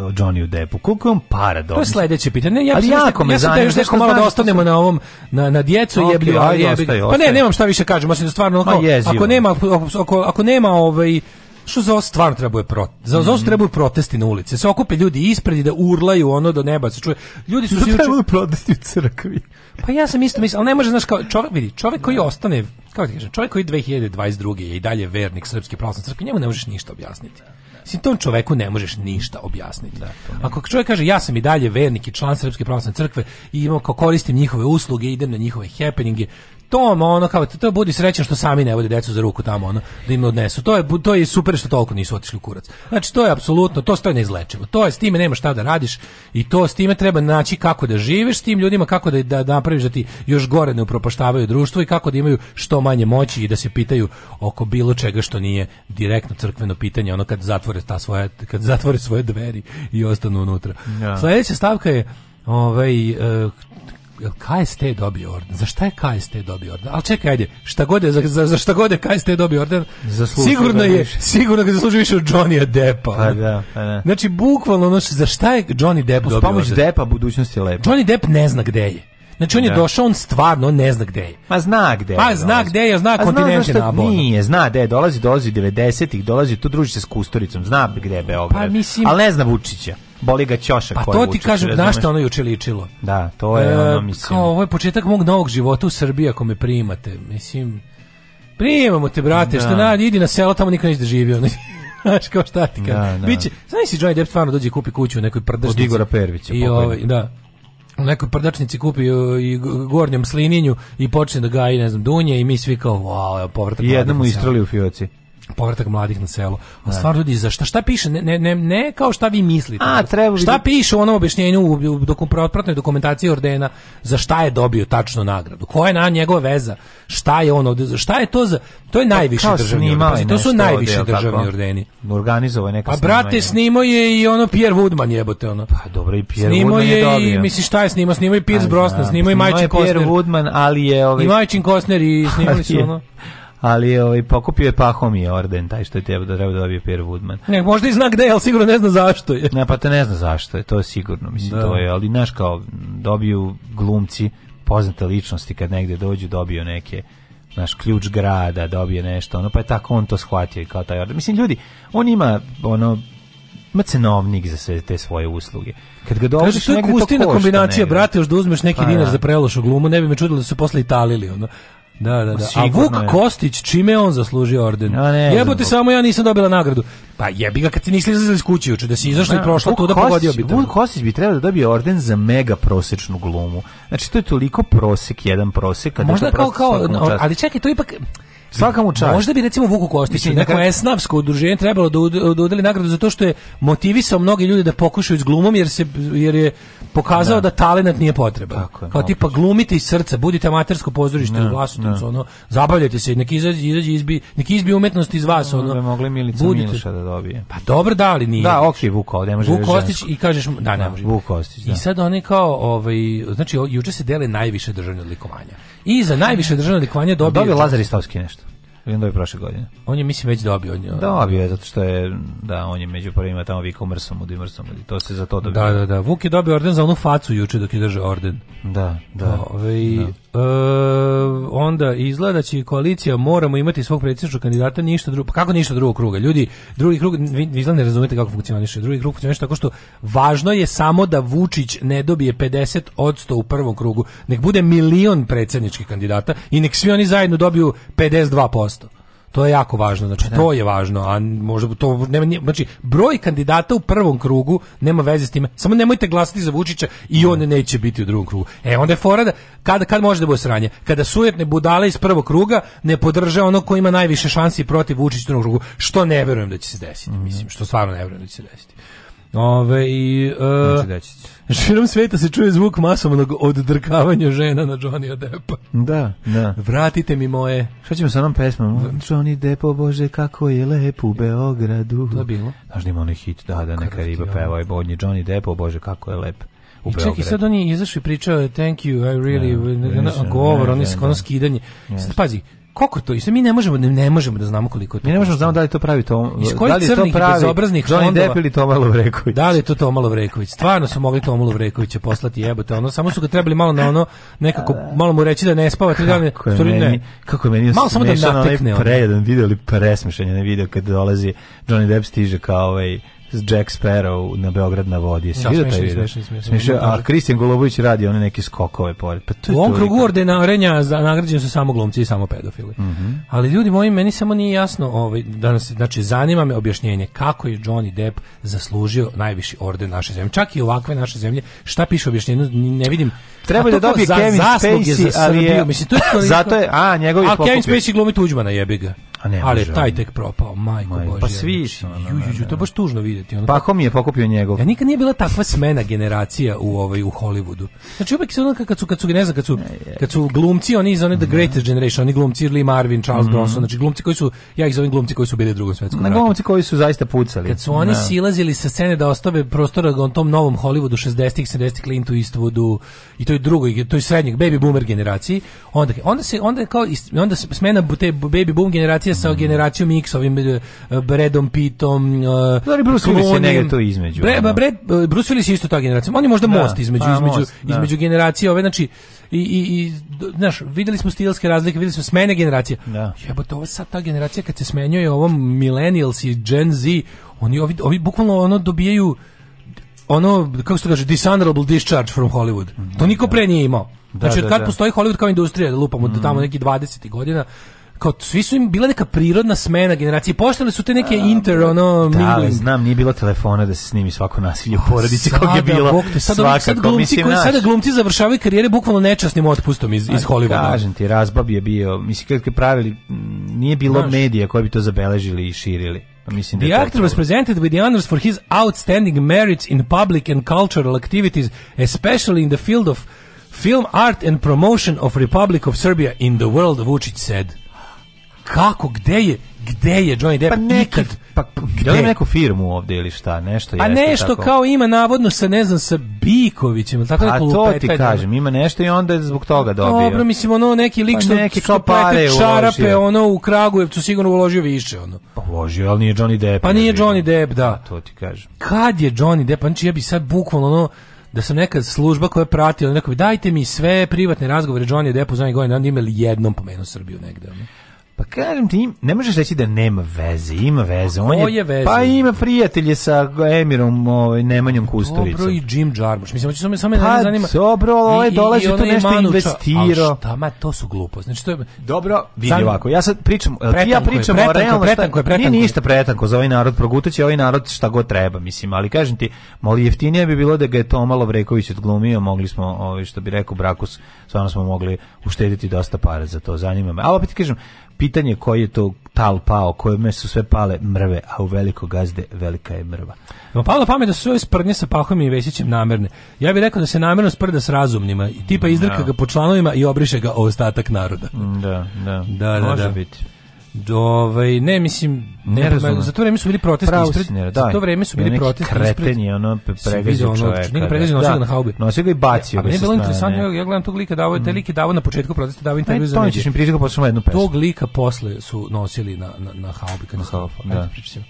o Johnny Deppu. Koliko je on para dobio? To je sledeće pitanje. Ja ali jako me ja zanima. još neko malo da ostanemo na ovom, na, na djecu okay, jeblju. Ajde, jeblju. Ostaje, Pa ne, nemam šta više kažem. Osim da stvarno, ako, ako nema, ako, ako nema ovaj, što za ovo stvarno treba pro, za, za ovo mhm. trebaju protesti na ulici. Da se okupe ljudi ispred i da urlaju ono do neba da se čuje. Ljudi su da se trebaju protesti u crkvi. Pa ja sam isto mislim, ali ne može znaš kao čovjek vidi, čovjek koji ostane, kako ti kažem, čovjek koji 2022 je i dalje vernik srpske pravoslavne crkve, njemu ne možeš ništa objasniti. Mislim, tom čoveku ne možeš ništa objasniti. Da, Ako čovjek kaže, ja sam i dalje vernik i član Srpske pravoslavne crkve i imam, kao koristim njihove usluge, idem na njihove happeninge, tom ono kao to budi srećan što sami ne vode decu za ruku tamo ono da im odnesu. To je to je super što toliko nisu otišli u kurac. Znači to je apsolutno to stoje neizlečivo. To je s time nema šta da radiš i to s time treba naći kako da živiš s tim ljudima, kako da da napraviš da ti još gore ne upropaštavaju društvo i kako da imaju što manje moći i da se pitaju oko bilo čega što nije direktno crkveno pitanje, ono kad zatvore ta svoje kad zatvore svoje dveri i ostanu unutra. Ja. Da. Sljedeća stavka je ovaj eh, jel KST dobio orden? Za šta je KST dobio orden? Al čekaj, ajde, šta god je, za, za, za šta god je KST dobio orden, zaslužio sigurno da je, više. sigurno ga zaslužuje više od Johnnyja Deppa. Pa da, pa da. Znači, bukvalno, ono, za šta je Johnny Depp dobio pomoć Deppa budućnost je lepa. Johnny Depp ne zna gde je. Znači on je da. došao, on stvarno ne zna gde je. Ma zna gde pa je. Pa zna gde je, zna kontinent je nabon. Nije, zna gde je, dolazi, dolazi 90-ih, dolazi tu druži se s Kustoricom, zna gde je Beograd. Pa mislim... Ali ne zna Vučića boli ga ćoša pa to ti kažem da šta ono juče ličilo da to je e, ono mislim kao ovo je početak mog novog života u Srbiji ako me primate mislim primamo te brate da. što na idi na selo tamo niko neće da živio *laughs* Znaš kao šta ti da, kažem. Da. Biće, znaš si Johnny Depp stvarno dođe i kupi kuću u nekoj prdačnici. Od Igora Pervića. I ovaj, da u nekoj prdačnici kupi e, i gornjem slininju i počne da gaji, ne znam, dunje i mi svi kao, wow, povratak. I jednom u fioci povratak mladih na selo. A da. stvar ljudi, za šta, šta piše? Ne, ne, ne, kao šta vi mislite. A, treba šta vidim. piše u onom objašnjenju u, u dokum, dokumentaciji ordena za šta je dobio tačno nagradu? Koja je na njegova veza? Šta je on ovdje? Šta je to za... To je pa najviši kao državni orden. To su najviši državni tako, ordeni. Organizovao neka A pa, brate, snimo je i ono Pierre Woodman jebote, ono. Pa, dobro, i Pierre snimo Woodman je, dobio. I, misli, šta je snimo? Snimo je Pierce Brosnan, snimo je Majčin Kostner. Pierre Woodman, ali je... Ovaj... I Majčin i snimali su ono ali ovaj, pokupio je Pahomije orden, taj što je treba da treba da dobije Pierre Woodman. Ne, možda i zna gde, da al sigurno ne zna zašto je. Ne, pa te ne zna zašto je, to je sigurno, mislim, da. to je, ali znaš kao, dobiju glumci, poznate ličnosti kad negde dođu, dobiju neke naš ključ grada, dobije nešto, ono, pa je tako on to shvatio kao taj orden. Mislim, ljudi, on ima, ono, ima cenovnik za sve te svoje usluge. Kad ga dođeš to je kustina kombinacija, brate, još da uzmeš neki pa, dinar da. za prelošu glumu, ne bi me čudilo da su posle italili, ono. Da, da, da. A Vuk je. Kostić, čime on zaslužio orden? Ja Jebote, samo ja nisam dobila nagradu. Pa jebi ga kad si nisi izlazili iz kuće juče, da si izašla i prošla tu da pogodio bi. Vuk Kostić bi trebao da dobije orden za mega prosečnu glumu. Znači to je toliko prosek, jedan prosek, da Možda kao kao, ali čekaj, to ipak Svaka mu čast. Možda bi recimo Vuku Kostiću neko nekad... esnavsko udruženje trebalo da, da udeli nagradu to što je motivisao mnogi ljudi da pokušaju s glumom jer se jer je pokazao da, da talenat nije potreban. Tako, Kao tipa glumite iz srca, budite amatersko pozorište u da, Vlasotincu, da. ono zabavljajte se, neki izađe izađe izbi, neki izbi umetnost iz vas, ono. Da mogli Milica budite... Miloša da dobije. Pa dobro, da ali nije. Da, okej, okay, Vuko, ne da može. Vuk Kostić i kažeš da ne može. Vuk Kostić, da. I sad oni kao ovaj znači juče se dele najviše državnih odlikovanja. I za najviše državnih odlikovanja dobio Dobio Lazar Istovski nešto. Vidim da je prošle godine. On je, mislim, već dobio od njega. Da, dobio je, zato što je, da, on je među prvima tamo vikao mrsom, udi mrsom, i To se za to dobio. Da, da, da. Vuk je dobio orden za onu facu juče dok je držao orden. Da, da. Ove, ovaj, da. E, onda izgleda će koalicija moramo imati svog predsjedničkog kandidata ništa drugo. Pa kako ništa drugog kruga? Ljudi, drugi krug, vi, vi izgleda ne razumete kako funkcioniše. Drugi krug funkcioniše tako što važno je samo da Vučić ne dobije 50 u prvom krugu. Nek bude milion predsjedničkih kandidata i nek svi oni zajedno dobiju 52%. To je jako važno, znači da. to je važno, a možda to nema znači broj kandidata u prvom krugu nema veze s tim. Samo nemojte glasati za Vučića i on da. neće biti u drugom krugu. E onda je fora da kada kad može da bude sranje, kada sujetne budale iz prvog kruga ne podrže ono ko ima najviše šansi protiv Vučića u drugom krugu, što ne verujem da će se desiti, mhm. mislim, što stvarno ne verujem da će se desiti. Ove, i, uh, *laughs* širom sveta se čuje zvuk masovnog oddrkavanja žena na Johnny Deppa. Da, da. Vratite mi moje. Šta ćemo sa onom pesmom? Johnny Deppo, bože, kako je lep u Beogradu. To je bilo. Znaš da ima onaj hit, da, da, neka riba peva i bodnje. Johnny Deppo, bože, kako je lep. U I čekaj, sad on je izašao i pričao thank you, I really, da, da govor, on je da. skidanje. Sad, pazi, koliko to? Isto mi ne možemo ne, možemo da znamo koliko je to. Mi ne možemo da znamo da li to pravi to. Iz da li to pravi bezobraznih Johnny Depp ili Toma Vreković? Da li je to Toma Vreković? Stvarno su mogli Toma Vrekovića poslati jebote, ono samo su ga trebali malo na ono nekako malo mu reći da ne spava tri dana. Kako je meni, kako je meni malo samo da natekne. Prejedan video ili presmešanje na video kad dolazi Johnny Depp stiže kao ovaj Jack Sparrow na Beograd na vodi. Jesi ja, da, vidio taj video? a Kristijan Golubović radi one neke skokove pored. Pa to je U ovom krugu ordinarenja nagrađeni su samo glumci i samo pedofili. Mm -hmm. Ali ljudi moji, meni samo nije jasno, ovaj, danas, znači zanima me objašnjenje kako je Johnny Depp zaslužio najviši orden naše zemlje. Čak i ovakve naše zemlje, šta piše objašnjenje, ne vidim. Treba da dobije Kevin Spacey, ali je, mislim, to je *laughs* zato je, a, njegovi A Kevin Spacey glumi tuđmana, jebi ga. A ne, ali je taj tek propao, majko Maj, božja. Pa svi su. Ju, da, to da, baš da. tužno vidjeti. Ono, pa ko mi je pokupio njegov? Ja nikad nije bila takva smena generacija u ovaj u Hollywoodu. Znači uvek se ono kad su kad su ne znam, kad su kad su glumci oni iz one The mhm. Greatest Generation, oni glumci Lee Marvin, Charles mm -hmm. Bronson, znači glumci koji su ja ih zovem glumci koji su bili u Drugom svetskom ratu. glumci koji su zaista pucali. Kad su oni ne. silazili sa scene da ostave prostora na tom novom Hollywoodu 60-ih, 70-ih Clint Eastwoodu i toj drugoj, toj srednjeg baby boomer generaciji, onda onda se onda kao onda smena te baby boom generacije kombinacija sa generacijom X, ovim e, Bredom Pitom, e, Dobro, da, Bruce Willis je negdje to između. Bre, ba, Bred, e, Bruce Willis je isto ta generacija. On je možda da, most između, a, pa, između, most, da. između da. generacije ove, znači, i, i, i znaš, videli smo stilske razlike, videli smo smene generacije. Da. Jebote, ova sad ta generacija kad se smenjuje ovom millennials i Gen Z, oni ovi, ovi bukvalno ono dobijaju ono, kako se to kaže, dishonorable discharge from Hollywood. To da, niko pre nije imao. Da, znači, od kad postoji Hollywood kao industrija, da lupamo, mm. tamo neki 20. godina, kao svi su im bila neka prirodna smena generacije. Poštale su te neke A, inter ono da, ali, znam, nije bilo telefona da se snimi svako nasilje u porodici kog je bilo. Bok te, sad, svaka, sad glumci koji naš. sada glumci završavaju karijere bukvalno nečasnim otpustom iz iz pa, Holivuda. Kažem ti, razbab je bio. Mislim kad pravili nije bilo naš. medija koji bi to zabeležili i širili. Pa mislim da the actor was presented with the honors for his outstanding merits in public and cultural activities, especially in the field of film art and promotion of Republic of Serbia in the world, Vučić said kako, gde je, gde je Johnny Depp pa neki, ikad? Pa, gde? je neku firmu ovde ili šta, nešto pa jeste A nešto tako. kao ima navodno sa, ne znam, sa Bikovićem, tako pa neko to ti kažem, ima nešto i onda je zbog toga dobio. Dobro, mislim, ono neki lik pa što pa neki kao pare čarape, uložio. ono u Kragujevcu sigurno uložio više, ono. Pa uložio, ali nije Johnny Depp. Pa nije Johnny Depp, da. A pa to ti kažem. Kad je Johnny Depp, znači ja bi sad bukvalno ono, da sam neka služba koja prati, ali neko bi dajte mi sve privatne razgovore Johnny Deppu za ovaj godin, onda imali jednom pomenu Srbiju negde. Ono. Pa kažem ti, ne možeš reći da nema veze, ima veze. On je, je veze? Pa ima prijatelje sa Emirom ovaj, Nemanjom Kustoricom. Dobro i Jim Jarmusch. Mislim, hoće samo, samo pa, ne zanima. dobro, ovaj dolazi tu nešto investirao. šta, ma, to su glupo. Znači, to je... Dobro, vidi Sam, ovako, ja sad pričam, ti ja pričam je, o realno pretanko, šta, nije ništa pretanko za ovaj narod, progutaće ovaj narod šta god treba, mislim, ali kažem ti, moli jeftinije bi bilo da ga je to malo Vreković odglumio, mogli smo, ovaj, što bi rekao Brakus, stvarno smo mogli uštediti dosta pare za to, zanima me. Ali opet kažem, pitanje koji je to tal pao, kojome su sve pale mrve, a u veliko gazde velika je mrva. Pa palo pamet da su ove sprdnje sa Pahom i Vesićem namerne. Ja bih rekao da se namerno sprda s razumnima, tipa izdrka da. ga po članovima i obriše ga ostatak naroda. Da, da, da, da može da. biti. Ovaj ne mislim ne razumem. Za to vreme su bili protesti Pravo ispred. Nera, za to da. vreme su bili protesti kreteni, ispred. Kreteni ono pregazio znači, čovjeka. Nije da. pregazio na haubi. Da, nosio ga i bacio. A ne bilo interesantno, ja, ja gledam tog lika mm. davao je mm. taj lik na početku protesta davao pa intervju za. Ne, to ćeš mi pričati posle jednu pesmu. Tog lika posle su nosili na na na haubi kad na haubi. Ajde pričaj.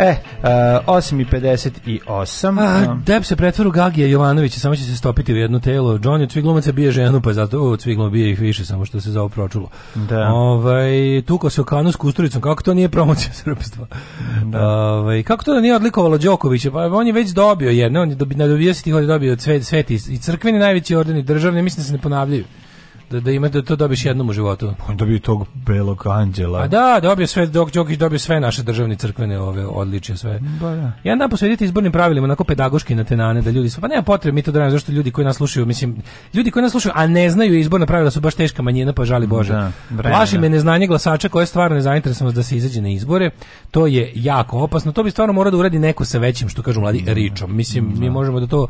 E, uh, e, 8.58. A, ehm. Deb se pretvoru Gagija Jovanovića, samo će se stopiti u jedno telo. Johnny od Cviglomaca bije ženu, pa zato od Cvigloma bije ih više, samo što se zao Da. Ovaj, tuko se u kanu s Kusturicom, kako to nije promocija *laughs* srpstva? Da. Ovaj, kako to da nije odlikovalo Đokovića? Pa on je već dobio jedno, on je dobi, na dobio se tih dobio cvet, sveti i crkveni najveći ordeni državni, mislim da se ne ponavljaju da, da ima da to dobiješ jednom u životu. On dobio tog belog anđela. A da, dobio sve, Dok Đokić dobio sve naše državne crkvene ove odličje sve. Ba, da. Jedan dan posvetiti izbornim pravilima, na pedagoški na tenane, da ljudi su, pa nema potrebe, mi to da radimo, zašto ljudi koji nas slušaju, mislim, ljudi koji nas slušaju, a ne znaju izborna pravila su baš teška manjina, pa žali Bože. Da, vremena. Plaši da. me neznanje glasača koje stvarno ne zainteresovanost da se izađe na izbore, to je jako opasno, to bi stvarno morao da uradi neko sa većim, što kažu mladi, mm, ričom. Mislim, da. mi možemo da to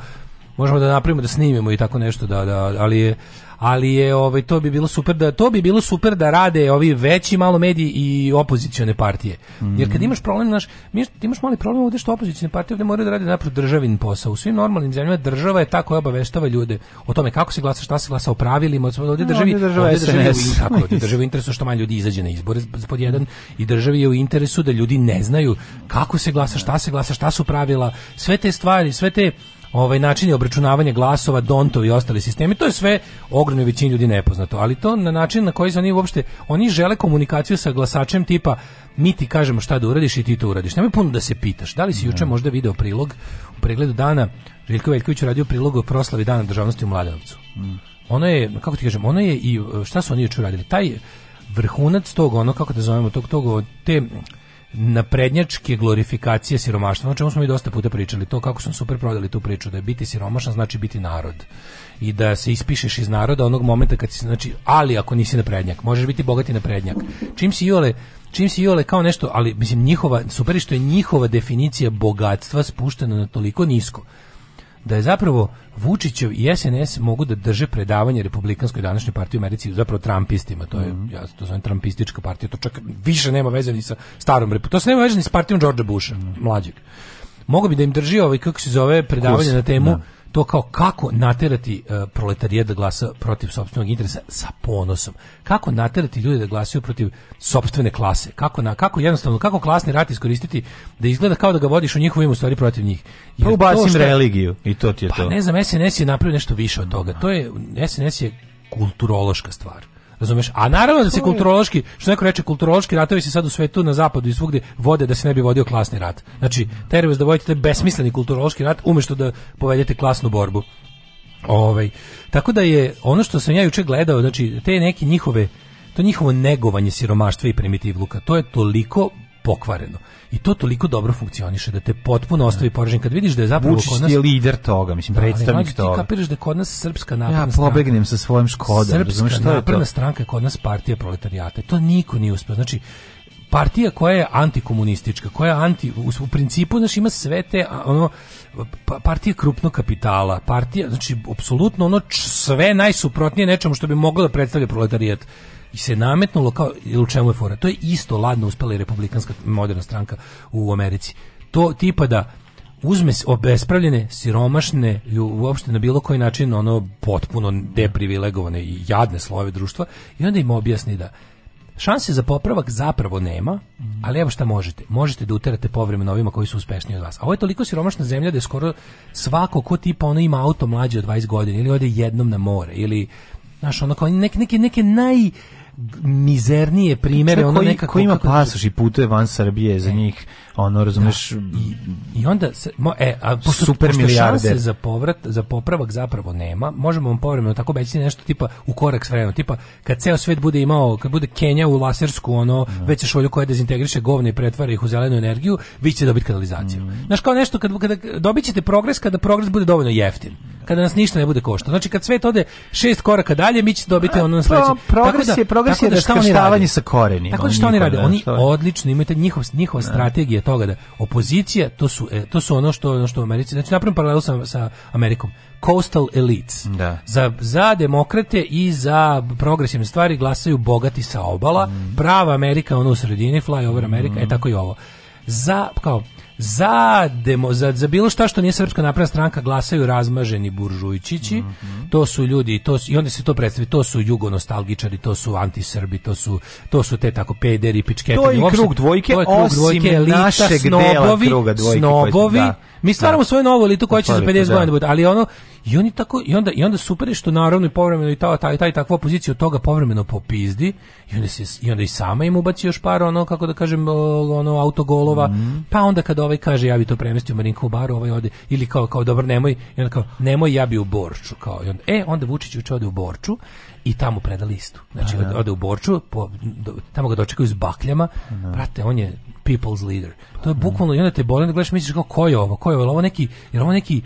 možemo da napravimo da snimimo i tako nešto da, da ali je ali je ovaj to bi bilo super da to bi bilo super da rade ovi veći malo mediji i opozicione partije. Mm. Jer kad mhm. imaš problem naš, ti imaš mali problem ovde što opozicione partije ovde moraju da rade napred državin posao. U svim normalnim zemljama država je ta koja obaveštava ljude o tome kako se glasa, šta se glasa, o pravilima, ovde državi, no, ovde država ovde državi je u, tako, ovde državi interesu što manje ljudi izađe na izbore pod jedan i državi je u interesu da ljudi ne znaju kako se glasa, šta se glasa, šta su pravila, sve te stvari, sve te ovaj načini obračunavanja glasova, dontovi i ostali sistemi, to je sve ogromnoj većini ljudi nepoznato, ali to na način na koji su oni uopšte, oni žele komunikaciju sa glasačem tipa mi ti kažemo šta da uradiš i ti to uradiš. Nema puno da se pitaš. Da li si juče da. možda video prilog u pregledu dana Željko Veljković radio prilog o proslavi dana državnosti u Mladenovcu. Mm. Ono je, kako ti kažem, ono je i šta su oni juče radili? Taj vrhunac tog, ono kako da zovemo tog, tog te na prednjačke glorifikacije siromaštva, o čemu smo mi dosta puta pričali, to kako smo super prodali tu priču, da je biti siromašan znači biti narod i da se ispišeš iz naroda onog momenta kad si, znači, ali ako nisi na prednjak, možeš biti bogati prednjak. Čim si Jole, čim si Jole kao nešto, ali mislim njihova, super što je njihova definicija bogatstva spuštena na toliko nisko da je zapravo Vučićev i SNS mogu da drže predavanje republikanskoj današnjoj partiji u Americi, zapravo trampistima, to je, mm -hmm. ja to zovem Trumpistička partija, to čak više nema veze ni sa starom, Repu, to se nema veze ni sa partijom Georgea Busha, mm -hmm. mlađeg. Mogu bi da im drži ovaj, kako se zove, predavanje Kurs, na temu, da to kao kako naterati uh, e, proletarijat da glasa protiv sopstvenog interesa sa ponosom. Kako naterati ljude da glasaju protiv sopstvene klase. Kako na kako jednostavno kako klasni rat iskoristiti da izgleda kao da ga vodiš u njihovo ime stvari protiv njih. Pa Jer pa ubacim što, religiju i to ti je pa, to. Pa ne znam, SNS je napravio nešto više od toga. To je SNS je kulturološka stvar. Razumeš? A naravno da se kulturološki, što neko reče, kulturološki ratovi se sad u svetu na zapadu i svugdje vode da se ne bi vodio klasni rat. Znači, terorist da vodite besmisleni kulturološki rat umjesto da povedete klasnu borbu. Ovaj. Tako da je ono što sam ja juče gledao, znači te neke njihove to njihovo negovanje siromaštva i primitivluka, to je toliko pokvareno i to toliko dobro funkcioniše da te potpuno ostavi da. poražen kad vidiš da je zapravo Vučić kod nas je lider toga, mislim da, predstavnik ali, toga. Ti kapiraš da je kod nas srpska napredna ja, stranka. Ja sa svojim škodom, razumeš šta je to? stranka kod nas partija proletarijata. To niko nije uspeo. Znači partija koja je antikomunistička, koja je anti u principu znači ima sve te ono pa, partija krupnog kapitala, partija znači apsolutno ono č, sve najsuprotnije nečemu što bi moglo da predstavlja proletarijat i se nametnulo kao u čemu je fora. To je isto ladno uspela i republikanska moderna stranka u Americi. To tipa da uzme obespravljene, siromašne i uopšte na bilo koji način ono potpuno deprivilegovane i jadne slojeve društva i onda im objasni da šanse za popravak zapravo nema, ali evo šta možete. Možete da uterate povremeno ovima koji su uspešniji od vas. A ovo je toliko siromašna zemlja da je skoro svako ko tipa ono ima auto mlađe od 20 godina ili ode jednom na more ili znaš ono kao neke, neke, neke naj mizernije primere, ono koji, nekako... Ko ima pasoš i putuje van Srbije za njih, ono da. razumeš da, i, i onda se, mo, e a pošto, super pošto milijarde za povrat za popravak zapravo nema možemo vam povremeno tako beći nešto tipa u korak s vremenom tipa kad ceo svet bude imao kad bude Kenja u lasersku ono da. veće šolju koja dezintegriše govne i pretvara ih u zelenu energiju vi ćete dobiti kanalizaciju mm. znaš kao nešto kad kada dobićete progres kada progres bude dovoljno jeftin kada nas ništa ne bude košta znači kad svet ode šest koraka dalje mi ćete dobiti a, ono na sledeći progres tako da, je progres tako je da, šta oni rade sa korenima tako da šta oni rade da, oni odlično imate njihov njihova da. strategija toga da opozicija to su e, to su ono što ono što u Americi znači napravim paralelu sa, sa Amerikom coastal elites da. za, za demokrate i za progresivne stvari glasaju bogati sa obala mm. prava Amerika ono u sredini flyover Amerika mm. je tako i ovo za kao za, demo, za, za bilo šta što nije srpska napredna stranka glasaju razmaženi buržujičići mm -hmm. to su ljudi, to su, i onda se to predstavi, to su jugonostalgičari, to su antisrbi, to su, to su te tako pederi, pičketi. To je i krug dvojke, to je krug dvojke, elita, našeg snobovi, dela kruga dvojke. Snobovi, koji, da, mi stvaramo da, svoju novu elitu koja će za 50 da. godina da biti, ali ono, I oni tako i onda i onda super je što naravno i povremeno i ta taj taj takva pozicija od toga povremeno popizdi i onda se i onda i sama im ubaci još par ono kako da kažem ono autogolova. Mm -hmm. Pa onda kad ovaj kaže ja bi to premestio Marinko u baru, ovaj ode ili kao kao dobro nemoj i onda kao nemoj ja bih u Borču kao i onda, e onda Vučić uče ode u Borču i tamo preda listu. Znači, Aha. Pa da. ode u Borču, po, do, tamo ga dočekaju s bakljama, Aha. Da. brate, on je people's leader. To je bukvalno, i onda te boli, onda gledaš, misliš kao, ko je ovo, ko je ovo, ovo neki, jer ovo neki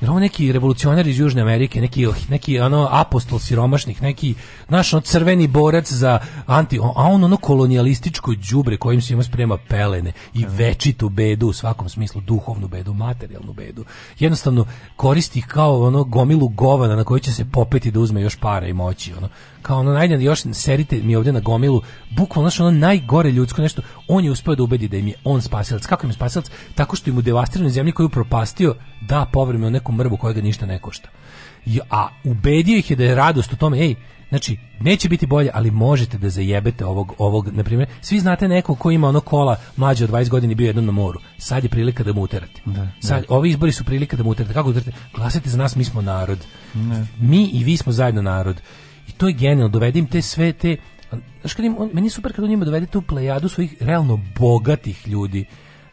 jer on neki revolucionar iz Južne Amerike, neki neki ono apostol siromašnih, neki naš on crveni borac za anti a on ono kolonijalističko đubre kojim se ima sprema pelene i večitu bedu u svakom smislu, duhovnu bedu, materijalnu bedu. Jednostavno koristi kao ono gomilu govana na koju će se popeti da uzme još para i moći, ono kao ono najde još serite mi ovdje na gomilu, bukvalno ono najgore ljudsko nešto, on je uspio da ubedi da im je on spasilac. Kako im je spasilac? Tako što im u devastiranoj zemlji koju propastio da povremeno nekom mrvu kojega ništa ne košta. A ubedio ih je da je radost u tome, ej, Znači, neće biti bolje, ali možete da zajebete ovog, ovog na primjer, svi znate nekog ko ima ono kola mlađe od 20 godina i bio jednom na moru. Sad je prilika da mu uterate. Da, da. Sad, ne. Ovi izbori su prilika da mu uterate. Kako uterate? Glasajte za nas, mi smo narod. Ne. Mi i vi smo zajedno narod to je genijalno, dovedim te sve te znaš kad im, on, meni je super kad on njima dovede tu plejadu svojih realno bogatih ljudi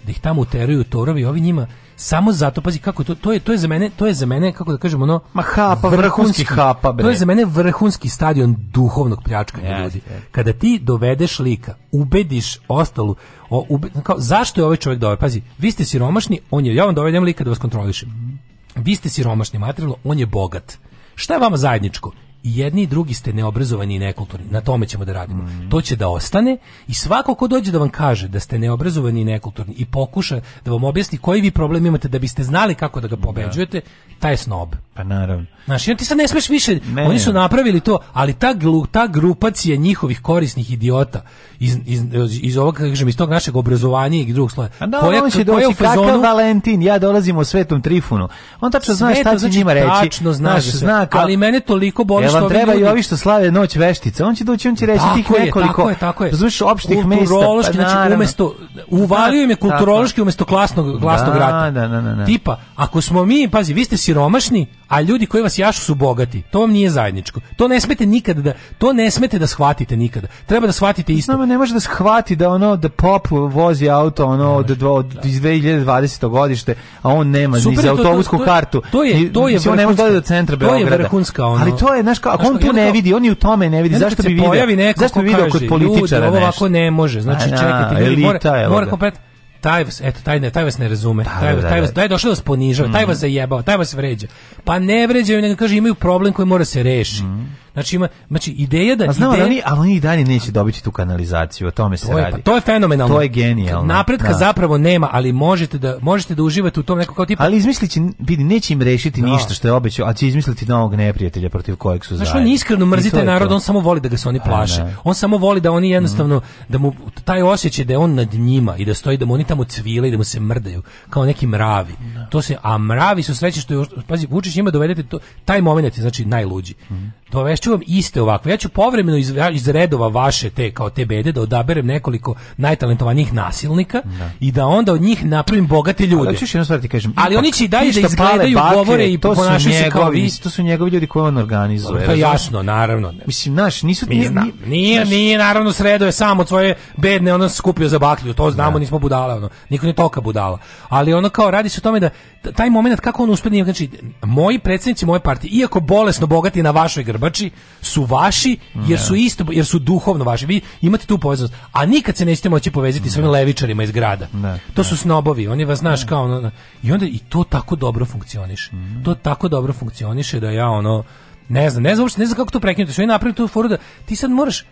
da ih tamo uteraju torovi, ovi njima samo zato pazi kako to to je to je za mene to je za mene kako da kažemo ono ma hapa vrhunski, vrhunski hapa bre. To je za mene vrhunski stadion duhovnog pljačkanja yes, ljudi. Yes. Kada ti dovedeš lika, ubediš ostalu o, ube, kao, zašto je ovaj čovjek dobar? Pazi, vi ste siromašni, on je ja vam dovedem lika da vas kontrolišem. Vi ste siromašni materijalno, on je bogat. Šta je vama zajedničko? i jedni i drugi ste neobrazovani i nekulturni. Na tome ćemo da radimo. Mm. To će da ostane i svako ko dođe da vam kaže da ste neobrazovani i nekulturni i pokuša da vam objasni koji vi problem imate da biste znali kako da ga da. pobeđujete, taj je snob. Pa naravno. Znaš, ti sad ne smeš više, ne, oni su napravili to, ali ta, ta grupacija njihovih korisnih idiota iz, iz, iz ovog, kažem, iz tog našeg obrazovanja i drugog sloja. A pa da, koja, on će koja doći, kakav Valentin, ja dolazim u Svetom Trifunu. On tačno zna šta će znači njima reći. Tačno znaš, zna, zna, ali mene toliko boli što vam treba i ovi što slave noć veštica. On će doći, on će reći tako tih je, nekoliko. Tako je, tako je. Razumeš pa opštih mesta. Kulturološki, pa, znači umesto uvalio im je kulturološki umesto klasnog glasnog da, rata. Da, da, da, da. Tipa, ako smo mi, pazi, vi ste siromašni, a ljudi koji vas jašu su bogati. To vam nije zajedničko. To ne smete nikada da to ne smete da схватите nikada. Treba da shvatite isto. Samo ne može da shvati da ono da pop vozi auto ono od, od, od da. iz 2020. godište, a on nema Super, ni za autobusku to, to, kartu. To je to je on ne može da do centra Beograda. To je vrhunska ono. Ali to je znaš kako on tu ne vidi, on i u tome ne vidi. Zašto bi video? Zašto bi video kod političara nešto? Ovako ne može. Znači čekajte, mora mora kompletno taj vas, eto, taj ne, taj vas ne razume. Da, taj, da, taj, da. vas, taj došao da vas ponižava, mm. taj mhm. vas zajebao, taj vas vređa. Pa ne vređaju, nego kaže imaju problem koji mora se reši. Mm. Znači ima znači ideja da A znam, ideja... ali, ali oni i dalje neće dobiti tu kanalizaciju, o tome to se je, pa, radi. Pa, to je fenomenalno. To je genijalno. Napretka da. zapravo nema, ali možete da možete da uživate u tom nekom kao tipa. Ali izmisliće vidi neće im rešiti da. ništa što je obećao, a će izmisliti novog neprijatelja protiv kojeg su za. Znači on iskreno mrzite narod, to. on samo voli da ga se oni plaše. Da. on samo voli da oni mhm. jednostavno mm. da mu taj osećaj da je on nad njima i da stoji da mu oni tamo cvile i da mu se mrdaju kao neki mravi. Da. To se a mravi su sreće što je pazi Vučić ima dovedete da to, taj momenat znači najluđi. Mm. Doveš izvešću vam iste ovako, Ja ću povremeno iz, iz redova vaše te kao te bede da odaberem nekoliko najtalentovanijih nasilnika da. i da onda od njih napravim bogate ljude. Ali ćeš jednu ti kažem. Ali oni će i dalje da izgledaju, bake, govore i ponašaju se kao vi. To su njegovi ljudi koje on organizuje. Pa jasno, naravno. Ne. Mislim, naš, nisu... Mi, nije, nije, nije, naravno sredo je samo od svoje bedne ono skupio za baklju. To znamo, da. nismo budala. Ono. Niko ne toka budala. Ali ono kao radi se o tome da taj moment kako on uspe, da znači, moji predsednici moje partije, iako bolesno bogati na vašoj grbači, su vaši jer su isto jer su duhovno vaši. Vi imate tu povezanost, a nikad se nećete moći povezati sa onim levičarima iz grada. Ne, to ne. su snobovi, oni vas znaš kao ono, i onda i to tako dobro funkcioniše. Mhm. To tako dobro funkcioniše da ja ono ne znam, ne znam uopšte, ne znam kako to prekinuti. Sve napravili tu foru da ti sad moraš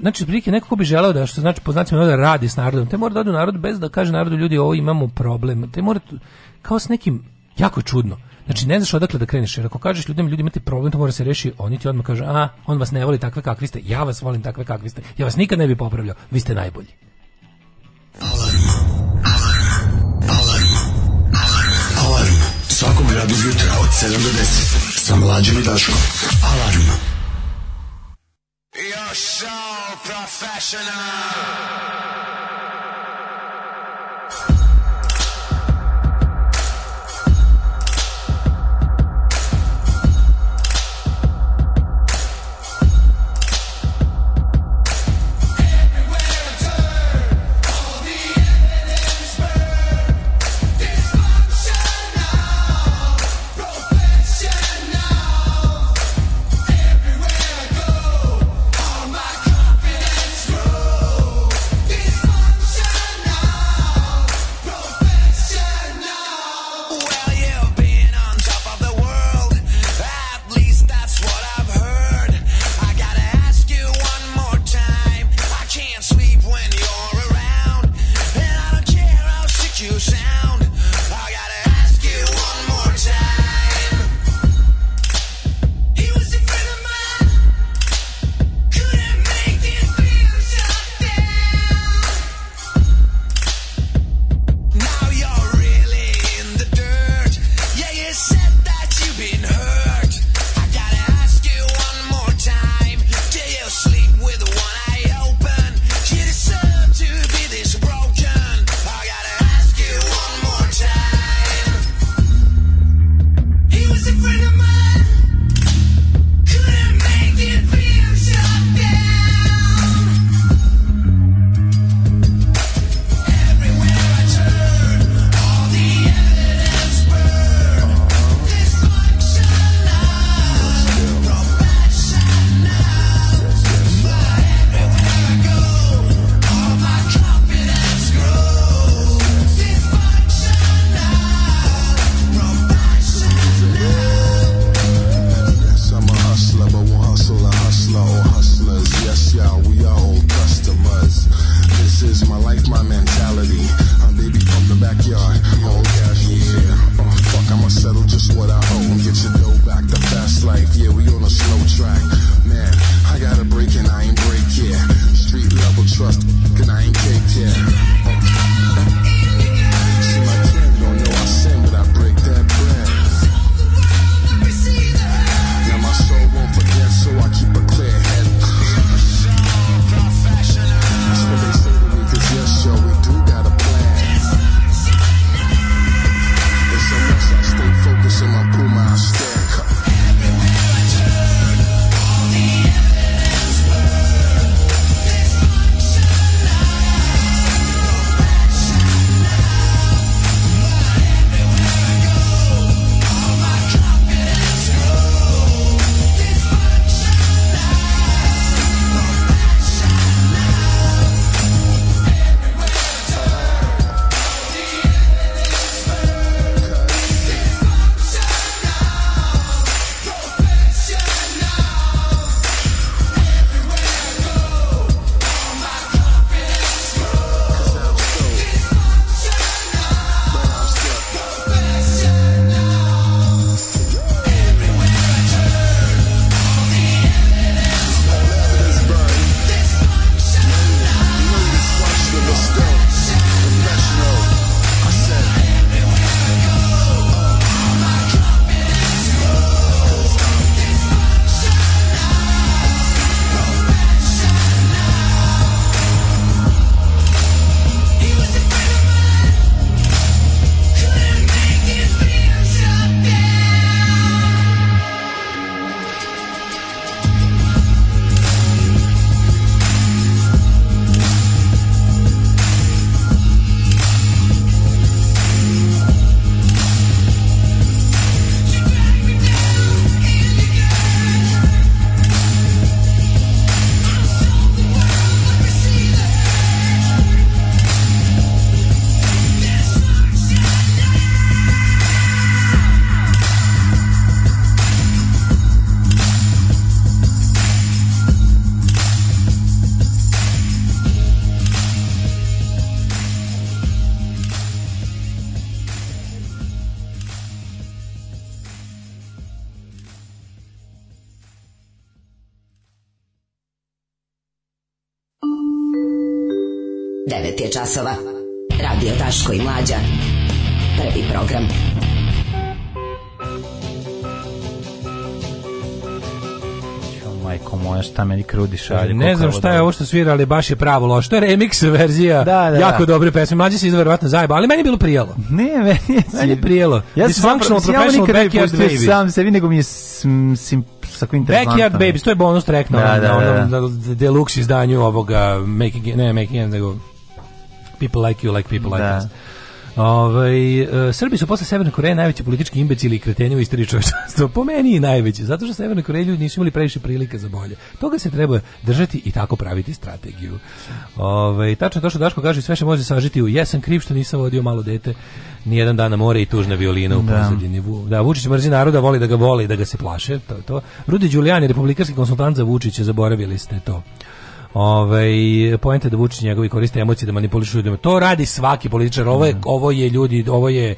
znači prilike neko ko bi želeo da što znači poznati da radi s narodom, te mora da odu narod bez da kaže narodu ljudi ovo imamo problem. Te mora kao s nekim jako čudno. Znači ne znaš odakle da kreneš. Jer ako kažeš ljudima, ljudi imate problem, to mora se reši, oni ti odmah kažu: "A, on vas ne voli takve kakvi ste. Ja vas volim takve kakvi ste. Ja vas nikad ne bi popravljao. Vi ste najbolji." Alarm. Alarm. Alarm. Alarm. Alarm. Svakog radnog jutra od 7 do 10 sa mlađim i Daškom. Alarm. You're so professional. ili šalje. Ne znam šta je ovo što svira, ali baš je pravo loš. To je remix verzija. Da, da, jako da. dobre pesme. Mlađi se izverovatno zajeba, ali meni je bilo prijelo. Ne, meni je, meni je prijelo. Ja sam functional professional backyard baby. Sam sebi nego mi je tako Backyard baby, to je bonus track da, na, da, da, da, na onom da, da. deluxe izdanju ovoga Making, ne Making, nego People Like You, Like People Like da. Us. Ovaj e, Srbi su posle Severne Koreje najveći politički imbecili i kreteni u istoriji čovječanstva. Po meni i najveći, zato što Severna Koreja ljudi nisu imali previše prilika za bolje. Toga se treba držati i tako praviti strategiju. Ovaj tačno to što Daško kaže, sve što može sažiti u jesam kriv što nisam vodio malo dete ni jedan dan na more i tužna violina u da. pozadini. Da, Vučić mrzi naroda, voli da ga voli i da ga se plaše, to je to. Rudi Đulijani, republikanski konsultant za Vučića, zaboravili ste to. Ovaj poenta da Vučić njegovi koriste emocije da manipulišu ljudima. To radi svaki političar. Ovo je mm. ovo je ljudi, ovo je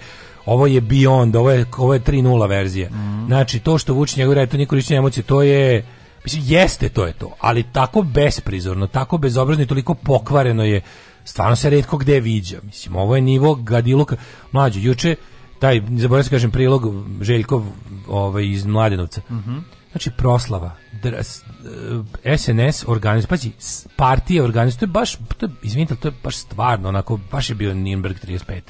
ovo je beyond, ovo je ovo je 3.0 verzija. Mm. Znači to što Vučić njegovi radi, to niko koristi emocije, to je mislim jeste to je to, ali tako besprizorno, tako bezobrazno i toliko pokvareno je stvarno se retko gde viđa. Mislim ovo je nivo gadiluka. Mlađe juče taj zaboravio se da kažem prilog Željkov ovaj iz Mladenovca. Mm Znači proslava, SNS e, organizuje, pazi, partije organizuje, baš, to je, izvinite, to je baš stvarno, onako, baš je bio Nürnberg 35.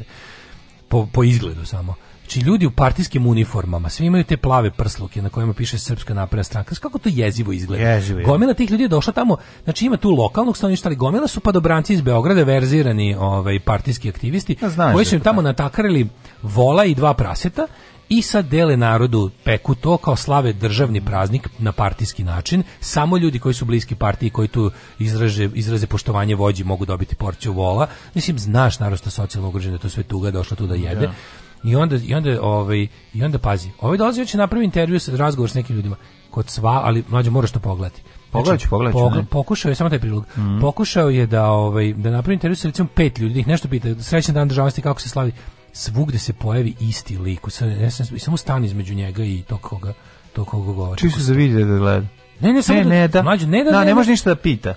Po, po izgledu samo. Znači, ljudi u partijskim uniformama, svi imaju te plave prsluke na kojima piše Srpska napredna stranka. Znači, kako to jezivo izgleda? Jezivo je. Gomila tih ljudi je došla tamo, znači ima tu lokalnog stanovništva, ali gomila su padobranci iz Beograda, verzirani ovaj, partijski aktivisti, ja, koji su da im tamo natakarili vola i dva praseta i sad dele narodu peku to kao slave državni praznik na partijski način, samo ljudi koji su bliski partiji koji tu izraže, izraze poštovanje vođi mogu dobiti porciju vola, mislim znaš narod što socijalno ugroženo, to sve tuga došla tu da jede. Ja. Da. I onda i onda ovaj i onda pazi. Ovaj dolazi hoće napravi intervju sa razgovor s nekim ljudima. Kod sva, ali mlađe moraš to pogledati. Znači, pogledaću, pogledaću. Po, pokušao je samo taj prilog. Mm -hmm. Pokušao je da ovaj da napravi intervju sa recimo pet ljudi, da nešto pita, srećan dan državnosti kako se slavi svugde se pojavi isti lik, i samo stan između njega i to koga, to koga govori. Či su zavidjeli da-, da gleda? Ne, ne, samo ne, da, ne da. Mlađu, ne da, da ne, ne da- može ništa da pita.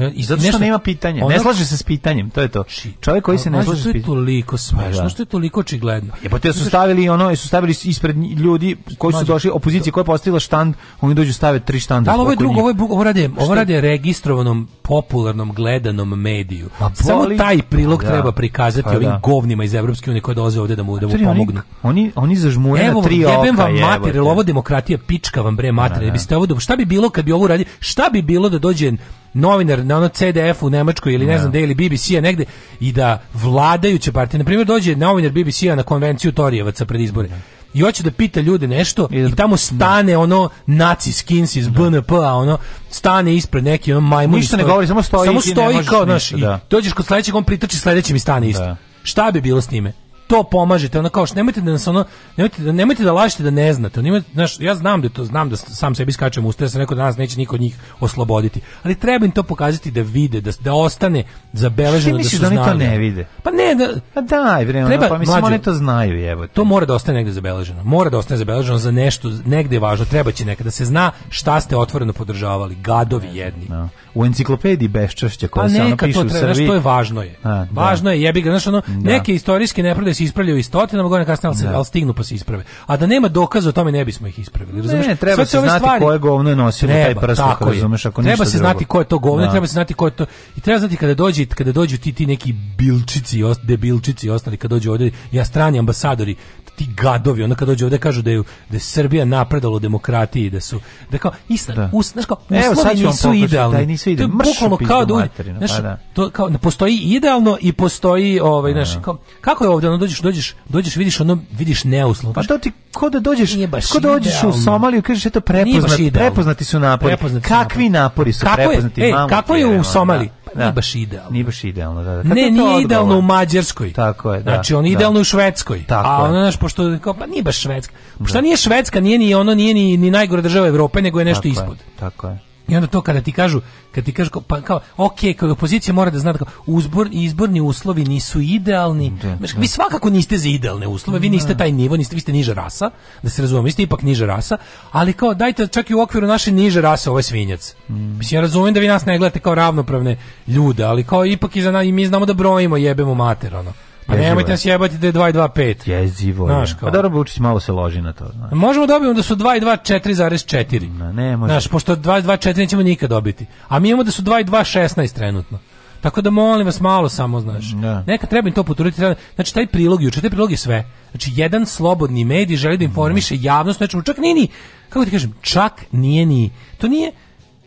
E, I zato što nema pitanja. Onak, ne slaže se s pitanjem, to je to. Čovjek koji se ne slaže s pitanjem. To je toliko smešno, pa da. što je toliko očigledno. Je, pa te su stavili ono, su stavili ispred ljudi koji su došli, opozicije koja je postavila štand, oni dođu stave tri štanda. Ali ovo je drugo, ovo, je, ovo rade, ovo rade registrovanom, popularnom, gledanom mediju. Pa Samo taj prilog pa da, treba prikazati pa ovim da. govnima iz Evropske unije koje dolaze ovde da mu, da mu pomognu. Oni, oni zažmure na tri oka. Jebem vam mater, jer ovo demokratija pička vam bre mater. Da, da. Šta bi bilo kad bi ovo uradio? Šta bi bilo da dođe novinar na ono CDF u Nemačkoj ili ne, znam da. gde ili BBC-a negde i da vladajuće partije, na primjer dođe novinar BBC-a na konvenciju Torijevaca pred izbore da. i hoće da pita ljude nešto i, da, i tamo stane da. ono naci skins iz da. BNP a ono stane ispred neki ono majmun ništa ne govori samo stoji samo stoji kao naš da. i dođeš kod sledećeg on pritrči sledećem i stane isto šta bi bilo s njime to pomažete, ono kao što nemojte da nas ono nemojte da nemojte da lažete da ne znate. Ono znaš, ja znam da to znam da sam sebi skačem u ja sam rekao da nas neće niko od njih osloboditi. Ali treba im to pokazati da vide, da da ostane zabeleženo da su znali. misliš da oni to ne vide? Pa ne, da pa daj bre, treba, pa mislim oni to znaju, jevo. To mora da ostane negde zabeleženo. Mora da ostane zabeleženo za nešto, negde je važno, treba će nekada da se zna šta ste otvoreno podržavali, gadovi jedni. No. U enciklopediji beščašća koja pa se ono piše u Srbiji. to je važno je. A, da. važno je, jebi ga, znaš, ono, da. neke istorijske nepravde se ispravljaju i stotinama godina kasnije, ali, se, da. ali stignu pa se isprave. A da nema dokaza o tome ne bismo ih ispravili. Razumeš? Ne, treba se znati stvari... koje govno je nosio taj prst, razumeš, ako Treba se znati ko je to govno, da. treba se znati ko je to. I treba znati kada dođe, kada dođu ti ti neki bilčici, debilčici i ostali kad dođu ovdje, ja strani ambasadori, ti gadovi, onda kad dođe ovde kažu da je, da je Srbija napredala demokratiji, da su, da kao, ista, da. Us, znaš kao, Evo, sad ću nisu idealni. Da, nisu idealni. To je bukvalno kao da, materinu, znaš, pa da. To, kao, postoji idealno i postoji, ovaj, znaš, da. kao, kako je ovde, ono, dođeš, dođeš, dođeš, vidiš, ono, vidiš neuslovno. Pa to ti, ko da dođeš, ko da dođeš u Somaliju, kažeš, eto, prepoznat, prepoznati su napori. Prepoznati Kakvi napori su prepoznati? Kako je e, u da. Somaliji? Pa da. nije baš idealno. Nije baš idealno, da. da. ne, nije odgovor? idealno u Mađarskoj. Tako je, da. Znači, on da. idealno da. u Švedskoj. Tako a ono, znaš, pošto, kao, pa nije baš Švedska. Pošto da. nije Švedska, nije ni ono, nije ni, ni najgora država Evrope, nego je nešto tako ispod. Je, tako je. I onda to kada ti kažu, kad ti kažu kao, pa kao, ok, kao opozicija mora da zna da kao, uzbor, izborni uslovi nisu idealni. Da, da. Vi svakako niste za idealne uslove, vi niste da. taj nivo, niste, vi ste niža rasa, da se razumemo, vi ste ipak niža rasa, ali kao dajte čak i u okviru naše niže rase ovaj svinjac. Mm. Mislim, ja razumijem da vi nas ne gledate kao ravnopravne ljude, ali kao ipak i, za, i mi znamo da brojimo, jebemo mater, ono. Pa nemojte nas jebati da je 2 i 2 5. Jezivo. Znaš kao. Pa dobro, Vučić malo se loži na to. Znaš. Možemo da dobijemo da su 2 i 2 4,4. Ne, ne može. Znaš, pošto 2 i 2 4 nećemo nikad dobiti. A mi imamo da su 2 i 2 16 trenutno. Tako da molim vas malo samo, znaš. Da. Neka treba im to poturiti. Znači taj prilog juče, taj prilog je sve. Znači jedan slobodni medij želi da informiše javnost, znači čak nije ni kako ti kažem, čak nije ni to nije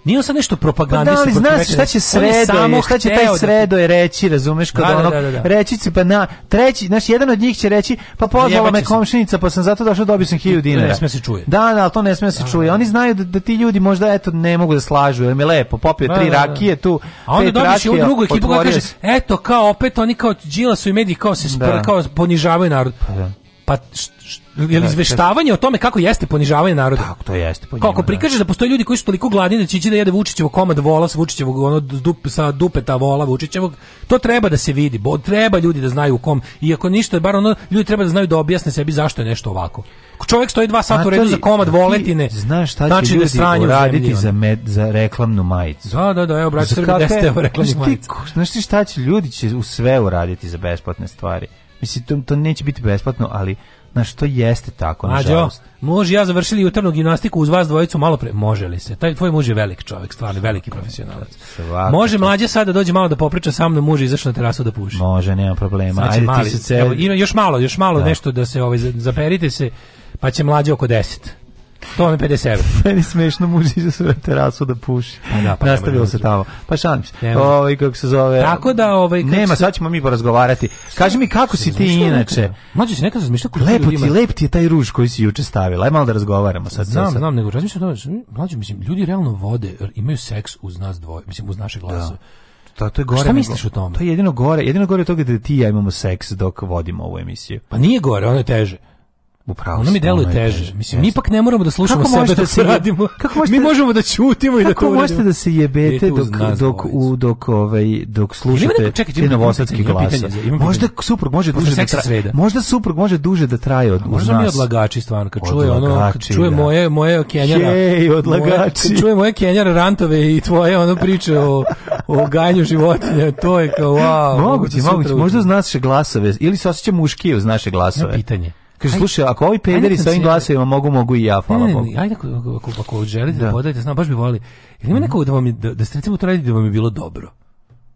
Nije on sad nešto propagandista. Pa da, ali znaš šta će sredo, je, šta će da taj sredo je reći, razumeš, kad da, da, onog, da, da, da. reći će, pa na, treći, znaš, jedan od njih će reći, pa pozvala me komšinica, pa sam zato došao, dobio sam hilju dinara. Ne sme se čuje. Da, da, ali to ne sme se da, čuje. Oni znaju da, da ti ljudi možda, eto, ne mogu da slažu, jer mi lepo, popio tri rakije tu, A onda dobiš i u drugu ekipu koja kaže, eto, kao opet, oni kao džila su i mediji, kao se kao ponižavaju narod. Pa, pa jel da, da, izveštavanje o tome kako jeste ponižavanje naroda. Tako to jeste. ponižavanje. kako prikaže da postoje ljudi koji su toliko gladni da će ići da jede Vučićevo komad vola sa Vučićevog ono dup, sa dupeta vola Vučićevog. To treba da se vidi. Bo, treba ljudi da znaju u kom. Iako ništa, bar ono ljudi treba da znaju da objasne sebi zašto je nešto ovako. Čovjek stoji dva sata u redu za komad voletine. Znaš šta će znači ljudi da raditi za, med, za reklamnu majicu? Da, da, da, evo, braći Srbi, 10 evo reklamnu majicu. Znaš ti šta će, ljudi će u sve uraditi za besplatne stvari. Mislim, to, to neće biti besplatno, ali Na što jeste tako, nažalost. Može ja završili jutarnu gimnastiku uz vas dvojicu malo pre. Može li se? Taj tvoj muž je velik čovjek, stvarno veliki profesionalac. Svaka Može mlađe sada da dođe malo da popriča sa mnom, muž izašao na terasu da puši. Može, nema problema. Znači, Ajde mali, ti se cel... Evo, ima još malo, još malo da. nešto da se ovaj zaperite se, pa će mlađe oko 10. To je 50 evra. *laughs* Meni smešno muž izašao na terasu da puši. Pa da, pa Nastavilo se tamo. Pa šalim se. Ovaj kako se zove. Tako da ovaj Nema, sad ćemo mi porazgovarati. Kaži mi kako si ti inače? Mlađe se neka razmišlja kako lepo ti, lep ti je taj ruž koji si juče stavila. Aj malo da razgovaramo sad. Znam, sad. znam, nego razmišljam mlađe mislim ljudi realno vode, imaju seks uz nas dvoje, mislim uz naše glasove. Da. To, to je gore. Šta misliš o tome? To je jedino gore, jedino gore je to da ti ja imamo seks dok vodimo ovu emisiju. Pa nije gore, ono je teže. Upravo. Ono mi deluje teže. Mislim, mi ipak ne moramo da slušamo kako sebe da se radimo. Kako možete, mi da- možemo da ćutimo i da to Kako možete da se jebete dok, dok, u, dok, ovaj, dok slušate čekaj, te novosadski glas? Možda suprug može duže da traje. Možda suprug može duže da traje od nas. Možda mi odlagači stvarno, kad čuje ono, kad čuje da. moje, moje kenjara. Jej, odlagači. Kad čuje moje kenjara rantove i tvoje ono priče o, o ganju životinja, to je kao wow. Moguće, da moguće. Možda znaš naše glasove, ili se osjeća muški uz naše glasove. Pitanje. Kaže, slušaj, ako ovi pederi sa ovim glasovima mogu, mogu i ja, hvala Bogu. Ajde, ako, ako, ako želite da, da podajte, znam, baš bi volili. Ili ima mhm. neko da vam da, da ste recimo to radili da vam je bilo dobro?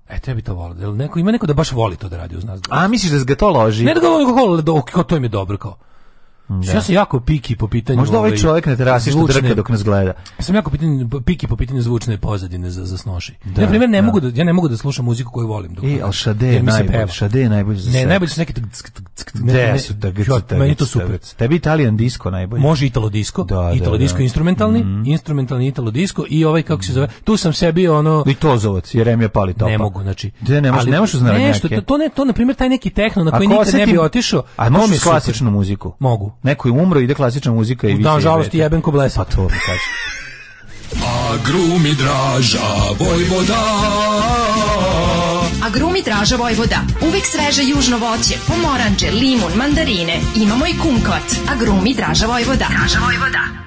E, ja bi to volio. Jel neko, ima neko da baš voli to da radi uz nas? A, misliš da ga to loži? Ne da ga voli, kako da, to im je dobro, kao. Da. Ja sam jako piki po pitanju... Možda ovaj, ovaj čovjek na terasi što drka dok nas gleda. Sam jako pitanju, piki po pitanju zvučne pozadine za, za snoši. Da, ja, primjer, ne da. mogu da, ja ne mogu da slušam muziku koju volim. Dok, e, ali Šade je najbolji. Šade je najbolji za Ne, najbolji su neki... Ne, su da Meni to super. Tebi italijan disco najbolji. Može italo disco, da, da, italo da. disko instrumentalni. Mhm. Instrumentalni italo disco i ovaj, kako se zove, tu sam sebi ono... I Tozovac, Jeremija Pali Topa. Ne mogu, znači... Ne možeš, ne možeš uznati nešto. To, ne, to, na primjer, taj neki tehno na koji nikad ne bi otišao. A možeš klasičnu muziku? Mogu. Neko je umro, ide klasična muzika i vi. Da, žalost i jeben ko blesa. Pa to mi kaže. A grumi draža Vojvoda A grumi draža Vojvoda Uvek sveže južno voće, pomoranđe, limun, mandarine Imamo i kumkvat A grumi draža Vojvoda Draža Vojvoda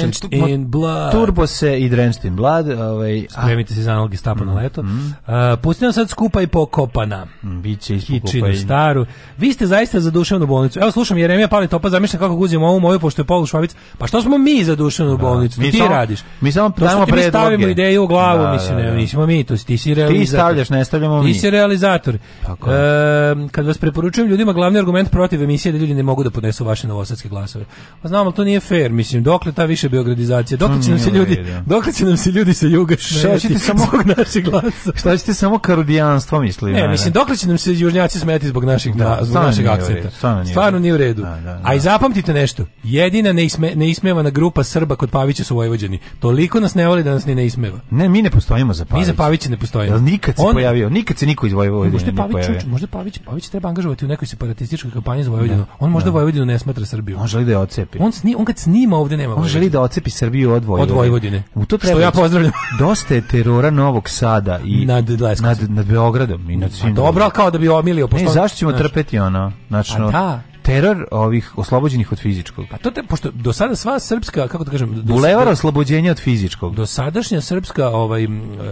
Drenched in Blood. Turbo se i Drenched in Blood. Ovaj, Spremite se za analge stapa mm, na leto. Mm, mm. Uh, pustimo sad skupa i pokopana biće Kičinu staru. Vi ste zaista za duševnu bolnicu. Evo slušam Jeremija Pali Topa, zamišljam kako guzimo ovu moju pošto je Paul Švabic. Pa što smo mi za duševnu da. bolnicu? Mi ti samo, radiš. Mi samo dajemo predloge. Mi stavimo ideju u glavu, da, mislim, da, da. nismo mi, to ti si realizator. Ti stavljaš, ne stavljamo mi. Ti si realizator. Tako. E, kad vas preporučujem ljudima glavni argument protiv emisije da ljudi ne mogu da podnesu vaše novosadske glasove. Pa znamo, to nije fair, mislim, dokle ta više beogradizacija, dokle će nam se ljudi, dokle će nam se ljudi sa juga samo, samog naših glasa. Šta ćete samo kardijanstvo, mislim? Ne, mislim, dokle će nam nam se južnjaci smeti zbog naših da, da zbog našeg akcenta. stvarno, nije u redu. Da, da, A i da. zapamtite nešto. Jedina neisme, neismevana grupa Srba kod Pavića su Vojvođani. Toliko nas ne voli da nas ni ne ismeva. Ne, mi ne postojimo za Pavića. Mi za Pavića ne postojimo. Jel nikad se On, pojavio? Nikad se niko iz Vojvodine možda Pavić, ne pojavio. Možda Pavić, Pavić treba angažovati u nekoj separatističkoj kampanji za Vojvodinu. Da, on možda Vojvodinu ne smatra Srbiju. On želi da je ocepi. On, sni, on kad snima ovde nema. On želi da ocepi Srbiju od Vojvodine. Od Vojvodine. U to treba. Što ja pozdravljam. Dosta je terora Novog Sada i nad, nad, nad Beogradom i nad svim. Dobro, kao kao da bi omilio. Pošto, ne, zašto ćemo znaš, trpeti ono? Znači, pa da teror ovih oslobođenih od fizičkog. Pa to te, pošto do sada sva srpska, kako da kažem, bulevar oslobođenja od fizičkog. Do sadašnja srpska, ovaj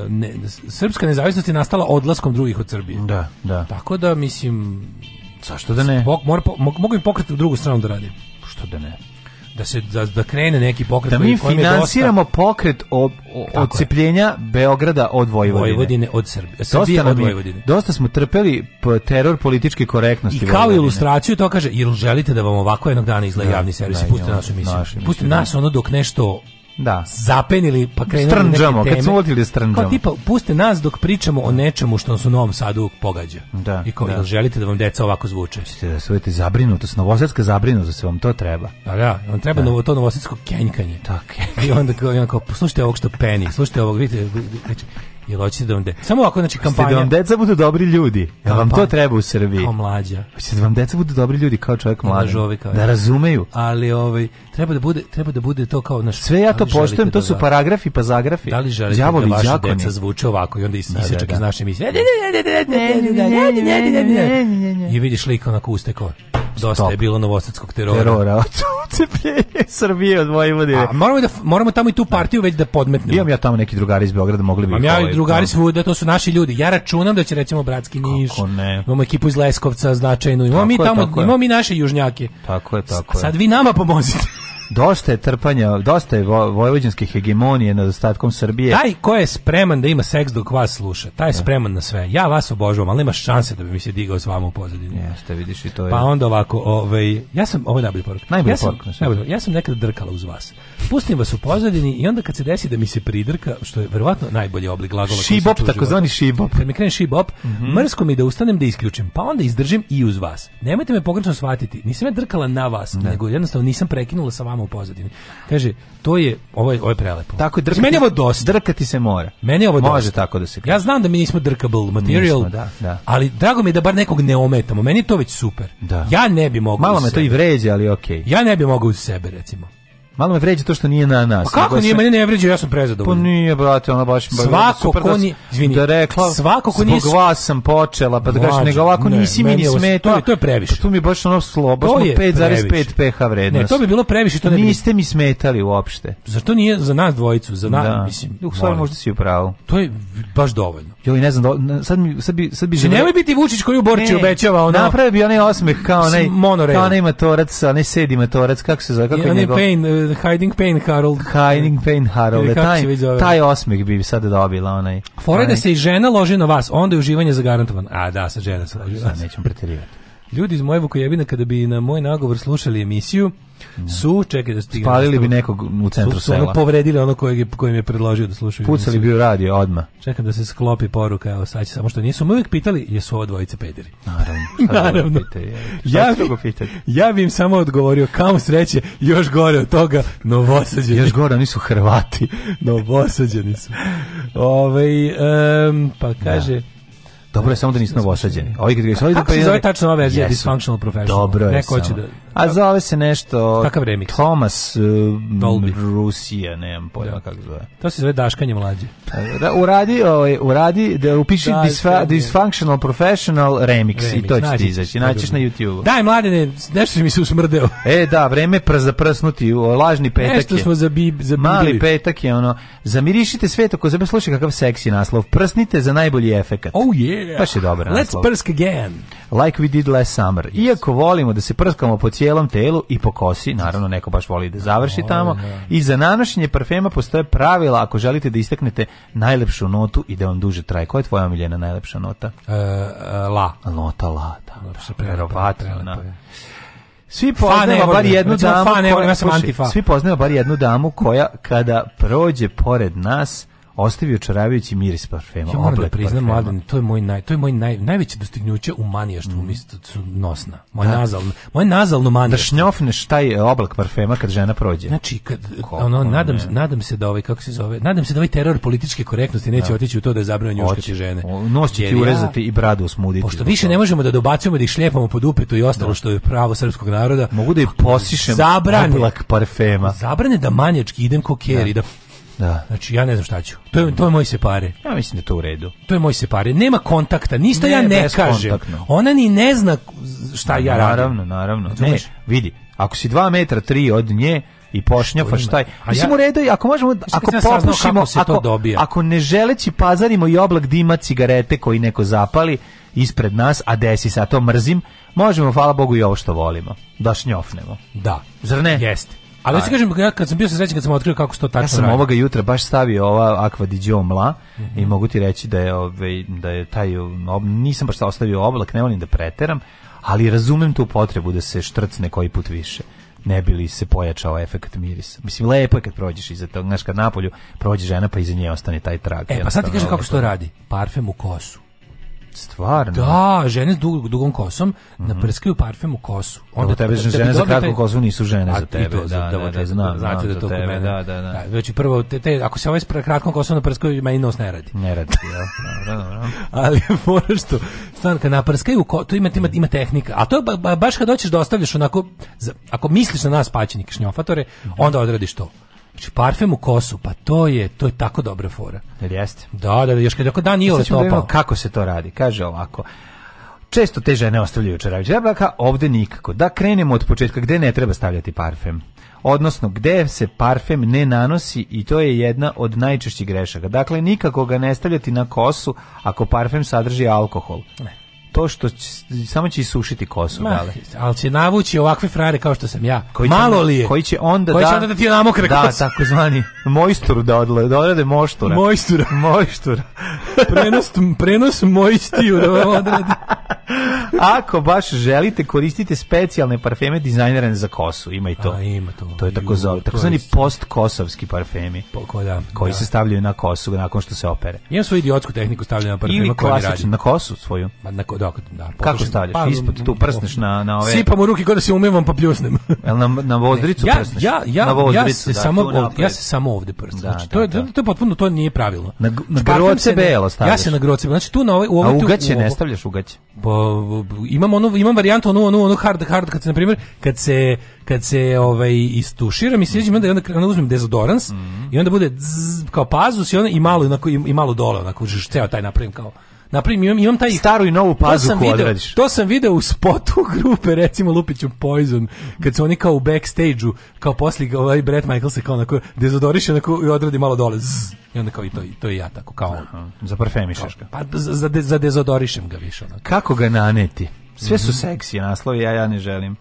ne, srpska nezavisnost je nastala odlaskom drugih od Srbije. Da, da. Tako da mislim zašto da ne? Spok, mora, mogu im pokret u drugu stranu da radi. Što da ne? da se da, da krene neki pokret da mi finansiramo pokret ob, o, odcepljenja Beograda od Vojvodine. Vojvodine od Srbije. Srbije od Vojvodine. Dosta smo trpeli teror političke korektnosti. I kao Vojvodine. ilustraciju to kaže, jel želite da vam ovako jednog dana izgleda da, javni servis i da, pustite našu emisiju. Pustite da. nas ono dok nešto da. zapenili pa krenuli strnđamo, neke teme. kad smo uletili strnđamo. Kao tipa, puste nas dok pričamo o nečemu što nas u Novom Sadu pogađa. Da, I kao, da. jel želite da vam deca ovako zvuče? Čete da svojete zabrinutost, novosadska zabrinuto, se vam to treba. Da, da, vam treba da. novo, to novosadsko kenjkanje. Tako I onda kao, i onda kao, pa slušajte ovog što peni, slušajte ovog, vidite, vidite, Jel hoćete da vam de... Samo ovako, znači, kampanja... Hoćete da vam deca budu dobri ljudi. Jel vam to treba u Srbiji? Kao mlađa. Hoćete da vam deca budu dobri ljudi kao čovjek mlađa. Kao da razumeju. Ali ovaj, treba, da bude, treba da bude to kao... Naš, Sve ja to poštujem, to su paragrafi pa zagrafi. Da li želite Djavoli, da vaše djakoni? deca zvuče ovako i onda isečak iz naše misle? I vidiš lika onako ustekao dosta Stop. je bilo novosadskog terora. Terora *laughs* od ucepljenja Srbije od Vojvodine. A moramo, da, moramo tamo i tu partiju već da podmetnemo. Imam ja tamo neki drugari iz Beograda, mogli bi... Imam ja i ovaj, drugari da. svuda, to su naši ljudi. Ja računam da će recimo Bratski Niš, kako imamo ekipu iz Leskovca značajnu, imamo mi tamo, je, imamo je. mi naše južnjake. Tako je, tako je. Sad vi nama pomozite. *laughs* dosta je trpanja, dosta je vojvođanske hegemonije nad ostatkom Srbije. Taj ko je spreman da ima seks dok vas sluša, taj je da. spreman na sve. Ja vas obožavam, ali nema šanse da bi mi se digao s vama u pozadini. Jeste, vidiš i to je. Pa onda ovako, ovaj, ja sam, ovo je najbolji poruk. Najbolji ja sam, najbolji, ja sam nekada drkala uz vas. Pustim vas u pozadini i onda kad se desi da mi se pridrka, što je verovatno najbolji oblik glagola. Šibop, takozvani šibop. Kad mi krene šibop, mm -hmm. mrsko mi da ustanem da isključim, pa onda izdržim i uz vas. Nemojte me pogrešno shvatiti, nisam ja drkala na vas, ne. nego jednostavno nisam prekinula sa vama reklama u pozadini. Kaže, to je, ovo je, ovo je prelepo. Tako drkati, meni ovo dosta. Drkati se mora. Meni ovo Može dosta. tako da se kaže. Ja znam da mi nismo drkable material, nismo, da, da. ali drago mi je da bar nekog ne ometamo. Meni je to već super. Da. Ja ne bi mogao... Malo me to i vređa, ali okej. Okay. Ja ne bi mogao uz sebe, recimo. Malo me vređa to što nije na nas. Pa kako nije, mene ne vređa, ja sam prezadovoljan. Pa nije, brate, ona baš svako super, ko da nije, da rekla, svako ko nije zbog vas sam počela, pa da kažeš nego ovako ne, nisi mi ni smeta. To, pa to je previše. Pa tu mi baš ono slobo, 5,5 pH vrednost. Ne, to bi bilo previše, to ne. Niste mi smetali uopšte. Zašto nije za nas dvojicu, za nas, da. mislim. U stvari možda si u pravu. To je baš dovoljno. Joj, ne znam, do, da sad mi sad bi sad bi želeo. biti Vučić koji u Borči obećava ona. Napravi bi onaj osmeh kao onaj kao onaj a ne sedi matorac, kako se zove, kako je njegov. Hiding Pain Harold. Hiding Pain Harold. Taj, taj osmeh bi sada dobila onaj. Fora da se i žena loži na vas, onda je uživanje zagarantovano. A da, sa žena se loži. Sad nećemo preterivati. Ljudi iz moje Vukojevina kada bi na moj nagovor slušali emisiju, su, čekaj da stignem. Da Spalili bi nekog u centru su, su sela. Ono povredili ono kojeg je, kojim je predložio da slušaju. Pucali bi u radio odma. Čekam da se sklopi poruka, evo sad će samo što nisu. Mi uvijek pitali, jesu ovo dvojice pederi? Naravno. *laughs* Naravno. Pite, ja, bi, ja bi im samo odgovorio, kamo sreće, još gore od toga, novosađeni. Još gore, oni su Hrvati. *laughs* novosađeni su. Ove, ovaj, um, pa da. kaže... Da. Dobro je samo da nismo osađeni. Ovi kad ga ovi da pa zove tačno ova verzija dysfunctional professional. Dobro je. Neko hoće da A da. zove se nešto... Kakav remix? Thomas uh, Rusija, nemam pojma da. kako zove. To se zove Daškanje mlađe. Da, uradi, ovaj, uradi, da upiši da, disfa, Dysfunctional Professional Remix, remix. i to će ti izaći. Naćiš na YouTube-u. Daj, mladene, nešto mi se usmrdeo. *laughs* E, da, vreme pr za prsnuti, lažni petak nešto je. Nešto smo zabib, za Mali petak je ono, zamirišite svet oko sebe, slušaj kakav seksi naslov. Prsnite za najbolji efekat. Oh yeah! Baš je dobar Let's naslov. Let's prsk again. Like we did last summer. Iako volimo da se prskamo po cijelu cijelom telu i po kosi, naravno neko baš voli da završi tamo. Da. I za nanošenje parfema postoje pravila ako želite da istaknete najlepšu notu i da vam duže traje. Koja je tvoja omiljena najlepša nota? E, e, la. Nota la, da. da, da. Svi poznajemo bar jednu damu, svi poznajemo bar jednu damu koja kada prođe pored nas ostavio čaravići miris parfema. Ja moram da priznam, mladen, to je moj naj, to je moj naj, najveće dostignuće u manijaštvu, mm. su nosna. Moj da. nazalno, moj nazalno da manijaštvo. Da šnjofneš taj oblak parfema kad žena prođe. Znači, kad, Ko, ono, nadam, ne. nadam se da ovaj, kako se zove, nadam se da ovaj teror političke korektnosti neće da. otići u to da je zabranjeno njuškati žene. Nos će ti urezati ja, i bradu osmuditi. Pošto više ne možemo da dobacujemo, da ih šljepamo pod upetu i ostalo da. što je pravo srpskog naroda. Mogu da ih posišem zabrane, oblak parfema. Zabrane da manjački idem kokeri, da. da Da. Znači ja ne znam šta ću. To je to je moj separe. Ja mislim da to u redu. To je moj separe. Nema kontakta, ništa ne, ja ne kažem. Ona ni ne zna šta ja radim. Naravno, naravno. Ne, ne, vidi, ako si 2 metra 3 od nje, i pošnjafa šta je. Mislim ja, u redu, ako možemo, da ako popušimo, ako, dobija. ako ne želeći pazarimo i oblak dima cigarete koji neko zapali ispred nas, a desi sa to mrzim, možemo, hvala Bogu, i ovo što volimo. Da šnjofnemo. Da. Zar ne? Jeste. Ali ja kažem, ja kad sam bio srećan kad sam otkrio kako sto to tačno Ja sam ovoga jutra baš stavio ova Aqua di Gio Mla mm -hmm. i mhm. mogu ti reći da je, ovaj, da je taj, ob, nisam baš ostavio oblak, ne volim da preteram, ali razumem tu potrebu da se štrcne koji put više ne bi li se pojačao efekt mirisa. Mislim, lepo je kad prođeš iza toga, znaš, kad napolju prođe žena pa iza nje ostane taj trag. E, pa sad ti kažem kako se to ovaj, radi. Parfem u kosu. Stvarno? Da, žene s dug, dugom kosom mm -hmm. naprskaju parfem u kosu. Onda da, tebe žene za kratku kosu nisu žene za tebe. To, da, da, da, znam, znate da to kod mene. Da, da, da. Znači, prvo, te, te, ako se ovaj s kratkom kosom naprskaju, meni nos ne radi. Ne radi, ja. Da, da, Ali fora što, stvarno, kad naprskaju, to ima, ima, ima tehnika. A to je baš kad hoćeš da ostavljaš onako, ako misliš na nas paćenike šnjofatore, onda odradiš to. Znači, parfem u kosu, pa to je to je tako dobra fora. Jel jeste? Da, da, da još kad dan i ovo topao. Da kako se to radi? Kaže ovako. Često te žene ostavljaju čaravić jablaka, ovde nikako. Da krenemo od početka, gde ne treba stavljati parfem? Odnosno, gde se parfem ne nanosi i to je jedna od najčešćih grešaka. Dakle, nikako ga ne stavljati na kosu ako parfem sadrži alkohol. Ne to što će, samo će isušiti kosu, Ma, dale. Ali će navući ovakve frajere kao što sam ja. Koji će, Malo li je? Koji će onda, koji da, će onda da ti namokre da, kosu. Da, tako zvani mojstur da, odle, da odrede moštura. Mojstura. *laughs* mojstura. prenos, prenos mojstiju da odrede. *laughs* Ako baš želite, koristite specijalne parfeme dizajnirane za kosu. Ima i to. A, ima to. To je tako zove. Tako zvani post-kosovski parfemi. Poko, da, koji da. se stavljaju na kosu nakon što se opere. Imam svoju idiotsku tehniku stavljanja na parfema. Ili klasično, na kosu svoju. Ma, na, da, da Kako stavljaš? Pa, Ispod tu prsneš na na ove. Sipam u ruke kada se umevam pa pljusnem. *laughs* Jel na na vozdricu ja, prsneš? Ja ja na vozdricu, ja se da, samo ovdje, ja se samo ovde prsnem. Da, znači da, to je da. to je potpuno to nije pravilno. Na na groce belo stavljaš. Ja se na groce, znači tu na ovaj u ovaj tu. A ugaće ne stavljaš ugaće. Pa imam ono, imam varijantu ono, ono, ono hard hard kad se na primjer kad se kad se ovaj istuširam i sjeđem onda, onda, onda uzmem dezodorans mm -hmm. i onda bude zzz, kao pazus i, onda, i malo, onako, i, i malo dole, onako, ceo taj napravim kao Naprim, imam, imam taj... Staru i novu pazu to sam video, To sam video u spotu *laughs* grupe, recimo Lupiću Poison, kad su oni kao u backstage-u, kao posli, ovaj Brett Michael se kao onako dezodoriše, onako i odradi malo dole, zzz, i onda kao i to, i to i ja tako, kao... Aha, za parfemišeš ga. Pa za, za dezodorišem ga više. Onako. Kako ga naneti? Sve su seksi naslovi, ja ja ne želim.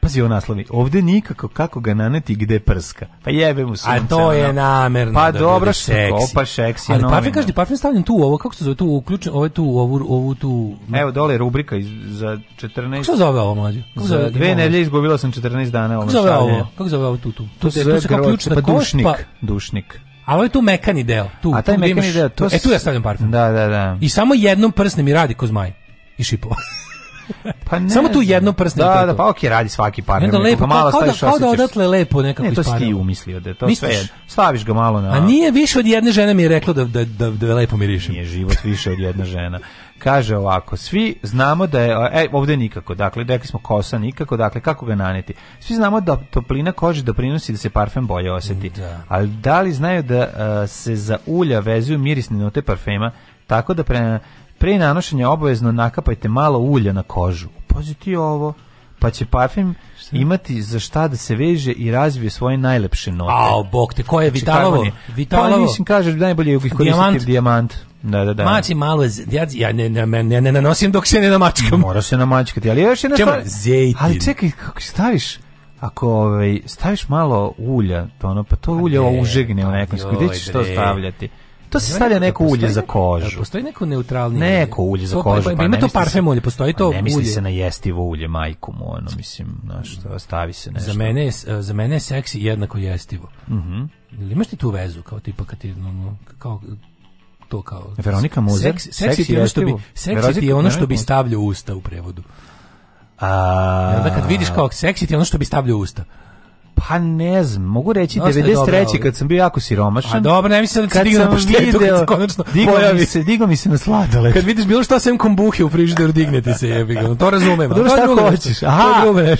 Pazi ovo naslovi. ovde nikako kako ga naneti gde prska. Pa jebe mu sunce. A to je namerno. Pa da dobro što kopa seksi. Ali parfem kaže, parfem stavljam tu ovo, kako se zove, tu uključen, ovo je tu, ovu, ovu tu. Evo dole rubrika iz, za 14. Kako se zove ovo mlađe? Kako za zove, dve nedelje izgubila sam 14 dana ovo. Kako zove ovo? Kako zove ovo tu tu? To, se, tu ključna pa dušnik, pa, dušnik. A ovo je tu mekani deo. Tu, A taj tu mekani deo, to... E, tu ja stavljam parfem. Da, da, da. I samo jednom prsnem i radi ko zmaj. I šipova. Pa ne, Samo tu jedno prsne. Da, da, pa okej, radi svaki par. Ne, da, lepo, malo kao, kao, da, kao da odatle lepo nekako Ne, to si ti umislio da to Misliš? sve staviš ga malo na. A nije više od jedne žene mi je reklo da da da, da lepo mirišem. Nije život više od jedne žena. Kaže ovako, svi znamo da je, e, ovde nikako, dakle, rekli smo kosa nikako, dakle, kako ga naneti? Svi znamo da toplina kože doprinosi da se parfem bolje oseti da. ali da li znaju da a, e, se za ulja vezuju mirisne note parfema, tako da pre, Pre nanošenja obavezno nakapajte malo ulja na kožu. Pazi ti ovo. Pa će parfem imati za šta da se veže i razvije svoje najlepše note. Ao, bog te, ko je znači, Vitalovo? Pa Vitalovo. Pa mislim, kažeš, najbolje je koristiti dijamant. Da, da, da. Maci malo, ja, ja ne, ne, ne, ne nosim dok se ne namačkam. Mora se namačkati, ali još jedna stvar. Ali čekaj, kako staviš? Ako ovaj, staviš malo ulja, to ono, pa to ulje pa užegne u nekom, gdje ćeš to stavljati? To se stavlja da da neko ulje za kožu. Postoji neko neutralni Neko ulje za kožu. Pa, ima to parfem ulje, postoji pa to ulje. Ne misli se na jestivo ulje, majku mu, ono, mislim, znaš, stavi se nešto. Za mene, je, za mene je seksi jednako jestivo. Mhm. Imaš ti tu vezu, kao tipa kad ti, kao, to kao... Veronika Muzer? Seks, seksi ti je ono što bi, seksi je ono što bi stavljao usta u prevodu. A... Onda kad vidiš kao seksi ti je ono što bi stavljao usta. Pa ne znam, mogu reći 93. kad sam bio jako siromašan. A dobro, ne mislim da se digao na paštetu kad se konačno digo pojavi. Mi se, digo mi se na sladoled. Kad vidiš bilo šta sem kombuhe u frižideru, digne ti se jebi ga. To razumem. Pa dobro, šta hoćeš? Aha,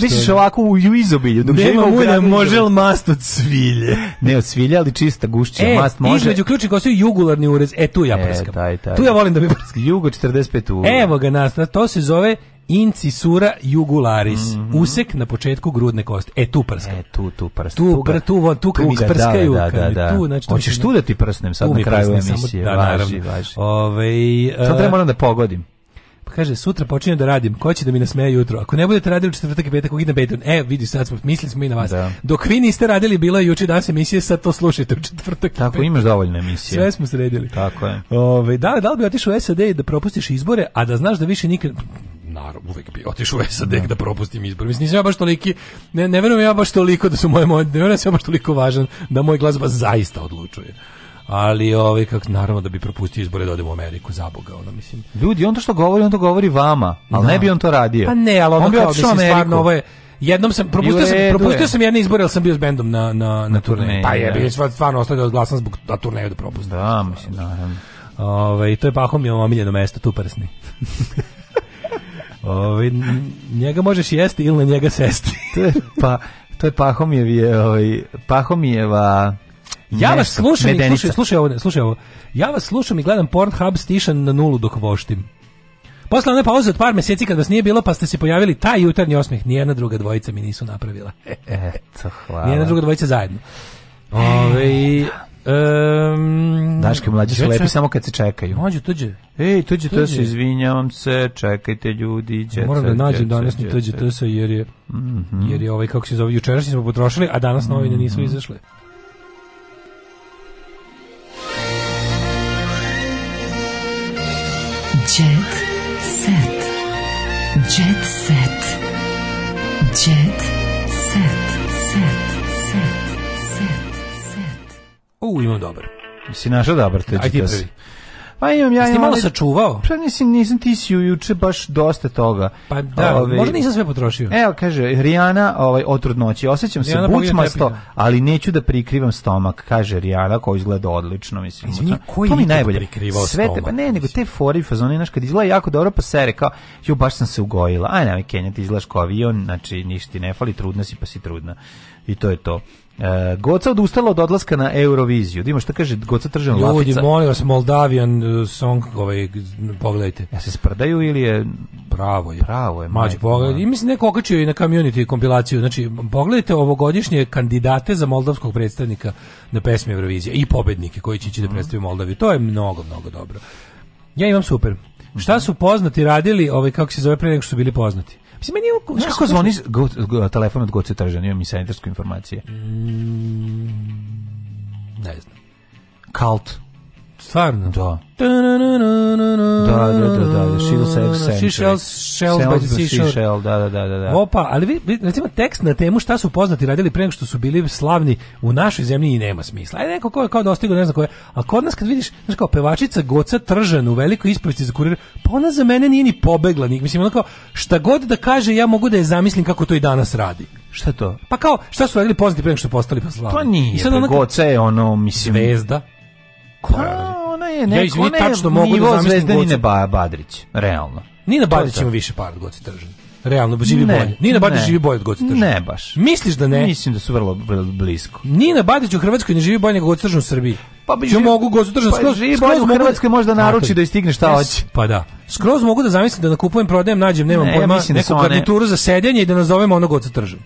misliš da. ovako u, u izobilju. Dok Nema ulja, može li mast od svilje? Ne od svilje, ali čista gušća. E, mast može. između ključnih ostaju jugularni urez. E, tu ja e, prskam. E, taj, taj. Tu ja volim da mi prskam. Jugo 45 u. Evo ga nas, to se zove incisura jugularis, mm -hmm. usek na početku grudne kosti. E, tu prska. E, tu, tu prska. Tu, tu, pr, tu, tu kad mi isprskaju. Da, da, da. Tu, znači, Hoćeš tu da ti prsnem sad na kraju emisije? Samo, da, važi, važi. Ove, uh, sad treba e, moram da pogodim. Pa kaže, sutra počinjem da radim, ko će da mi nasmeje jutro? Ako ne budete radili četvrtak i petak, idem Patreon. E, vidi, sad smo, mislili smo i na vas. Da. Dok vi niste radili, bila je juče danas emisije, sad to slušajte u četvrtak. Tako, imaš dovoljno emisije. Sve smo sredili. Tako je. Ove, da, da li bi otišao u SAD da propustiš izbore, a da znaš da više nikad naravno, uvek bi otišao u SAD da. da propustim izbor. Mislim, nisam ja baš toliki, ne, ne verujem ja baš toliko da su moje, moje ne verujem da ja baš toliko važan da moj glas baš zaista odlučuje ali ovaj kak naravno da bi propustio izbore da odemo u Ameriku za boga ono mislim ljudi on to što govori on to govori vama al da. ne bi on to radio pa ne al ono on kao da mislim, stvarno ovo je jednom sam propustio sam propustio sam jedne izbore al sam bio s bendom na na na, na turneji pa je da. bio stvarno ostao da glasam zbog da turneju da propustim da mislim naravno. da. Ovaj, i to je Pahom je omiljeno mesto, tu prsni. *laughs* Ove, ovaj, njega možeš jesti ili na njega sesti. *laughs* to je, pa, to je Pahomijevije, ovaj, Pahomijeva... Ja vas slušam, i, slušaj, slušaj, ovo, slušaj ovo. Ja vas slušam i gledam Pornhub stišan na nulu dok voštim. Posle one pauze od par meseci kad vas nije bilo, pa ste se pojavili taj jutarnji osmeh. Nijedna druga dvojica mi nisu napravila. E, eto, hvala. Nijedna druga dvojica zajedno. E, Ove, Um, Daške mlađe su lepi samo kad se čekaju. Mlađe, tuđe. Ej, tuđe, to se izvinjavam se, čekajte ljudi, djeca. Moram da nađem danas na tuđe to se jer je, mm -hmm. jer je ovaj, kako se zove, jučerašnji smo potrošili, a danas novine mhm. nisu izašle. Jet set. Jet set. Jet set. U, imam dobar. Si našao dobar, te Ajde prvi. Pa imam ja... Jesi malo sačuvao? Pa nisam, nisam ti si juče baš dosta toga. Pa da, Ove, ovaj- možda nisam sve potrošio. Evo, kaže, Rijana ovaj, od trudnoći. Osjećam Rijana se bucmasto, da. ali neću da prikrivam stomak, kaže Rijana, koja izgleda odlično. Mislim, Izvini, koji mi najbolje. prikrivao Sve stomak? Te, pa ne, nego te fori i fazone, znaš, kad izgleda jako dobro, pa sere kao, jo, baš sam se ugojila. Aj, nemoj, Kenja, ti izgledaš kao avion, znači, ništa ti ne fali, trudna si, pa si trudna. I to je to. Uh, Goca odustala od odlaska na Euroviziju. Dimo ima šta kaže Goca Tržan Ljudi, Lafica. Ljudi, molim vas, Moldavian e, song, ovaj, pogledajte. Ja se sprdaju ili je... Pravo je. Pravo je. Mađu, pogledajte. I mislim, neko da okačio i na community kompilaciju. Znači, pogledajte ovogodišnje kandidate za moldavskog predstavnika na pesmi Eurovizije i pobednike koji će ići da mhm. predstavljaju Moldaviju. To je mnogo, mnogo dobro. Ja imam super. Šta mhm. su poznati radili, ovaj, kako se zove pre nego što su bili poznati? Mislim, meni je... Znaš kako zvoni go, go, telefon od Goce Tržan, imam i sanitarsku informaciju. Mm, ne znam. Kalt. Stvarno? Da. Da, da, da, da, Shields Century. She shells, shells by the seashore. Shell, da, da, da, da. Opa, ali vi, vi, recimo, tekst na temu šta su poznati radili pre nego što su bili slavni u našoj zemlji i nema smisla. Ajde, neko ko je kao dostigo, ne znam koje, a kod nas kad vidiš, znaš kao pevačica Goca Tržan u velikoj ispravici za kurir, pa ona za mene nije ni pobegla, nik, mislim, ona kao, šta god da kaže, ja mogu da je zamislim kako to i danas radi. Šta to? Pa kao, šta su radili poznati pre nego što postali pa slavni? To nije, Goca je ono, mislim... Zvezda. Koja? Pa, ona je neko, ja je tačno mogu da zamislim Nine Badrić, realno. Nina Badrić ima više par od Goce Tržan. Realno, živi ne, bolje. Nina Badić ne, živi bolje od Goce Tržan. Ne baš. Misliš da ne? Mislim da su vrlo, vrlo blisko. Nina Badić u Hrvatskoj ne živi bolje nego Goce Tržan u Srbiji. Pa bi živi, mogu Goce Tržan pa skroz, živi skroz bolje u Hrvatskoj možda naruči da istigne šta hoće. Pa da. Skroz mogu da zamislim da nakupujem, prodajem, nađem, nemam ne, pojma, ja da neku garnituru za sedenje i da nazovem ono Goce Tržan.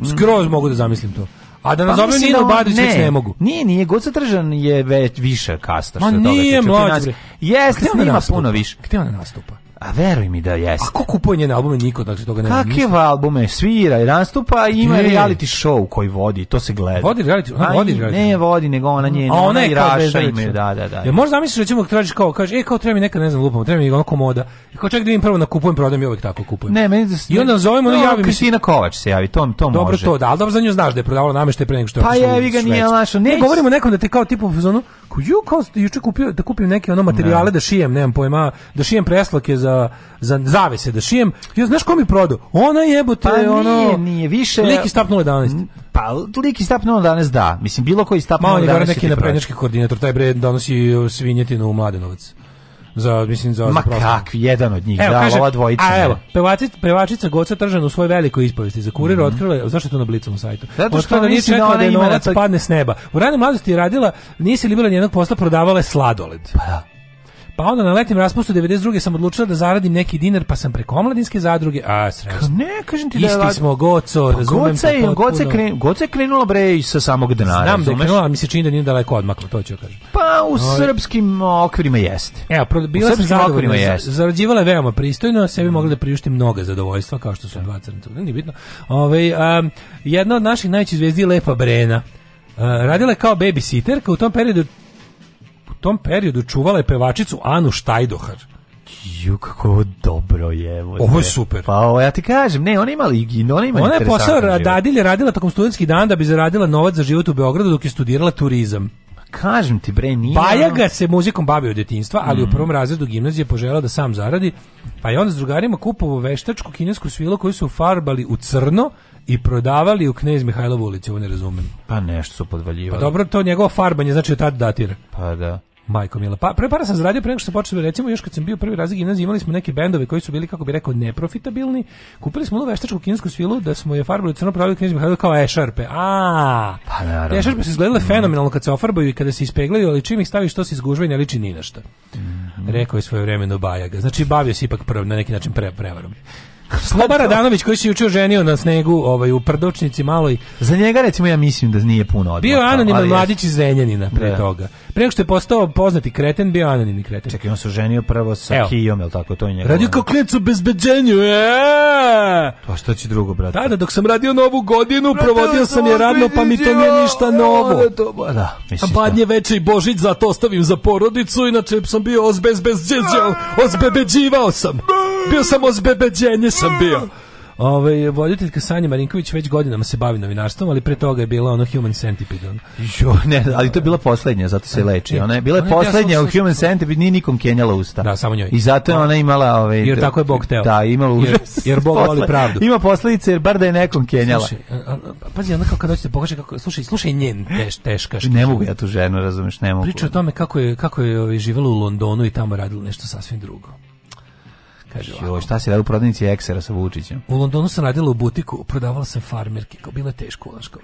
Mm. Skroz mogu da zamislim to. A da nazovem pa Nino da Badić ne, već ne mogu. Nije, nije, Goca Tržan je već više kasta. Ma što nije, mlađe. Jeste, snima puno više. Gde ona nastupa? A veruj mi da jeste. A ko kupuje njene albume? Niko, dakle toga nema Kakve ništa. albume? Svira i nastupa i ima ne. reality show koji vodi, to se gleda. Vodi reality, ona vodi reality. Ne vodi, nego ona njena, A ona, ona i Raša imaju, da, da, da. Ja možda misliš recimo da tražiš kao, kaže, e, kao treba mi neka, ne znam, lupamo, treba mi ona komoda. I kao čekaj da im prvo na kupujem, prodajem i uvek tako kupujem. Ne, meni da I onda zovemo, no, javi Kristina Kovač se javi, to, to dobro može. Dobro to, da, al dobro za nju znaš da je prodavala nameštaj pre nego što je Pa je, vi ga nije našao. Ne, govorimo nekom da te kao tipu u zonu, Ko ju kao juče kupio da kupim neke ono materijale da šijem, nemam pojma, da šijem preslake za za zavese, da šijem. Ja znaš ko mi prodao? Ona jebote, pa, ono. Pa Nije, nije više. Liki stap 011. Pa liki stap 011 da. Mislim bilo koji stap 011. Ma on je neki naprednjački koordinator, taj bre donosi svinjetinu u Mladenovac za mislim za Ma kakvi jedan od njih, evo, da, kaže, ova dvojica. A evo, pevačica, pevačica Goca Tržan u svoj velikoj ispovesti za kurir mm -hmm. otkrila, zašto je to na Blicovom sajtu? Zato što da ona nije čekala da je novac to... Pa- padne s neba. U ranoj mladosti je radila, nisi li bila njenog posla, prodavala sladoled. Pa da. Pa onda na letnjem raspustu 92. sam odlučila da zaradim neki dinar, pa sam preko omladinske zadruge, a srećno. Ne, kažem ti da Isti smo, goco, pa, razumem goca je, goca, kren, goca krenula bre i sa samog dinara. Znam da je krenula, mi se čini da nije daleko odmaklo, to ću kažem. Pa u o, ovaj- srpskim okvirima jeste. Evo, pro, bila sam zadovoljna, jeste. zarađivala je veoma pristojno, sebi mm. mogla da priušti mnoga zadovoljstva, kao što su da. dva ne, nije bitno. Ove, ovaj, a, jedna od naših najvećih zvezdi je Lepa Brena. Uh, radila je kao babysitterka, u tom periodu tom periodu čuvala je pevačicu Anu Štajdohar. Ju, kako ovo dobro je. Ovo je super. Pa ovo, ja ti kažem, ne, ona ima ligin, ona ima Ona je posao dadilje radila tokom studentskih dana da bi zaradila novac za život u Beogradu dok je studirala turizam. Kažem ti bre, nije. Baja ga se muzikom bavio od djetinjstva, ali mm. u prvom razredu gimnazije poželao da sam zaradi, pa je onda s drugarima kupovo veštačku kinesku svilu koju su farbali u crno i prodavali u Knez Mihajlovu ulici, ovo ne razumem. Pa nešto su podvaljivali. Pa dobro, to njegovo farbanje znači od da tad datira. Pa da. Majko Mila. Pa pre para sam zaradio pre nego što sam počeo, recimo još kad sam bio prvi razred gimnazije, imali smo neke bendove koji su bili kako bi rekao neprofitabilni. Kupili smo onu veštačku kinesku svilu da smo je farbali crno pravili knjižni kao kao sharpe. A. Pa naravno. Te ešarpe su izgledale fenomenalno kad se ofarbaju i kada se ispeglaju, ali čim ih staviš to se izgužva i ne liči ni na šta. Mhm. Rekao je svoje vreme vremeno Bajaga. Znači bavio se ipak prvo na neki način pre, prevarom. Slobara Danović koji se juče ženio na snegu ovaj, u Prdočnici maloj. Za njega recimo ja mislim da nije puno odmah. Bio je anoniman mladić iz Zrenjanina pre da. toga. Pre što je postao poznati kreten, bio anonimni kreten. Čekaj, on se ženio prvo sa Evo. Kijom, je tako? To je njegov. Radio kao klinac u bezbeđenju, eee! To što će drugo, brate? Da, da, dok sam radio novu godinu, brate, provodio sam je radno, pa mi to nije ništa novo. Da, da, A badnje da. veče i Božić, zato ostavim za porodicu, inače sam bio ozbezbeđenju, ozbebeđivao sam. Bio sam ozbebeđenje sam bio. Ovaj voditeljka Sanja Marinković već godinama se bavi novinarstvom, ali pre toga je bila ono Human Centipede. On. Jo, ne, ali to je bila poslednja, zato se leči. Ona je bila ona je poslednja u Human Centipede, nije nikom kenjala usta. Da, samo njoj. I zato je ona imala ove ovaj, Jer tako je Bog teo. Da, imala užas. Jer, jer Bog voli pravdu. Ima posledice jer bar da je nekom kenjala. Slušaj, a, a, pazi, onda kako kad hoćete pokaže kako slušaj, slušaj njen teš, teška što. Ne mogu ja tu ženu, razumeš, ne mogu. Priča o tome kako je kako je ovaj, živela u Londonu i tamo radila nešto sasvim drugo. Kaže, jo, šta se radi u prodavnici Eksera sa Vučićem? U Londonu sam radila u butiku, prodavala sam farmerke, kao bilo je teško, znaš, kao,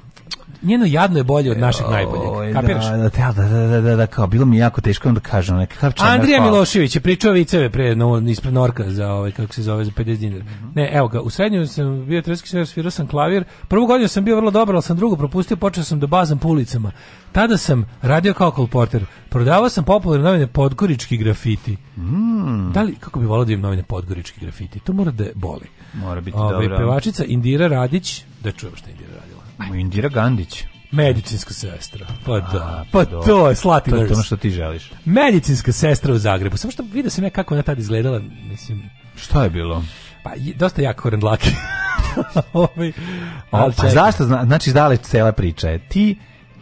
njeno jadno je bolje od naših najboljeg. Kapiraš? Da, da, da, da, da, kao, bilo mi jako teško da kažem. Neka, kapča, Andrija Milošević je pričao viceve pre, no, ispred Norka za, ovaj, kako se zove, za 50 dinara. Ne, evo ga, u srednju sam bio treski sve, svirao sam klavir. Prvu godinu sam bio vrlo dobar, ali sam drugu propustio, počeo sam da bazam po ulicama. Tada sam radio kao kolporter. Prodavao sam popularne novine Podgorički grafiti. Mm. Da li, kako bi volao da novine Podgorički grafiti? To mora da boli. Mora biti Ove, ovaj, dobro. Pevačica Indira Radić, da čujem šta Indira radila. Indira Gandić. Medicinska sestra. Pa da. Pa, pa to je slati. To je ono što ti želiš. Medicinska sestra u Zagrebu. Samo što vidio sam ja kako ona tad izgledala, mislim. Šta je bilo? Pa dosta jako korendlaki. *laughs* Ovaj. Pa zašto Zna, znači da li cela priča je ti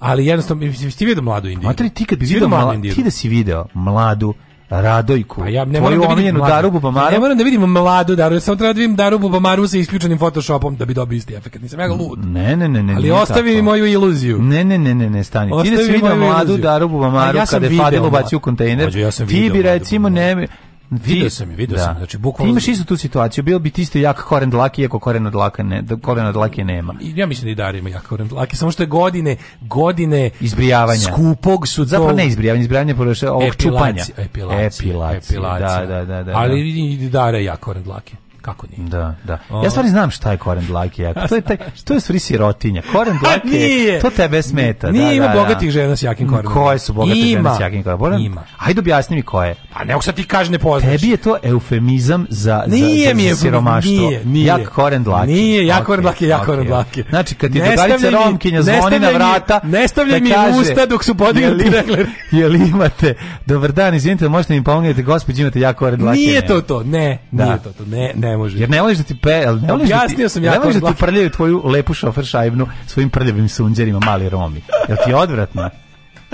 ali jednostavno, ti vidio mladu Indiju? Matri, ti kad bi vidio mladu Indiju? Ti da si video mladu Radojku. A pa ja ne moram da vidim Daru Bubamaru. Ne moram da vidim mladu Daru, ja samo treba da vidim Daru Bubamaru sa isključenim Photoshopom da bi dobio isti efekat. Nisam ja ga lud. Ne, ne, ne, ne. Ali ostavi mi moju iluziju. Ne, ne, ne, ne, ne, stani. Ostavi ti da si vidio mladu iluziju. Daru Bubamaru ja kada je Fadil ubacio u kontejner. Ja ti bi recimo ne Video sam je, video da. sam. Znači, bukvalno... Ti imaš isto tu situaciju, bio bi ti isto jak koren dlake, iako koren od laka, ne, da- koren od lake nema. Ja mislim da i Darija ima jak koren dlake, samo što je godine, godine izbrijavanja. skupog su to... Zapravo ne izbrijavanja, izbrijavanja je ovog epilacija, čupanja. Epilacija, epilacija, epilacija. Da, da, da, da, Ali i Darija jak koren dlake. Kako nije? Da, da. Ja stvarno znam šta je koren dlake. Jako. To je taj, to je stvari sirotinja. Koren dlake, nije. to tebe smeta. Nije, da, ima da, bogatih da. žena s jakim korenom. Koje su bogate ima. žene s jakim korenom? Ima. Hajde objasni mi koje. Pa ne sad ti kaže ne poznaš. Tebi je to eufemizam za, nije za, mi za siromaštvo. Nije, nije. Jak koren dlake. Nije, jak okay, koren dlake, jak okay. koren dlake. Znači, kad ti dogarica Romkinja zvoni na vrata, ne stavljaj da mi usta dok su podignuti regler. *laughs* Jel imate, dobar dan, izvinite, možete mi pomogniti, gospođi imate jak koren dlake. Nije to to, ne, da. nije to to, ne, ne ne može. Jer ne voliš da ti pe, al ne voliš da ti, sam ja ne voliš da ti prljaju tvoju lepu šofer šajbnu svojim prljavim sunđerima mali Romi. Jel ti odvratno?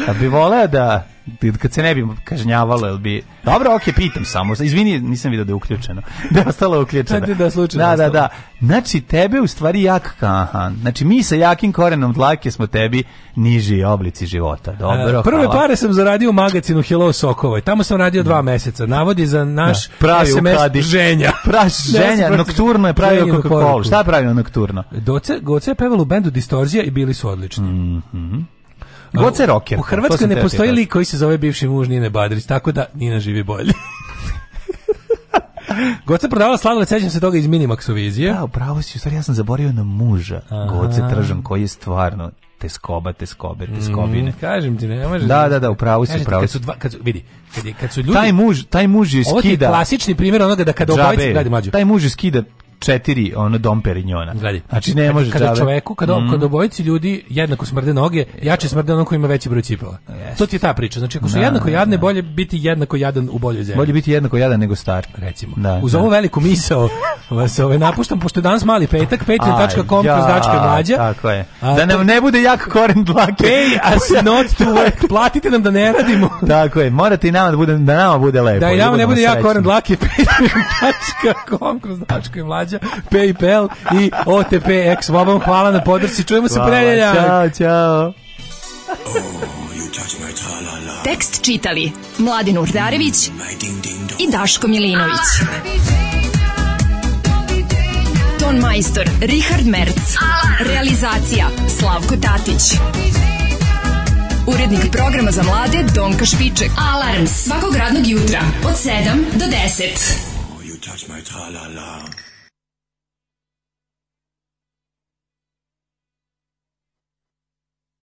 Da bi voleo da kad se ne bi kažnjavalo, jel bi... Dobro, okej, pitam samo. Izvini, nisam vidio da je uključeno. *laughs* Da je ostalo uključeno. da, da, da slučajno da, da, da. Znači, tebe u stvari jak kahan. Znači, mi sa jakim korenom dlake smo tebi niži oblici života. Dobro, e, Prve hvala. pare sam zaradio u magazinu Hello Sokovoj. Tamo sam radio dva da. meseca. Navodi za naš da, pravi SMS ukadi. ženja. *laughs* Praš ženja, nokturno je pravio Coca-Cola. Šta je pravio nokturno? Doce, Goce je peval u bendu Distorzija i bili su odlični. Mm Goce roker. U Hrvatskoj ne postoji lik koji se zove bivši muž Nine Badrić, tako da Nina živi bolje. *laughs* Goce prodavala sladoled, sećam se toga iz Minimaxu vizije. Da, upravo si, u stvari ja sam zaborio na muža. Goce Tržan koji je stvarno te skoba, te skobe, te skobine. Mm, kažem ti, ne možeš. Da, da, da, da upravo si, upravo. Kad su dva, kad su, vidi, kad, kad su ljudi Taj muž, taj muž je skida. Ovo je klasični primjer onoga da kada obojica radi mlađu. Taj muž je skida četiri ono dom Perignona. Znači, znači ne može kada čovjeku čoveku kada mm. kada obojici ljudi jednako smrde noge, jače smrde onako ima veći broj cipela. Yes. To ti je ta priča. Znači ako su da, jednako da, jadne, da. bolje biti jednako jadan u boljoj zemlji. Bolje biti jednako jadan nego star, recimo. Da, Uz da. ovu veliku misao vas ove ovaj, napuštam pošto je danas mali petak patreon.com kroz dačka mlađa. Tako je. Da nam ne bude jak koren dlake. Pay as *laughs* not to work. Platite nam da ne radimo. *laughs* tako je. Morate i nama da bude da nama bude lepo. Da i nama ne bude jak koren dlake *laughs* patreon.com kroz mlađa mlađa, PayPal i OTP X. Vama hvala na podršci. Čujemo se predelja. Ćao, čao. Oh, Tekst čitali Mladin Urdarević i Daško Milinović. Ton majstor Richard Merc. Realizacija Slavko Tatić. Urednik programa za mlade Donka Špiček. Alarms svakog radnog jutra od 7 do 10. Oh,